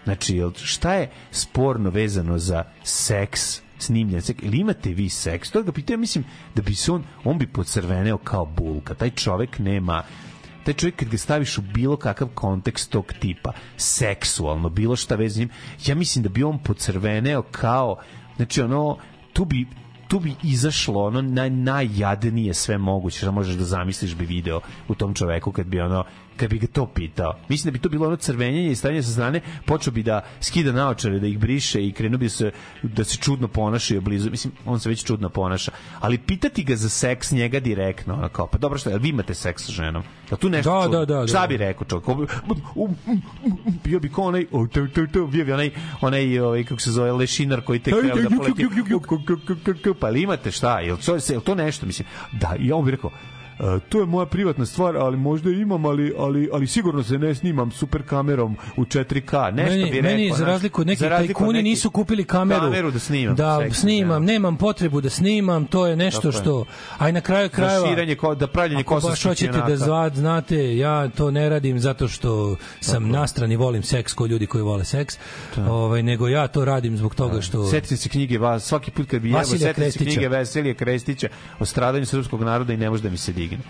Znači, jel, šta je sporno vezano za seks? Snimljen seks, ili imate vi seks? To ga pitaju, mislim, da bi se on, on bi pocrveneo kao bulka. Taj čovjek nema, taj čovjek kad ga staviš u bilo kakav kontekst tog tipa, seksualno, bilo šta njim, ja mislim da bi on pocrveneo kao, znači ono, tu bi tu bi izašlo ono naj, najjadnije sve moguće što možeš da zamisliš bi video u tom čoveku kad bi ono kad bi ga to pitao. Mislim da bi to bilo ono crvenjenje i stanje sa strane, počeo bi da skida naočare, da ih briše i krenuo bi se da se čudno ponaša i oblizu. Mislim, on se već čudno ponaša. Ali pitati ga za seks njega direktno, ono kao, pa dobro što, vi imate seks sa ženom? Jel tu nešto Da, čudno? da, da, da. Šta bi rekao čovjek? Um, um, um, Bio bi kao onaj, bio bi onaj, onaj, ovaj, kako se zove, lešinar koji tek treba da poleti. Pa imate šta? To, jel to nešto? Mislim, da, i on bi rekao, "E, to je moja privatna stvar, ali možda imam, ali, ali, ali sigurno se ne snimam super kamerom u 4K. Nešto meni, bi rekao. meni za razliku od nekih tajkuni nekih- nisu kupili kameru, kameru da snimam. da seks, snimam, nemam potrebu da snimam, to je nešto Tako što aj na kraju krajeva širenje, ko- da pravljenje Ako baš hoćete da zvad, znate, ja to ne radim zato što sam na strani volim seks ko ljudi koji vole seks, ovaj, nego ja to radim zbog toga što... Setite se knjige vas svaki put kad bi jebo, Vasilija setite se knjige Vasilija Krestića o stradanju srpskog naroda i ne može da mi se digne.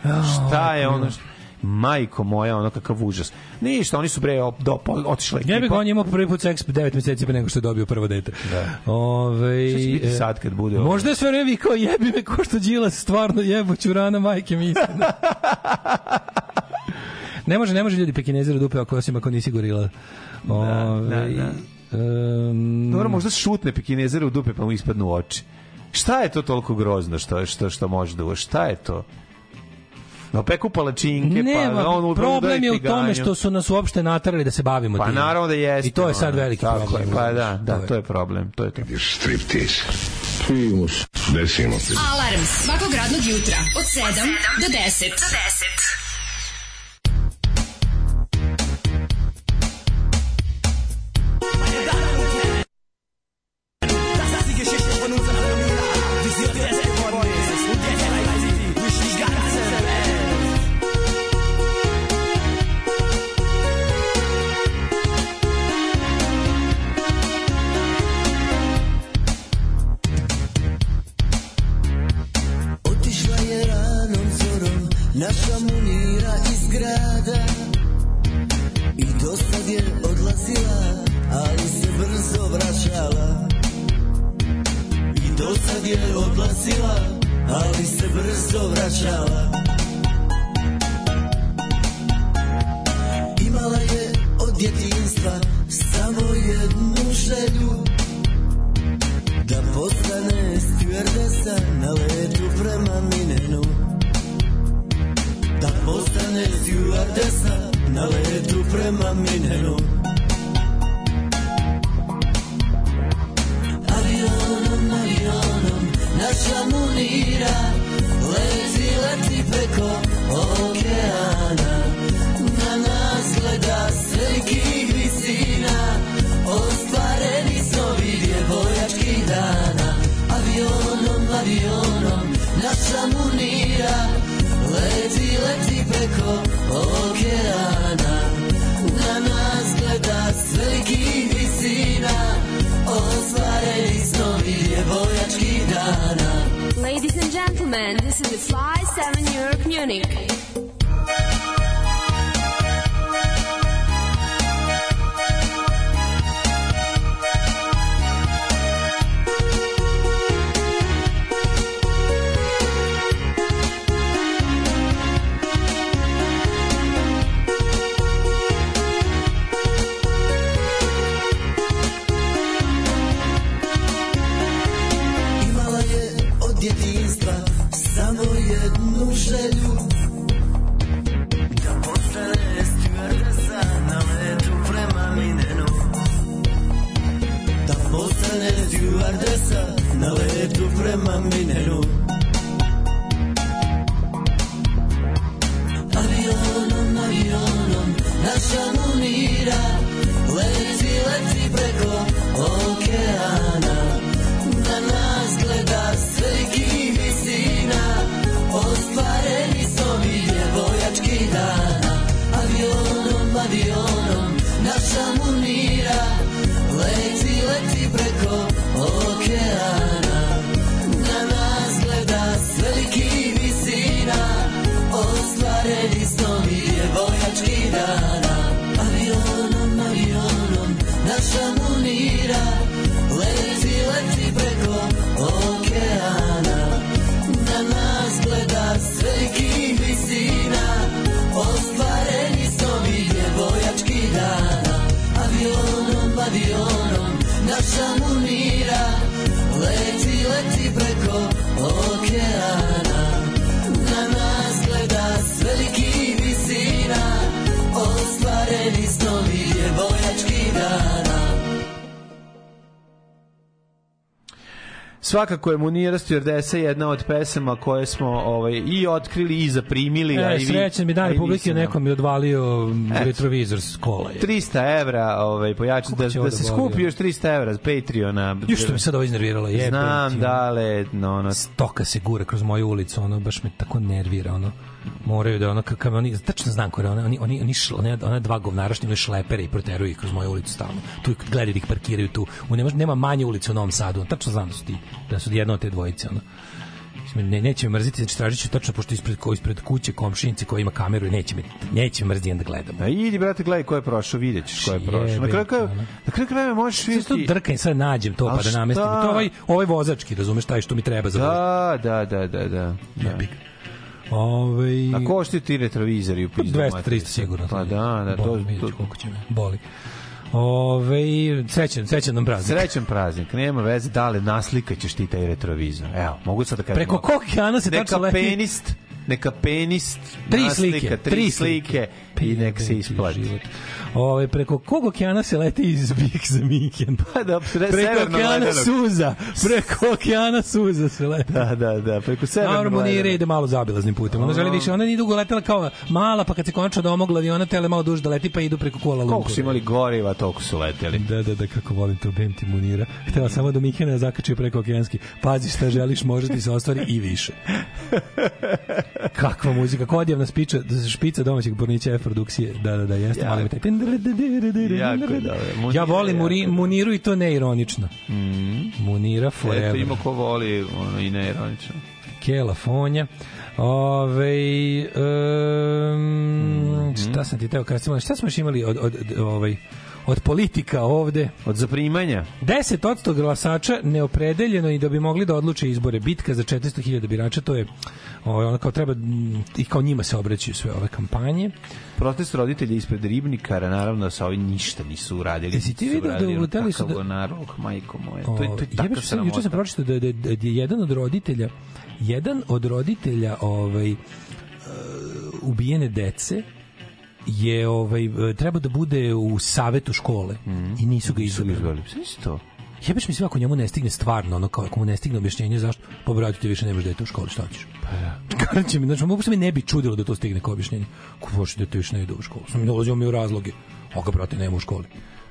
Šta je ono što majko moja, ono kakav užas. Ništa, oni su bre op- do, po, otišli Ja bih on imao prvi put seks 9 meseci pre nego što je dobio prvo dete. Da. Ove, Šta će biti e, sad kad bude? Možda je sve vreme vikao jebi me ko što Đilas stvarno jebuću rana majke mi istina. Ne može, ne može ljudi pekinezira dupe ako osim ako nisi gorila. Ove, da, da. em, Dobro, možda šutne pekinezere u dupe pa mu ispadnu oči. Šta je to toliko grozno što, što, što može da Šta je to? No, peku palačinke, Ne, pa ma, on udari problem je u tome što su nas uopšte naterali da se bavimo Pa tim. naravno da jeste. I to je sad veliki tako problem. je, Pa da, da, to je problem. To je to. Striptease. Primus. Desimo. Alarm svakog radnog jutra od 7 do 10. Do 10. Svakako je Munira Stewardesa jedna od pesama koje smo ovaj, i otkrili i zaprimili. a E, i vi, srećan mi a dan i vi publike, se- neko mi je odvalio retrovizor s kola. Je. 300 evra ovaj, pojača, da, da da se boli, skupi još 300 evra z Patreona. Još što me sad ovo iznerviralo, jebe. Znam, ti. dale, no, no, Stoka se gura kroz moju ulicu, ono, baš me tako nervira, ono. Moraju da ono, kakav oni, tačno znam ko je, ono, oni, oni, oni, šl, one, one dva govnara što imaju šlepere i proteruju ih kroz moju ulicu stalno. Tu gledaju da ih parkiraju tu. U, nema, nema manje ulice u Novom Sadu, tačno znam da su ti, da su jedna od te dvojice, ono. Mislim, Ne, neće me mrziti, znači tražit ću tačno, pošto ispred, ko, ispred kuće komšinice koja ima kameru, neće me, neće me mrziti da gledam. A idi, brate, gledaj ko je prošao, vidjet ćeš ko je prošao. Na kraju krajeva, na kraju krajeva možeš Sve to vidjeti... drkanje, sad nađem to pa da namestim. To ovaj, ovaj vozački, razumeš, taj što mi treba za. Da, da, da, da, da. da. Ove, A koštaju ti retrovizori u pizdu 200 materiju? 300 sigurno. Pa da, da, to, Boli, to, ću koliko će me. Boli. Ove, srećan, srećan nam praznik. Srećan praznik, nema veze da li naslikaćeš ti taj retrovizor. Evo, mogu sad da kažem. Preko kog okeana se neka tačno leti? penist, neka penist Tri naslika, slike, tri, tri slike i nek se isplati. Ove, preko kog okeana se leti iz Bik za Miken? Pa da, pre, Preko severno okeana ledenog. Suza. Preko okeana Suza se leti. Da, da, da, preko severnog Naravno, nije ide malo zabilaznim putem. Ona želi više, ona nije dugo letela kao mala, pa kad se konačno domogla aviona, tele malo duže da leti, pa idu preko kola Koliko su imali goriva, toliko su leteli. Da, da, da, kako volim to, bem ti munira. Htela samo do da zakačio preko okeanski. Pazi šta želiš, može ti se ostvari i više. Kakva muzika, ko odjevna spiča, špica domaćeg pornića F produkcije. Da, da, da, jeste, Jako. malim taj. Jako je dobro. Munira Ja volim jako. Muniru i to neironično. Mm. Munira Eto, forever. ima ko voli ono, i neironično. Kela Fonja. Ove, um, šta sam ti teo kasnije, šta smo još imali od, od, od, ovaj, od politika ovde? Od zaprimanja? 10% glasača neopredeljeno i da bi mogli da odluče izbore. Bitka za 400.000 birača, to je ovaj, ono kao treba, mm, i kao njima se obraćaju sve ove kampanje. Protest roditelja ispred ribnikara, naravno da sa ovim ništa nisu uradili. Jesi ti video da uleteli su da- narok, majko moje. To je, to je Ovaj, taka sad, Juče sam sramota. pročitao da, da, da je jedan od roditelja jedan od roditelja ovaj uh, ubijene dece je ovaj e, treba da bude u savetu škole i nisu ga izabrali. izvali. to? Jebeš mi sve ako njemu ne stigne stvarno, ono kao ako mu ne stigne objašnjenje zašto, pa brate ti više nemaš dete u školi, šta ćeš? Pa da. Garantujem mi, znači mogu se mi ne bi čudilo da to stigne kao objašnjenje. Ko hoće dete više ne ide u školu? Sam mi dolazio mi u razloge. Oga brate nema u školi.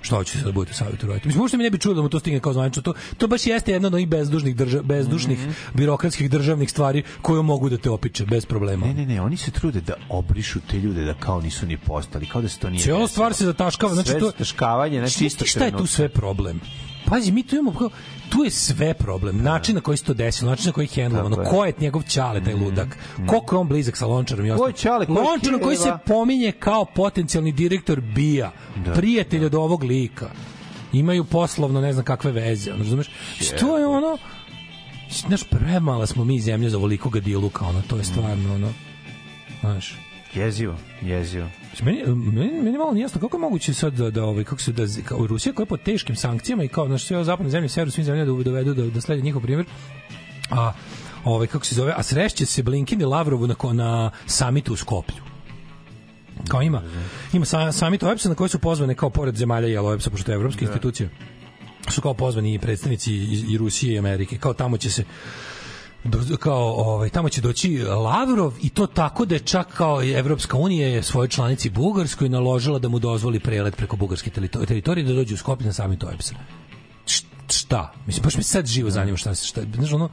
Šta hoće sad da budete savjetu roditelja? Mislim, uopšte mi ne bi čudilo da mu to stigne kao zvanično. To, to baš jeste jedna od onih bezdušnih, drža, bezdušnih Mhm. birokratskih državnih stvari koje mogu da te opiče bez problema. Ne, ne, ne, oni se trude da obrišu te ljude da kao nisu ni postali, kao da se to nije Cijela stvar se zataškava. Znači, Sve to, zataškavanje, znači isto šta je tu sve problem? Pazi, mi tu imamo kao, tu je sve problem. Način na koji se to desilo, način na koji je hendlovano, je. ko je njegov ćale, taj ludak, koliko je on blizak sa Lončarom i Ko je ostalim. ćale, ko je Lončar koji se pominje kao potencijalni direktor BIA, Da, prijatelj od ovog lika. Imaju poslovno ne znam kakve veze, ono, razumeš? Što je ono, znaš, premala smo mi zemlje za ovoliko gadiluka, ono, to je stvarno, ono, znaš, Jezivo, jezivo. Meni, meni, meni malo nije jasno kako je moguće sad da, da ovaj, kako se da, kao Rusija koja je pod teškim sankcijama i kao naš sve zapadne zemlje, sever svim zemljama da dovedu da, da slede njihov primjer, a ovaj, kako se zove, a srešće se Blinken i Lavrovu na, na samitu u Skoplju. Kao ima, ima sa, samit OEPS-a na koji su pozvane kao pored zemalja i OEPS-a, pošto je evropska institucija, su kao pozvani i predstavnici i, i Rusije i Amerike, kao tamo će se kao ovaj tamo će doći Lavrov i to tako da je čak kao Evropska unija je svojoj članici Bugarskoj naložila da mu dozvoli prelet preko bugarske terito- teritorije da dođe u Skopje na samit OEBS-a. Š- Šta? Mislim, baš me sad živo zanima šta se šta. Znaš, ono,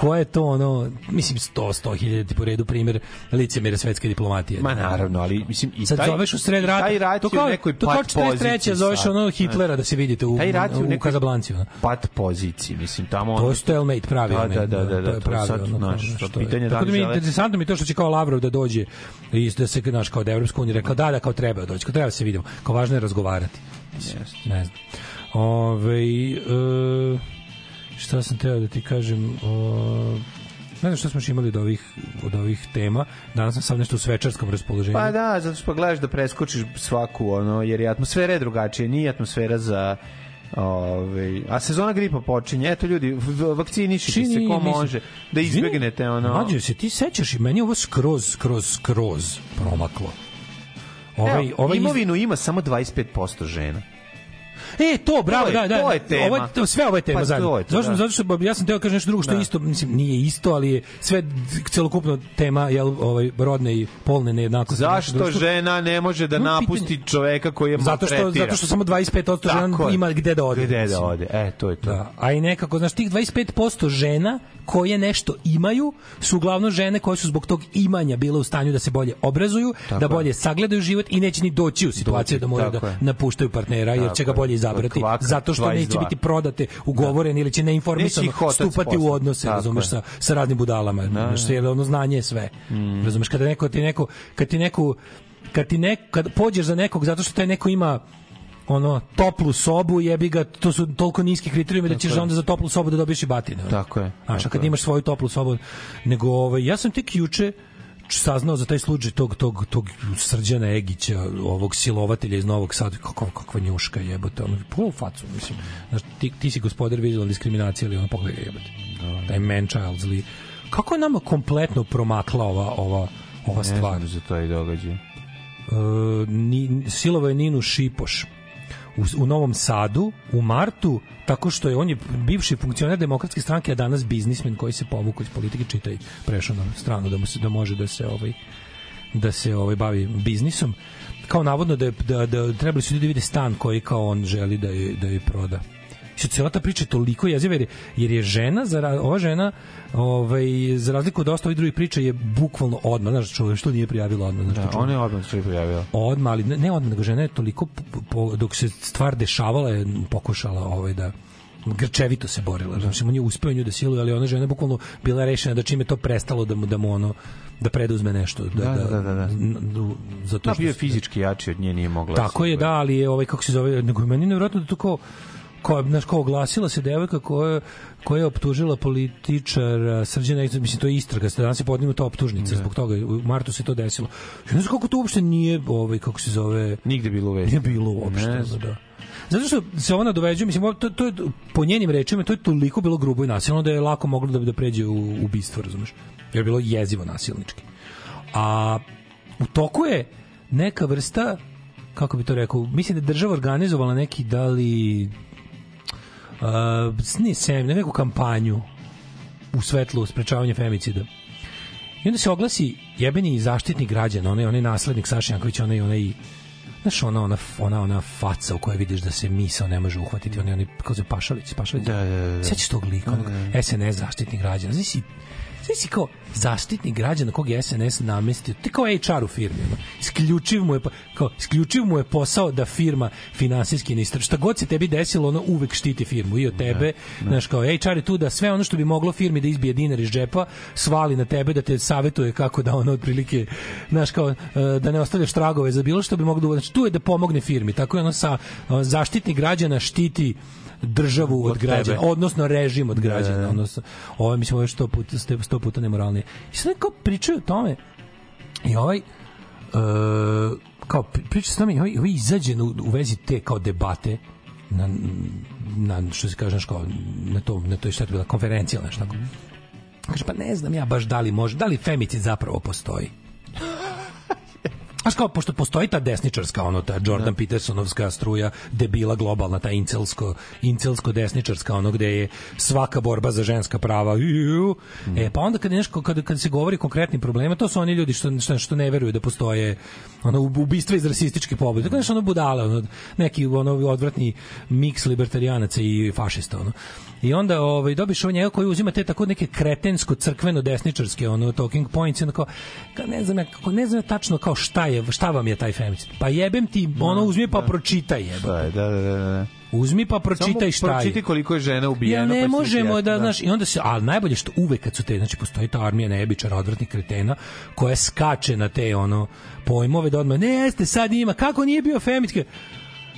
ko je to ono, mislim 100, 100 hiljada po redu primjer licemira svetske diplomatije. Ma naravno, ali mislim i Sad taj, zoveš u sred rata. Taj rat to je kao, nekoj pat 43. poziciji zoveš ono Hitlera da se vidite u, taj rat u, u Kazablanci. Ono. pat poziciji, mislim, tamo... To je stalemate pravi. Da, onaj, da, da, da, to da, je to pravi. sad, ono, to što je. pitanje da Tako da mi je interesantno mi to što će kao Lavrov da dođe i da se, znaš, kao da Evropska unija rekla da, da, kao treba doći, kao treba da se vidimo. Kao važno je razgovarati. Ne znam. Ove, e, šta sam teo da ti kažem, o, ne znam šta smo još imali od ovih, od ovih tema. Danas sam sam nešto u svečarskom raspoloženju. Pa da, zato što pa gledaš da preskočiš svaku, ono, jer je atmosfera je drugačija, nije atmosfera za Ove, a sezona gripa počinje, eto ljudi, vakcinišite se ko mislim- može, da izbegnete ono... Mlađe, se ti sećaš i meni ovo skroz, skroz, skroz promaklo. Ovaj, Evo, ovaj iz- imovinu ima samo 25% žena. E, to, bravo, To je- da, da. to je tema. Ovo je, to, sve ovo je tema Pa, zajedno. je to, Zašto, da. zato što ja sam teo kažem nešto drugo što je Da. isto, mislim, nije isto, ali je sve celokupno tema jel, ovaj, rodne i polne nejednakosti. Zašto žena ne može da No, napusti čoveka koji je Zato što, maltretira? zato što samo 25% žena Tako je. ima gde da ode. Gde da ode, e, to je to. Da, a i nekako, znaš, tih 25% žena koje nešto imaju su uglavnom žene koje su zbog tog imanja bile u stanju da se bolje obrazuju, Tako da je. bolje sagledaju život i neće ni doći u situaciju Doći, da moraju da je. napuštaju partnera jer će ga je. bolje izabrati Kvaka, zato što neće 22. biti prodate, ugovoren ili će neinformisano Neće stupati u odnose, Tako razumeš, sa, sa raznim budalama. Znaš, jer ono znanje je sve. Mm. Razumeš, kada neko ti neko, kad ti neko kad ti nek, kad pođeš za nekog zato što taj neko ima ono toplu sobu, jebi ga, to su toliko niski kriterijumi da ćeš je. onda za toplu sobu da dobiješ i batine. Tako je. A kad je. imaš svoju toplu sobu, nego ovaj, ja sam tek juče saznao za taj slučaj tog, tog, tog Srđana Egića, ovog silovatelja iz Novog Sada, kako, kakva njuška jebote, ono, polu facu, mislim. Znaš, ti, ti si gospodar vizualne diskriminacije, ali ono, pogledaj ga jebote. Taj man child zli. Kako je nama kompletno promakla ova, ova, ova Ne stvar? znam za i događaj. E, ni, silovo je Ninu Šipoš u, u Novom Sadu u martu tako što je on je bivši funkcioner demokratske stranke a danas biznismen koji se povukao iz politike čitaj prešao na stranu da mu se da može da se ovaj da se ovaj bavi biznisom. Kao navodno da je, da, da trebali su ljudi da vide stan koji kao on želi da je, da je proda što cijela ta priča je toliko jeziva jer je, jer je žena, za, ova žena ovaj, za razliku od dosta ovih drugih priča je bukvalno odmah, znaš čovjek, što nije prijavila odmah, znaš Da, ona je odmah što je pojavila. odmah, ali ne, ne odmah, nego žena je toliko, po, dok se stvar dešavala, je pokušala ovaj, da grčevito se borila. Znači, on je uspeo nju da siluje, ali ona žena je bukvalno bila rešena da čime je to prestalo da mu, da mu ono, da preduzme nešto. Da, Da, da, da, da. n- n- zato Da, što bio je se- fizički jači od nje, nije mogla. Tako je, da, ali je ovaj kako se zove, nego je meni nevjerojatno da to kao kao, znaš, kao oglasila se devojka koja, koja je optužila političar Srđana, Eksa, mislim, to je istraga, danas je podignuta optužnica, zbog toga, u martu se to desilo. Ja ne znam kako to uopšte nije, ovaj, kako se zove... Nigde bilo vezi. Nije bilo uopšte, Ne znam. da. Zato što se ona doveđuje, mislim, to, to je, po njenim rečima, to je toliko bilo grubo i nasilno da je lako moglo da, da pređe u ubistvo, razumeš? Jer je bilo jezivo nasilnički. A u toku je neka vrsta kako bi to rekao, mislim da je država organizovala neki da li uh, nije sem, neku kampanju u svetlu sprečavanja femicida. I onda se oglasi jebeni zaštitnik građana, onaj, onaj naslednik Saša Jankovića, onaj, onaj Znaš, ona, ona, ona, ona faca u kojoj vidiš da se misao ne može uhvatiti, onaj, onaj, kao se Pašalić, Pašalić. Da, da, da. Sećaš tog lika, onog SNS zaštitnik građana. Znaš si, znaš si kao zaštitnik građana kog je SNS namestio, ti kao HR u firmi. Isključiv mu je, kao, isključiv mu je posao da firma finansijski ne istraži. Šta god se tebi desilo, ono uvek štiti firmu i od tebe. Znaš, kao HR je tu da sve ono što bi moglo firmi da izbije dinar iz džepa, svali na tebe da te savetuje kako da ono otprilike, znaš, kao, e, da ne ostavljaš tragove za bilo što bi moglo da... Znači, tu je da pomogne firmi. Tako je ono sa zaštitnik građana štiti državu od, Od građana, tebe. odnosno režim od građana, da. odnosno ovo je, mislim ovo je sto puta sto, puta nemoralnije. I sad kao pričaju o tome i ovaj e, kao pri- priča s tome i ovaj, ovaj izađe u, u vezi te kao debate na, na što se kaže kao na to na toj šta je bila konferencija ili nešto tako. Kaže pa ne znam ja baš da li može, da li femicid zapravo postoji. Znaš kao, pošto postoji ta desničarska, ono, ta Jordan Petersonovska struja, debila globalna, ta incelsko, incelsko desničarska, ono, gde je svaka borba za ženska prava, iu. e, pa onda kad, nešto, kad, kad se govori o konkretnim problemima, to su oni ljudi što, što, što ne veruju da postoje ono, ubistva iz rasističkih pobuda. Tako nešto ono budale, ono, neki ono, odvratni miks libertarijanaca i fašista, ono. I onda ovaj dobiš ovo njega koji uzima te tako neke kretensko crkveno desničarske ono talking points i onda kao kao ne znam ja, kako ne znam ja tačno kao šta je šta vam je taj femicid. Pa jebem ti ono uzmi pa pročitaj jebe. Da, da, da, da. da. Uzmi pa pročitaj šta je. pročitaj koliko je žena Ja ubijeno. ne pa možemo vidjeti, da, znaš, i onda se, ali najbolje što uvek kad su te, znači postoji ta armija nebičara, odvratnih kretena, koja skače na te, ono, pojmove da odmah, ne jeste, sad ima, kako nije bio femitke?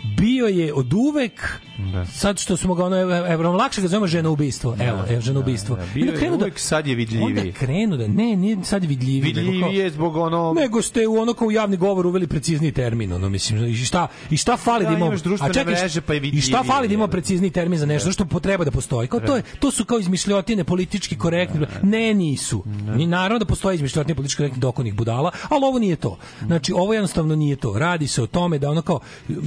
Bio je od uvek, Da. sad što smo ga ono, evo, evo, lakše ga zovemo žena ubistvo, evo, evo, žena ubistvo. da. Bio I onda je uvek, sad je vidljiviji. Onda krenu da, ne, nije sad vidljiviji. nego kao- Vidljivije zbog ono... nego ste u ono kao u javni govor uveli precizniji termin, ono mislim, i šta i šta fali Da, da, imamo? a čekaj, mreže, pa je I šta fali da imamo jebote. precizniji termin za nešto što potreba da postoji? Kao to je to su kao izmišljotine politički korektni. Ne, nisu. Ni naravno da postoji izmišljotine politički korektni dokonih budala, ali ovo nije to. Znači ovo jednostavno nije to. Radi se o tome da ono kao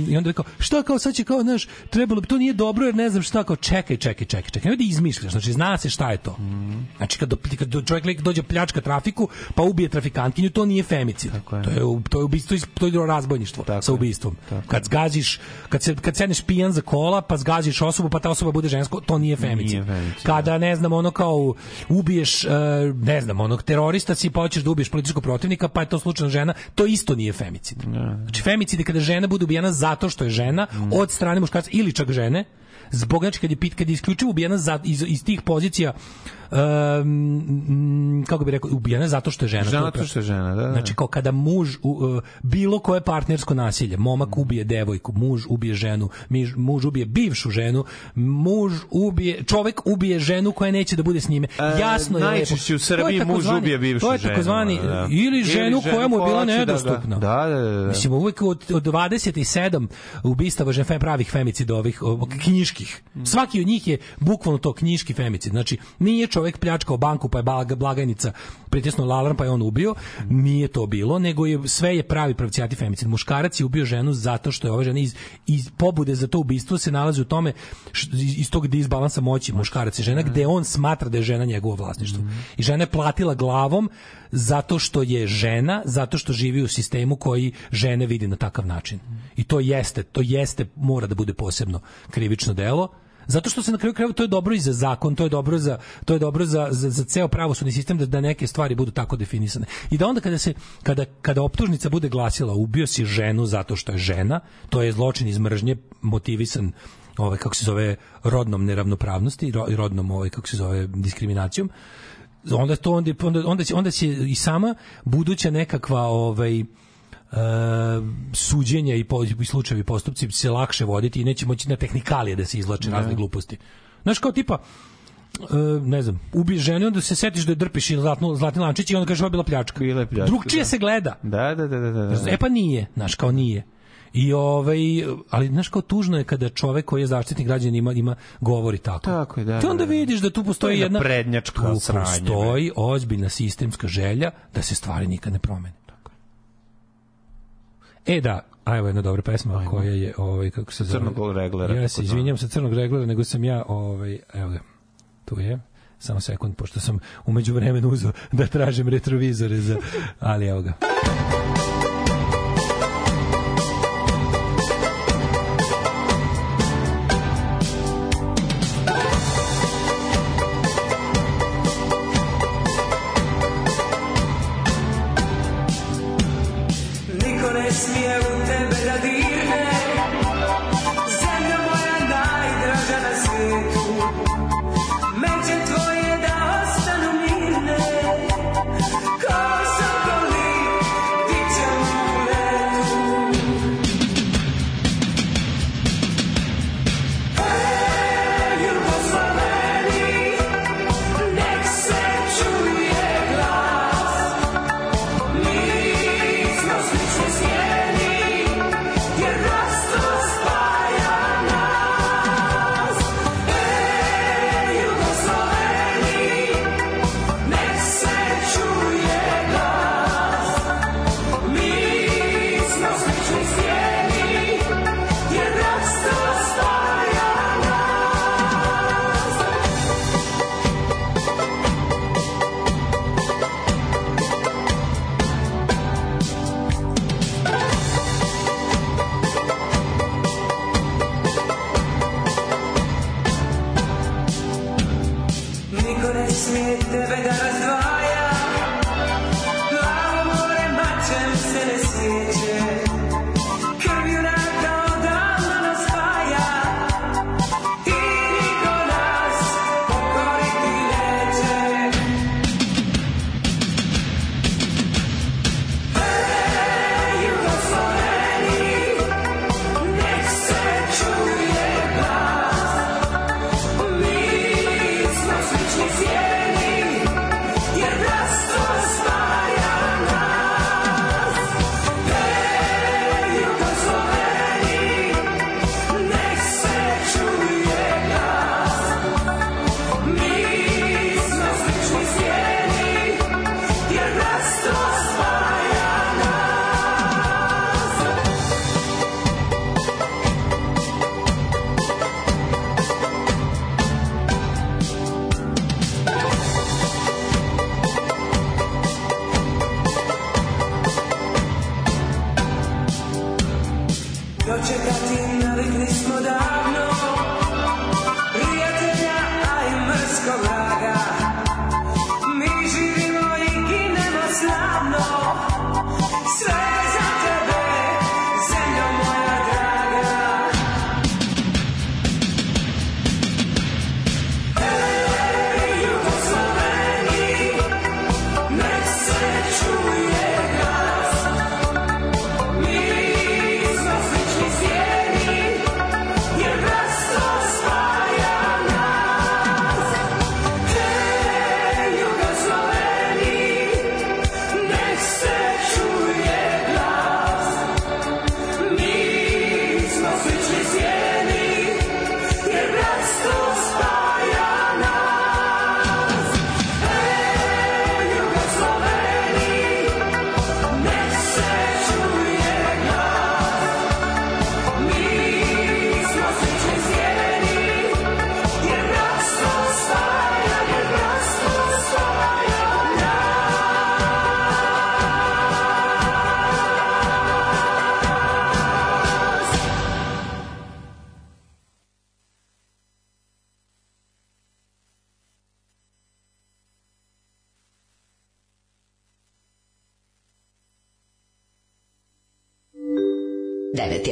i onda je kao šta kao sad će kao znaš, trebalo bi to nije dobro jer ne znam šta kao čekaj, čekaj, čekaj, čekaj. Nemoj da izmišljaš. Znači zna se šta je to. Znači kad, do, kad do- čovjek dođe pljačka trafiku, pa ubije trafikantkinju, to nije femicid. Tako je. To je to je ubistvo, to je razbojništvo Tako sa je. ubistvom. Tako Kad zgaziš, kad se kad sedneš pijan za kola, pa zgaziš osobu, pa ta osoba bude žensko, to nije femicid. Nije femicid, Kada ne znam, ono kao ubiješ, e, ne znam, onog terorista si pa hoćeš da ubiješ političkog protivnika, pa je to slučajno žena, to isto nije femicid. Znači femicid je kada žena bude ubijena zato što je žena Mm. od strane muškarca ili čak žene Zbog, znači, kad je, pit- kad je isključivo ubijena za, iz, iz tih pozicija um, kako bi rekao, ubijena zato što je žena. Žena zato što je žena, da, da. Znači, kao kada muž, u, uh, bilo koje partnersko nasilje, Mm. momak ubije devojku, muž ubije ženu, miž, muž ubije bivšu ženu, muž ubije, čovek ubije ženu koja neće da bude s njime. E, Jasno je najčešće lepo. u Srbiji muž ubije bivšu To je ženu, takozvani, da. ili ženu Ili koja mu je ženu bila da ga- nedostupna. Da, da, da, da. Mislim, uvek od, od 27 ubistava žen pravih femicida ovih ovog, knjiških. Svaki od njih je bukvalno to knjiški femicid. Znači, nije čovek pljačkao banku pa je blag- blagajnica pritisnuo alarm pa je on ubio. Nije to bilo, nego je sve je pravi pravcijati femicid. Muškarac je ubio ženu zato što je ova žena iz, iz pobude za to ubistvo se nalazi u tome š- iz iz tog disbalansa moći muškarac i žena gde on smatra da je žena njegovo vlasništvo. I žena je platila glavom zato što je žena, zato što živi u sistemu koji žene vidi na takav način. I to jeste, to jeste, mora da bude posebno krivično delo. Zato što se na kraju krajeva to je dobro i za zakon, to je dobro za to je dobro za za, za ceo pravosudni sistem da da neke stvari budu tako definisane. I da onda kada se kada kada optužnica bude glasila ubio si ženu zato što je žena, to je zločin iz mržnje motivisan ovaj kako se zove rodnom neravnopravnosti, ro- rodnom ovaj kako se zove diskriminacijom onda to onda onda onda će, onda će i sama buduća nekakva ovaj e, suđenja i, po, i slučajevi i postupci se lakše voditi i neće moći na tehnikalije da se izvlače razne gluposti. Znaš kao tipa e, ne znam, ubiješ ženu, onda se setiš da je drpiš ili zlatnu, zlatni lančić i onda kažeš ovo je bila pljačka. Bila je pljačka, Drugčije da. se gleda. Da, da, da, da, da. da. E pa nije, znaš, kao nije. I ovaj, ali znaš kao tužno je kada čovek koji je zaštitnik građana ima, ima govori tako. Tako je, da, Ti onda da, da. vidiš da tu To postoji je jedna naprednjačka tu sranje, postoji ozbiljna sistemska želja da se stvari nikad ne promene. E da, a evo jedna dobra pesma koja je ovaj kako se zove. Crnog reglera, Ja se to? izvinjam sa crnog reglera, nego sam ja ovaj evo ga. Tu je. Samo sekund, pošto sam umeđu vremenu uzeo da tražim retrovizore za... Ali evo ga.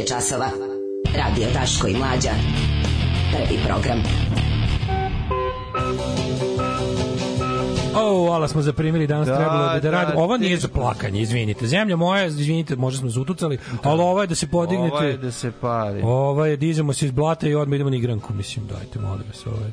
Je časova. Radio Daško i Mlađa. Prvi program. O, ala smo zaprimili danas Da, trebalo bi da, da, radimo. Ovo nije za plakanje, izvinite. Zemlja moja, izvinite, možda smo zutucali, ali ovo je da se podignete. Ovo je da se pali. Ovo je, dižemo se iz blata i odmah idemo na igranku, mislim, dajte, molim vas, ovaj.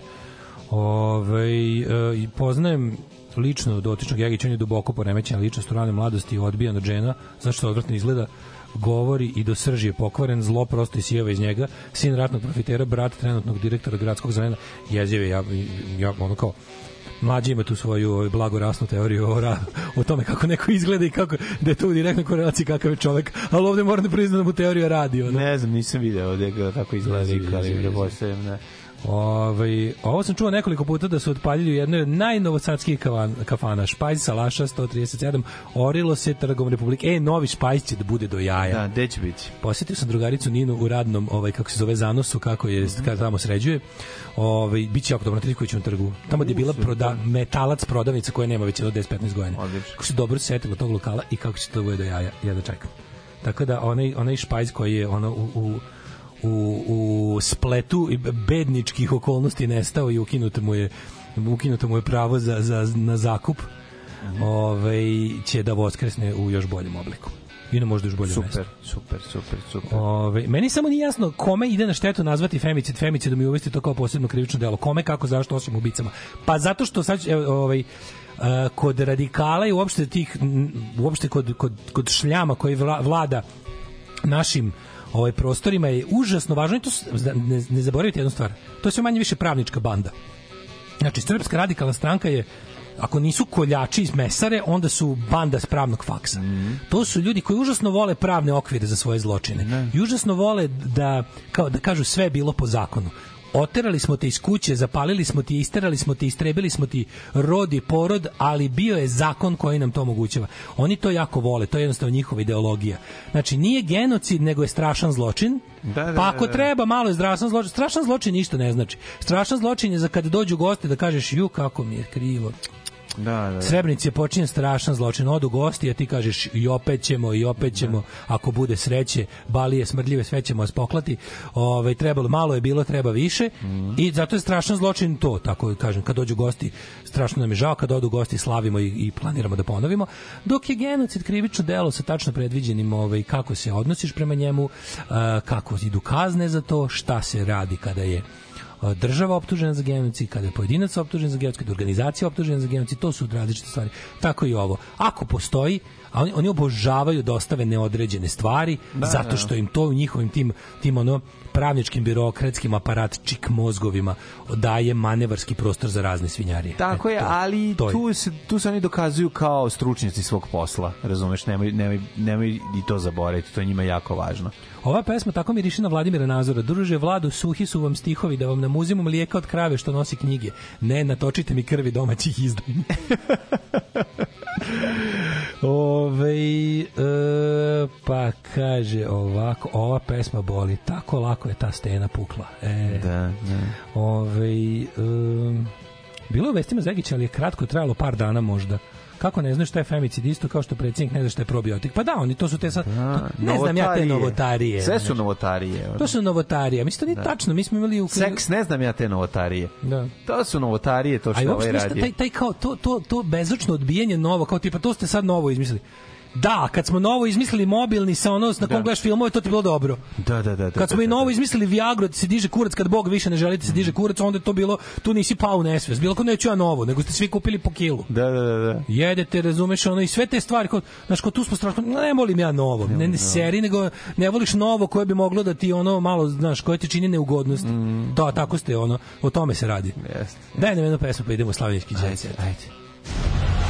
Ovaj, e, i poznajem lično dotičnog Jagića, on je duboko poremećena ličnost u rane mladosti odbijan od žena, zašto odvratno izgleda, govori i do srži je pokvaren, zlo prosto isijeva iz njega, sin ratnog profitera, brat trenutnog direktora gradskog zelena, jezive, ja, ja ono kao, mlađi ima tu svoju ovaj, blagorasnu teoriju o, ra, o tome kako neko izgleda i kako da je to u direktnoj korelaciji kakav je čovek, ali ovde moram da priznam da mu teorija radi. Ono. Ne znam, nisam video da ga tako izgleda ali jezi, jezi. Da... Ovaj, ovo sam čuo nekoliko puta da su otpaljili u jednoj od najnovosadskih kafana. Špajz Salaša 137, Orilo se Trgom Republike. E, novi špajz će da bude do jaja. Da, gde će biti? Posetio sam drugaricu Ninu u radnom, ovaj kako se zove zanosu, kako je Mhm. kada tamo sređuje. Ovaj biće jako dobro na Trikovićevom trgu. Tamo gde je bila proda, metalac prodavnica koja nema već jedno 10-15 godina. Kako se dobro setilo tog lokala i kako će to bude do jaja, ja da čekam. Tako da onaj onaj špajz koji je ono u, u u, u spletu i bedničkih okolnosti nestao i ukinuto mu je ukinuto mu je pravo za, za, na zakup ovaj, će da voskresne u još boljem obliku i na možda još mestu. Super, super, super, super. Ove, meni samo nije jasno kome ide na štetu nazvati femicid, femicid da mi uvesti to kao posebno krivično delo. Kome, kako, zašto, osim ubicama. Pa zato što sad, evo, ovaj, a, kod radikala i uopšte tih, uopšte kod, kod, kod šljama koji vla- vlada našim ovaj prostorima je užasno važno i to s- ne, ne zaboravite jednu stvar. To je sve manje više pravnička banda. Znači, Srpska radikalna stranka je ako nisu koljači iz mesare, onda su banda s pravnog faksa. To su ljudi koji užasno vole pravne okvire za svoje zločine. I užasno vole da, kao da kažu sve je bilo po zakonu. Oterali smo te iz kuće, zapalili smo ti, isterali smo ti, istrebili smo ti rod i porod, ali bio je zakon koji nam to omogućava. Oni to jako vole, to je jednostavno njihova ideologija. Znači, nije genocid, nego je strašan zločin, Da, da, pa ako da, da. treba malo je strašan zločin. Strašan zločin ništa ne znači. Strašan zločin je za kad dođu gosti da kažeš ju kako mi je krivo. Da, da, da. Srebrenici je počinjen strašan zločin. Odu gosti, a ti kažeš i opet ćemo, i opet ćemo, ako bude sreće, balije smrdljive, sve ćemo vas poklati. Ove, trebalo, malo je bilo, treba više. I zato je strašan zločin to, tako kažem, kad dođu gosti, strašno nam je žao, kad odu gosti, slavimo i, i planiramo da ponovimo. Dok je genocid krivično delo sa tačno predviđenim ovaj, kako se odnosiš prema njemu, a, kako idu kazne za to, šta se radi kada je država optužena za genocid, kada je pojedinac optužen za genocid, kada je organizacija optužena za genocid, to su različite stvari. Tako i ovo. Ako postoji, a oni, oni obožavaju da ostave neodređene stvari, Da, zato da. što im to u njihovim tim, tim ono pravničkim birokratskim aparatčik mozgovima daje manevarski prostor za razne svinjarije. Tako je, E, to- ali to je. tu se, tu se oni dokazuju kao stručnjaci svog posla, razumeš, nemoj, nemoj, nemoj i to zaboraviti, to je njima jako važno. Ova pesma tako miriši na Vladimira Nazora. Druže, Vladu, suhi su vam stihovi da vam namuzimo mlijeka od krave što nosi knjige. Ne, natočite mi krvi domaćih izdanja. Ove, e, pa kaže ovako, ova pesma boli, tako lako je ta stena pukla. E, Da, da. Ove, um, bilo je u vestima Zegića, ali je kratko trajalo par dana možda. Kako ne znaš šta je femicid isto kao što predsjednik ne zna šta je probiotik. Pa da, oni to su te sad, to, ne znam ja te novotarije. Sve su novotarije. To su novotarije. Mislim, to nije Da. tačno. Mi smo imali u... Seks, ne znam ja te novotarije. Da. To su novotarije, to što ovaj radi. taj, taj kao, to, to, to bezočno odbijanje novo, kao tipa, to ste sad novo izmislili. Da, kad smo novo izmislili mobilni sa ono na kom Da. gledaš filmove, to ti bilo dobro. Da, da, da. da Kad smo da, i da, novo da. izmislili Viagru da se diže kurac kad Bog više ne želi da se diže kurac, onda je to bilo, tu nisi pao u nesvest. Bilo kao neću ja novo, nego ste svi kupili po kilu. Da, da, da, da. Jedete, razumeš, ono i sve te stvari, kao, znaš, kao tu smo strašno, ne volim ja novo, ne, ne seri, nego ne voliš novo koje bi moglo da ti ono malo, znaš, koje ti čini neugodnost. To, tako ste, ono, o tome se radi. Jeste. Daj nam jednu pesmu pa idemo u Slavljenički džet. Ajde, ajde.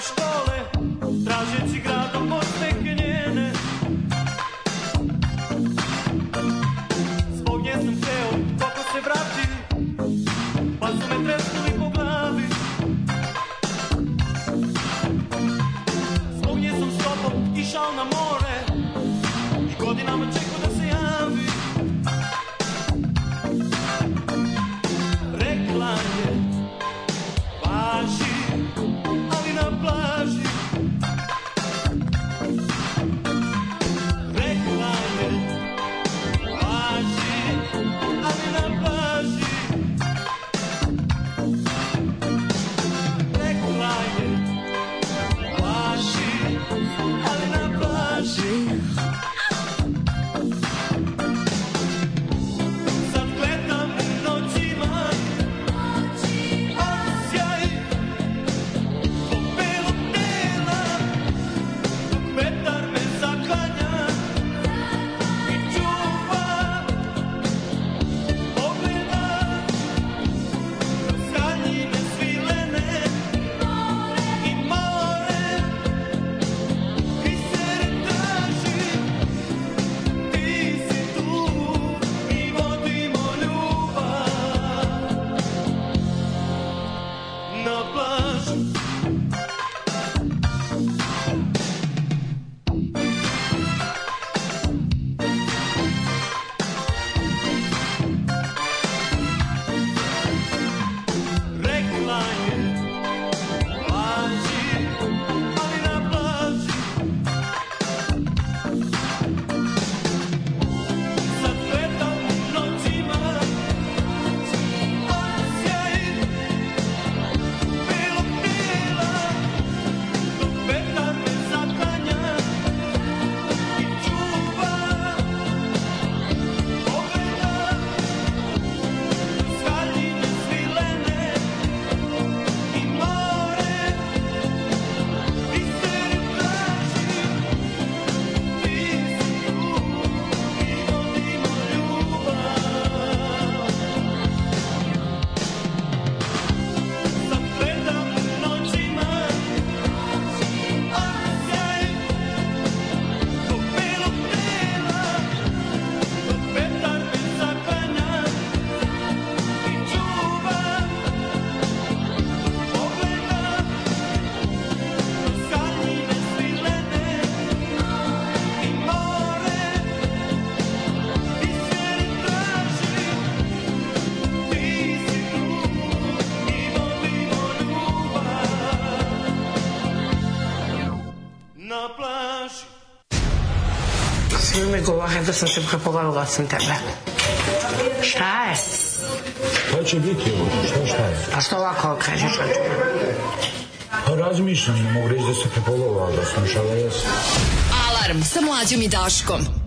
I'm. Valjda sam se prepolovila da sam tebe. Šta je? Šta će biti ovo? Šta šta je? Pa što ovako okrećeš? Pa razmišljam, ne mogu reći da se prepolovila, da sam šala jesam. Alarm sa mlađom i Daškom.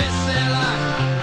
Jako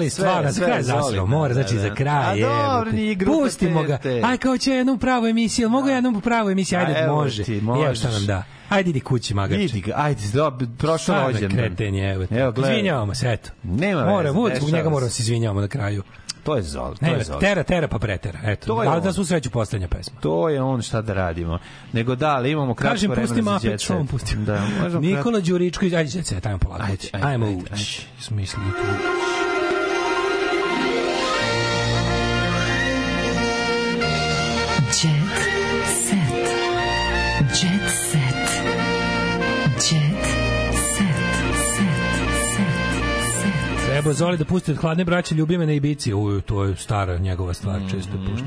Zoli, sve, stvarno, za kraj zasro, da, mora, da, znači da. za kraj, A dobro, nije grupa Pustimo ga. Aj, kao će jednu pravu emisiju, mogu jednu pravu emisiju, ajde, može. ti, Evo šta nam da. Ajde, idi kući, magarče. Idi ga, ajde, do, prošao rođendan. kreten je, evo. Evo, gledaj. Izvinjavamo se, eto. Nema Mora, veze, zbog njega moramo se. izvinjavamo na kraju. To je Zoli, to Ne, je Zoli. tera, tera pa pretera. Eto, To on. da svu sreću poslednja pesma. To je on šta da radimo. Nego da, ali imamo kratko Kažem, vremena pusti za Muppet jet set. Show, pusti. Da, možemo Nikola Đuričko, ajde, jet set, ajmo polako. Ajde, ajde, Ajmo ući. Smisli tu. Treba Zoli da pusti od hladne braće ljubime na Ibici. U, to je stara njegova stvar, često Mhm. pušta.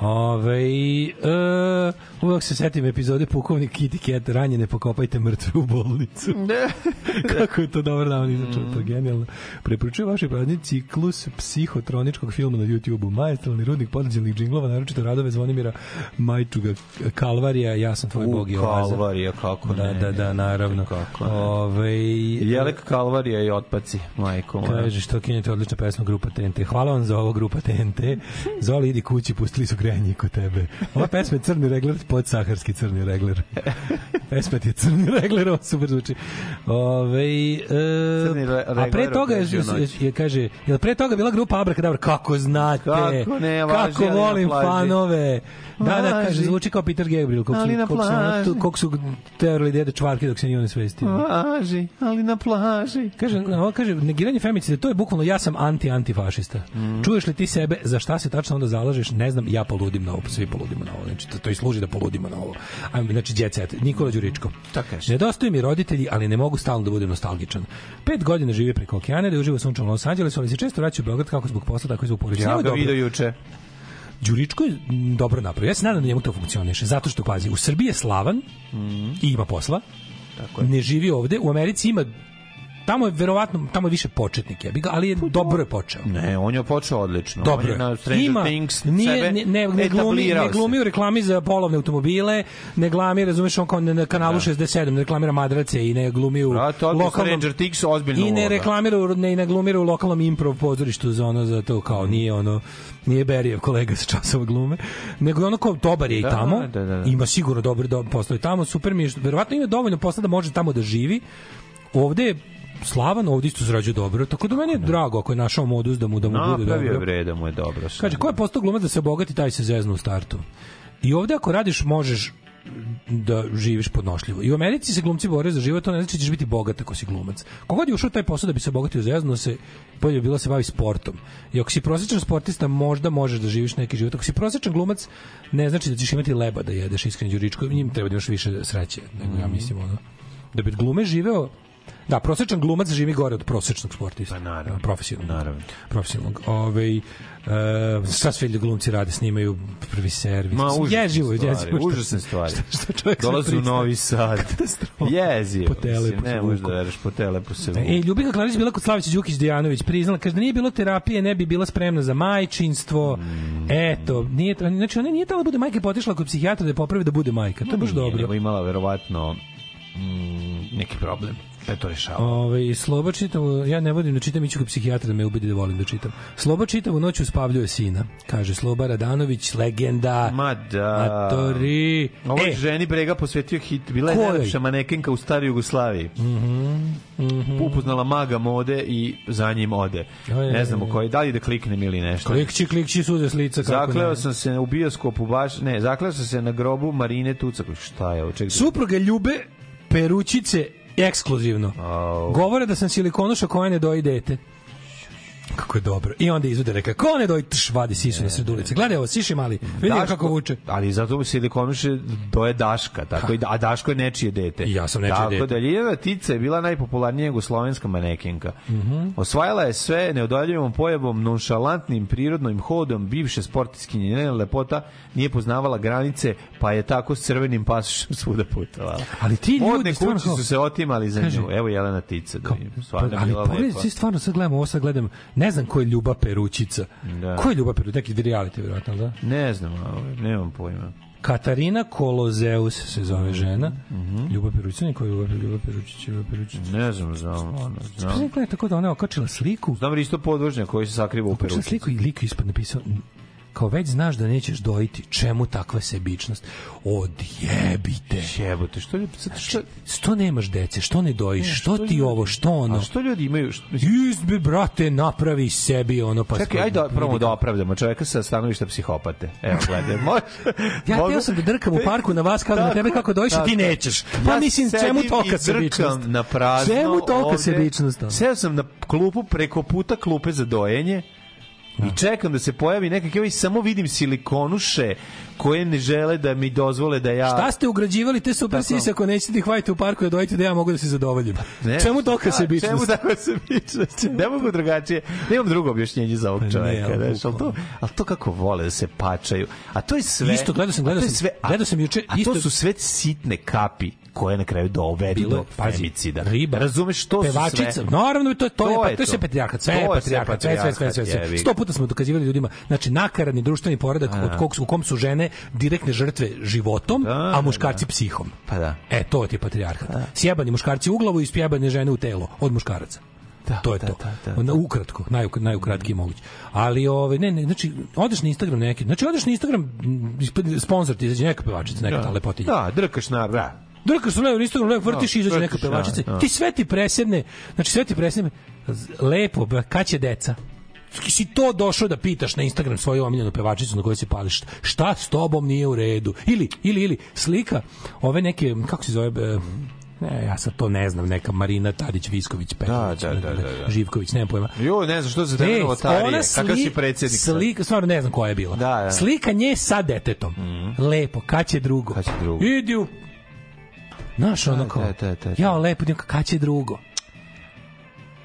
Ove, e, uvek se setim epizode pukovnik Kitty Cat, ranjene pokopajte mrtve u bolnicu. Kako je to dobro nam izačeo, to je genijalno. Preporučujem vaši prazni ciklus psihotroničkog filma na YouTube-u. Majestralni rudnik potencijalnih džinglova, naročito radove Zvonimira Majčuga, Kalvarija, ja sam tvoj U, bog i oaza. Kalvarija, kako Da, ne. da, da, naravno. Kako ne. Ove, Jelek Kalvarija i otpaci, majko. Kaže što kinete odlična pesma grupa TNT. Hvala vam za ovo grupa TNT. Zoli idi kući, pustili su grejanje i kod tebe. Ova pesma je crni regler, podsaharski crni regler. pesma ti je crni regler, ovo super zvuči. Ove, e, Crni re- a pre toga je, je, kaže, je pre toga bila grupa Abrakadabra? Kako znate? Kako ne, važi, Kako volim fanove. Da, da, kaže, zvuči kao Peter Gabriel, koliko Ali su, na koliko su, ono, plaži. tu- koliko su terali dede čvarke dok se nije on svestio. Važi, ali na plaži. Kaže, ovo kaže, negiranje femicida, to je bukvalno ja sam anti-antifašista. Mhm. Čuješ li ti sebe, za šta se tačno onda zalažeš, ne znam, ja poludim na ovo, svi poludimo na ovo. Znači, to, to i služi da poludimo na ovo. A, znači, jet set, Nikola Đuričko. Tako kaže. Nedostaju mi roditelji, ali ne mogu stalno da budem nostalgičan. Pet godina živi preko okeana, da je uživo sunčano u Los Angelesu, ali se često vraća u Beograd kako zbog posla, tako i zbog porodice. Ja ga vidio juče. Đuričko je mm, dobro napravio. Ja se nadam da njemu to funkcioniše. Zato što, pazi, u Srbiji je slavan i ima posla. Tako je. Ne živi ovde. U Americi ima tamo je verovatno tamo je više početnik je, ali je dobro. je počeo. Ne, on je počeo odlično. Dobro on je na Stranger Ima, Things nije, sebe ne, ne, ne, glumi, ne glumi u reklami za polovne automobile, ne glami, razumeš, on kao na, na kanalu 67, ne reklamira madrace i ne glumi u lokalnom... Stranger Things ozbiljno I ne reklamira, ne, ne glumira u lokalnom improv pozorištu za ono, za to kao nije ono, nije Berijev kolega sa časova glume, nego je ono kao dobar je i Da, tamo, da, da, da. ima sigurno dobro do, posla i tamo, super mi je, verovatno ima dovoljno posla da može tamo da živi, ovde je Slavan ovdje isto zarađuje dobro, tako da meni je drago ako je našao modus da mu da mu bude Napravio je dobro. vreda mu je dobro. Kaže, ko je postao glumac da se obogati, taj se zeznu u startu. I ovde ako radiš, možeš da živiš podnošljivo. I u Americi se glumci bore za život, to ne znači da ćeš biti bogat ako si glumac. Kogod je ušao taj posao da bi se obogatio zezno se, bolje bi bilo da se bavi sportom. I ako si prosječan sportista, možda možeš da živiš neki život. Ako si prosječan glumac, ne znači da ćeš imati leba da jedeš iskreno đuričko, njim treba da imaš više sreće, nego ja mislim ono. Da bi glume živeo Da, prosečan glumac živi gore od prosečnog sportista. Pa naravno. Profesionalnog. Naravno. Profesionalnog. Ove, uh, šta sve glumci rade, snimaju prvi servis. Ma, užasne ježivo, stvari, jezivo. šta- užasne stvari. Šta, šta čovjek sve Dolaze u. Novi Sad. Katastrofa. Jezivo. Po telepu mislim, se Ne možeš da veriš, po telepu se vuku. E, Ljubika Klarić bila kod Slavića Đukić Dejanović, priznala, kaže da nije bilo terapije, ne bi bila spremna za majčinstvo. Mm. Eto, nije, znači ona nije tamo da bude majka, i otišla kod psihijatra da je popravi da bude majka. To je baš Nije, dobro. nego imala verovatno mm, neki problem. Je to rešava. Ove, Sloba čitavu, ja ne vodim da čitam, iću kod psihijatra da me ubedi da volim da čitam. Sloba čitavu noć uspavljuje sina, kaže Sloba Radanović, legenda. Ma da. Matori. Ovo E, ženi Brega posvetio hit. Bila je najlepša manekenka u staroj Jugoslaviji. mhm. Upoznala maga mode i za njim ode. Oj, Ne znamo oj, oj. koji, da li da kliknem ili nešto. Klikći, klikći suze s lica. kako Zakleo ne. sam se u bioskopu baš, ne, zakleo sam se na grobu Marine Tucak. Šta je ovo? Čekaj. Supruge ljube peručice ekskluzivno. Govore da sam silikonuša koja ne doji dete. Kako je dobro. I onda izvode reka, ko ne doji, tš, vadi sisu na sred ulice. Gledaj ovo, siši mali. Vidi Daško- kako vuče. Ali zato se silikonuše to je Daška, tako i, a Daško je nečije dete. I ja sam nečije tako dete. da Ljiljana Tica je bila najpopularnija jugoslovenska manekenka. Mhm. Osvajala je sve neodoljivom pojavom, nonšalantnim prirodnim hodom, bivše sportiskinje, njena lepota nije poznavala granice, pa je tako s crvenim pasošem svuda putovala. Ali ti Modne ljudi stvarno kuće kao- su se otimali za Kaže- nju. Evo Jelena Tica, da je Pa, stvarno ali bila pogledaj, lepa. svi stvarno sad gledamo, ovo sad gledam, ne znam ko je Ljuba Peručica. Da. Ko je Ljuba Peručica? Neki reality, vjerojatno, da? Ne znam, ovaj, nemam pojma. Katarina Kolozeus se zove žena. Ljuba Peručica, niko je Ljuba, Ljuba Peručić, Ljuba Peručić. Ne znam, znam, ono, znam. Znam. Gledaj tako da ona je okačila sliku, Znam Risto Podvožnjak koji se sakriva u okačila peručici. sliku i lik ispod napisao kao već znaš da nećeš dojiti, čemu takva sebičnost? Odjebite. Jebote, što ljudi, zato što, Što nemaš dece, što ne dojiš, što, što ti ljudi- ovo, što ono? a što ljudi imaju, što, Izbe, brate, napravi sebi ono pa... Čekaj, ajde da probamo da opravdamo čoveka sa stanovišta psihopate. Evo, gledaj, može. Ja mogu- teo sam da drkam u parku na vas kao na Tako, tebe kako dojiš, a ti nećeš. Pa Ja mislim, čemu drkam sebičnost? na prazno Čemu ovde. sebičnost? Seo sam na klupu preko puta klupe za dojenje i čekam da se pojavi nekakav i samo vidim silikonuše koje ne žele da mi dozvole da ja... Šta ste ugrađivali te super Tako. sise ako nećete ih vajte u parku da dojite da ja mogu da se zadovoljim? Ne, Čemu tolika šta- sebičnost? Čemu takva sebičnost? Ne mogu drugačije. Nemam drugo objašnjenje za ovog Pa ne, čoveka. ali znaš, ali, to, ali to kako vole da se pačaju. A to je sve... Isto, gledao sam, gledao sam- sve, a, gledao sam juče, A isto- to su sve sitne kapi koje na kraju Bilo je, do pazi, femicida. riba, Razumeš, to su pevačica, sve... naravno to, to, to, je, To pa, je to je sve to. patrijarhat, sve je sve patrijarhat, sve, sve, sve, sve, sve. Sto puta smo dokazivali ljudima, znači nakaradni društveni poredak od kog su, u kom su žene direktne žrtve životom, Da, a muškarci psihom. Pa da. E, to ti je patrijarhat. Sjebani muškarci u glavu i spjebane žene u telo od muškaraca. Da, to je da, to. da, da, Na ukratko, naj najukratki moguće. Ali ovaj ne, ne, znači odeš na Instagram neki. Znači odeš na Instagram sponsor ti izađe neka pevačica, neka ta lepotinja. Da, drkaš na... Da. Drkaš se levo, Instagram levo, vrtiš Da, i izađe neka vrtiš, pevačica. da, da. Ti sve ti presedne, znači sve ti presedne lepo, kad će deca? si to došao da pitaš na Instagram svoju omiljenu pevačicu na kojoj se pališ šta s tobom nije u redu ili ili ili slika ove neke kako se zove ne, ja sad to ne znam, neka Marina Tadić Visković Petrović, Da, da, da, da, da. Živković, nemam pojma. Jo, ne znam što za tebe novotarije. Kakav si predsjednik sad? Slika, stvarno ne znam koja je bila. Da, da. Slika nje sa detetom. Lepo, kad će drugo? Kad će drugo? Idi u... Znaš, ono kao, da, da, da. ja lepo, idem, kad će drugo?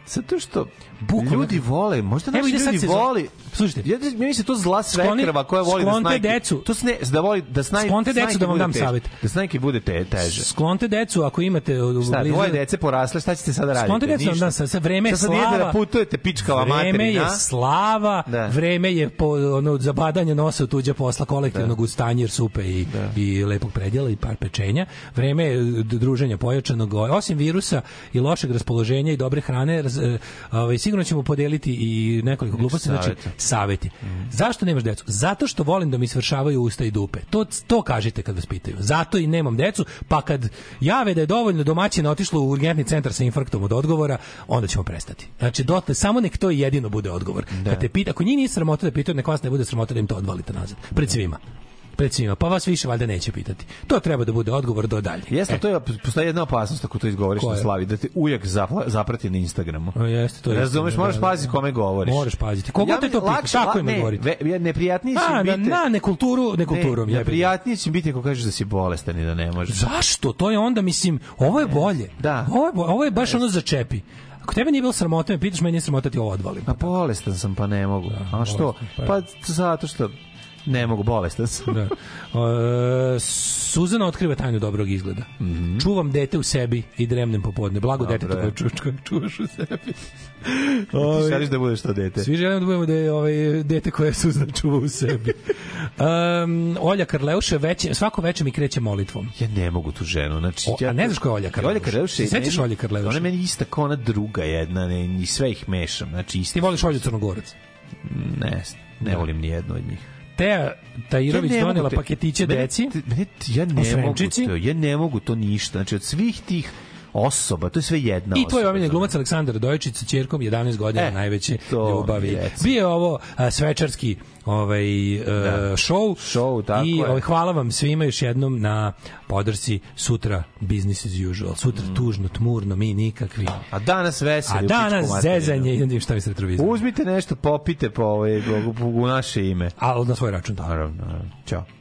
Zato što Bukvalno. ljudi vole, možda naši sad ljudi sezon. voli. Slušajte. Ja, meni se to zla svekrva koja voli da snajki. decu. To sne, da voli da snaj, Sklonte decu da vam dam teže. savjet. Da snajki bude te, teže. Sklonte decu ako imate u Šta, blizu- dvoje dece porasle, šta ćete sada raditi? Sklonte decu dam, sad, sad vreme je Sad sad slava. da putujete pičkava Vreme materina. je slava, Da. vreme je po, ono, zabadanje nosa u tuđe posla kolektivnog uz tanjir supe i, i lepog predjela i par pečenja. Vreme je druženja pojačanog, osim virusa i lošeg raspoloženja i dobre hrane, raz, e, ovaj, sigurno ćemo podeliti i nekoliko gluposti, znači saveti. Zašto nemaš decu? Zato što volim da mi svršavaju usta i dupe. To, to kažite kad vas pitaju. Zato i nemam decu, pa kad jave da je dovoljno domaćina otišlo u urgentni centar sa infarktom od odgovora, onda ćemo prestati. Znači, dotle, samo nek to jedino bude odgovor. Kad te pita, ako njih nije sramota da pitaju, nek vas ne bude sramota da im to odvalite nazad. Pred svima. Pred svima. Pa vas više valjda neće pitati. To treba da bude odgovor do dalje. Jeste, to je postoji jedna opasnost ako to izgovoriš Koja na slavi, da te zapla- zaprati na Instagramu. O, jeste, to je Razumeš, istina, moraš da, da, paziti da. kome govoriš. Moraš paziti. Koga te mi- to pita, tako ima ne, govoriti. ve- neprijatnije će A, na, biti... na nekulturu, nekulturom. Ne, neprijatnije će biti ako kažeš da si bolestan i da ne možeš. Zašto? To je onda, mislim, ovo je bolje. Da. Ovo je, ovo je baš ono začepi. Ako tebe nije bilo sramota, me pitaš, meni nije sramota ti ovo odvalim. A bolestan sam pa ne mogu. A što? bolestan, pa- Pa zato što Ne mogu, bolestan sam. Da. E, Suzana otkriva tajnu dobrog izgleda. Čuvam dete u sebi i dremnem popodne. Blago Dobro dete je. koje ču, koje čuvaš u sebi. Ti Ovaj, želiš da budeš to dete. Svi želimo da budemo da je ovaj dete koje Suzana čuva u sebi. Um, Olja Karleuša veće, svako veče mi kreće molitvom. Ja ne mogu tu ženu. Znači, O, ja, a ne znaš ko je Olja Karleuša? Olja Karleuša. Se sećaš Olje Karleuše? Ona je meni ista kao ona druga jedna, ne, i sve ih mešam. Znači, isti. Ti voliš Olju Crnogorac. Ne, ne volim ni jednu od njih. Teja Tajirović Ja donela paketiće deci. ja ne mogu to, ja ne mogu to ništa. Znači, od svih tih osoba, to je sve jedna I tvoj omiljeni glumac Aleksandar Dojičić sa ćerkom 11 godina E, najveće ljubavi. reci. Bio je ovo a, svečarski ovaj uh, show, Show, tako i je. ovaj, hvala vam svima još jednom na podršci sutra business as usual. Sutra tužno, tmurno, mi nikakvi. A danas veseli. A danas zezanje, idem šta mi se retrovizam. Uzmite nešto, popite po ovaj, u, naše ime. A na svoj račun. Naravno, naravno.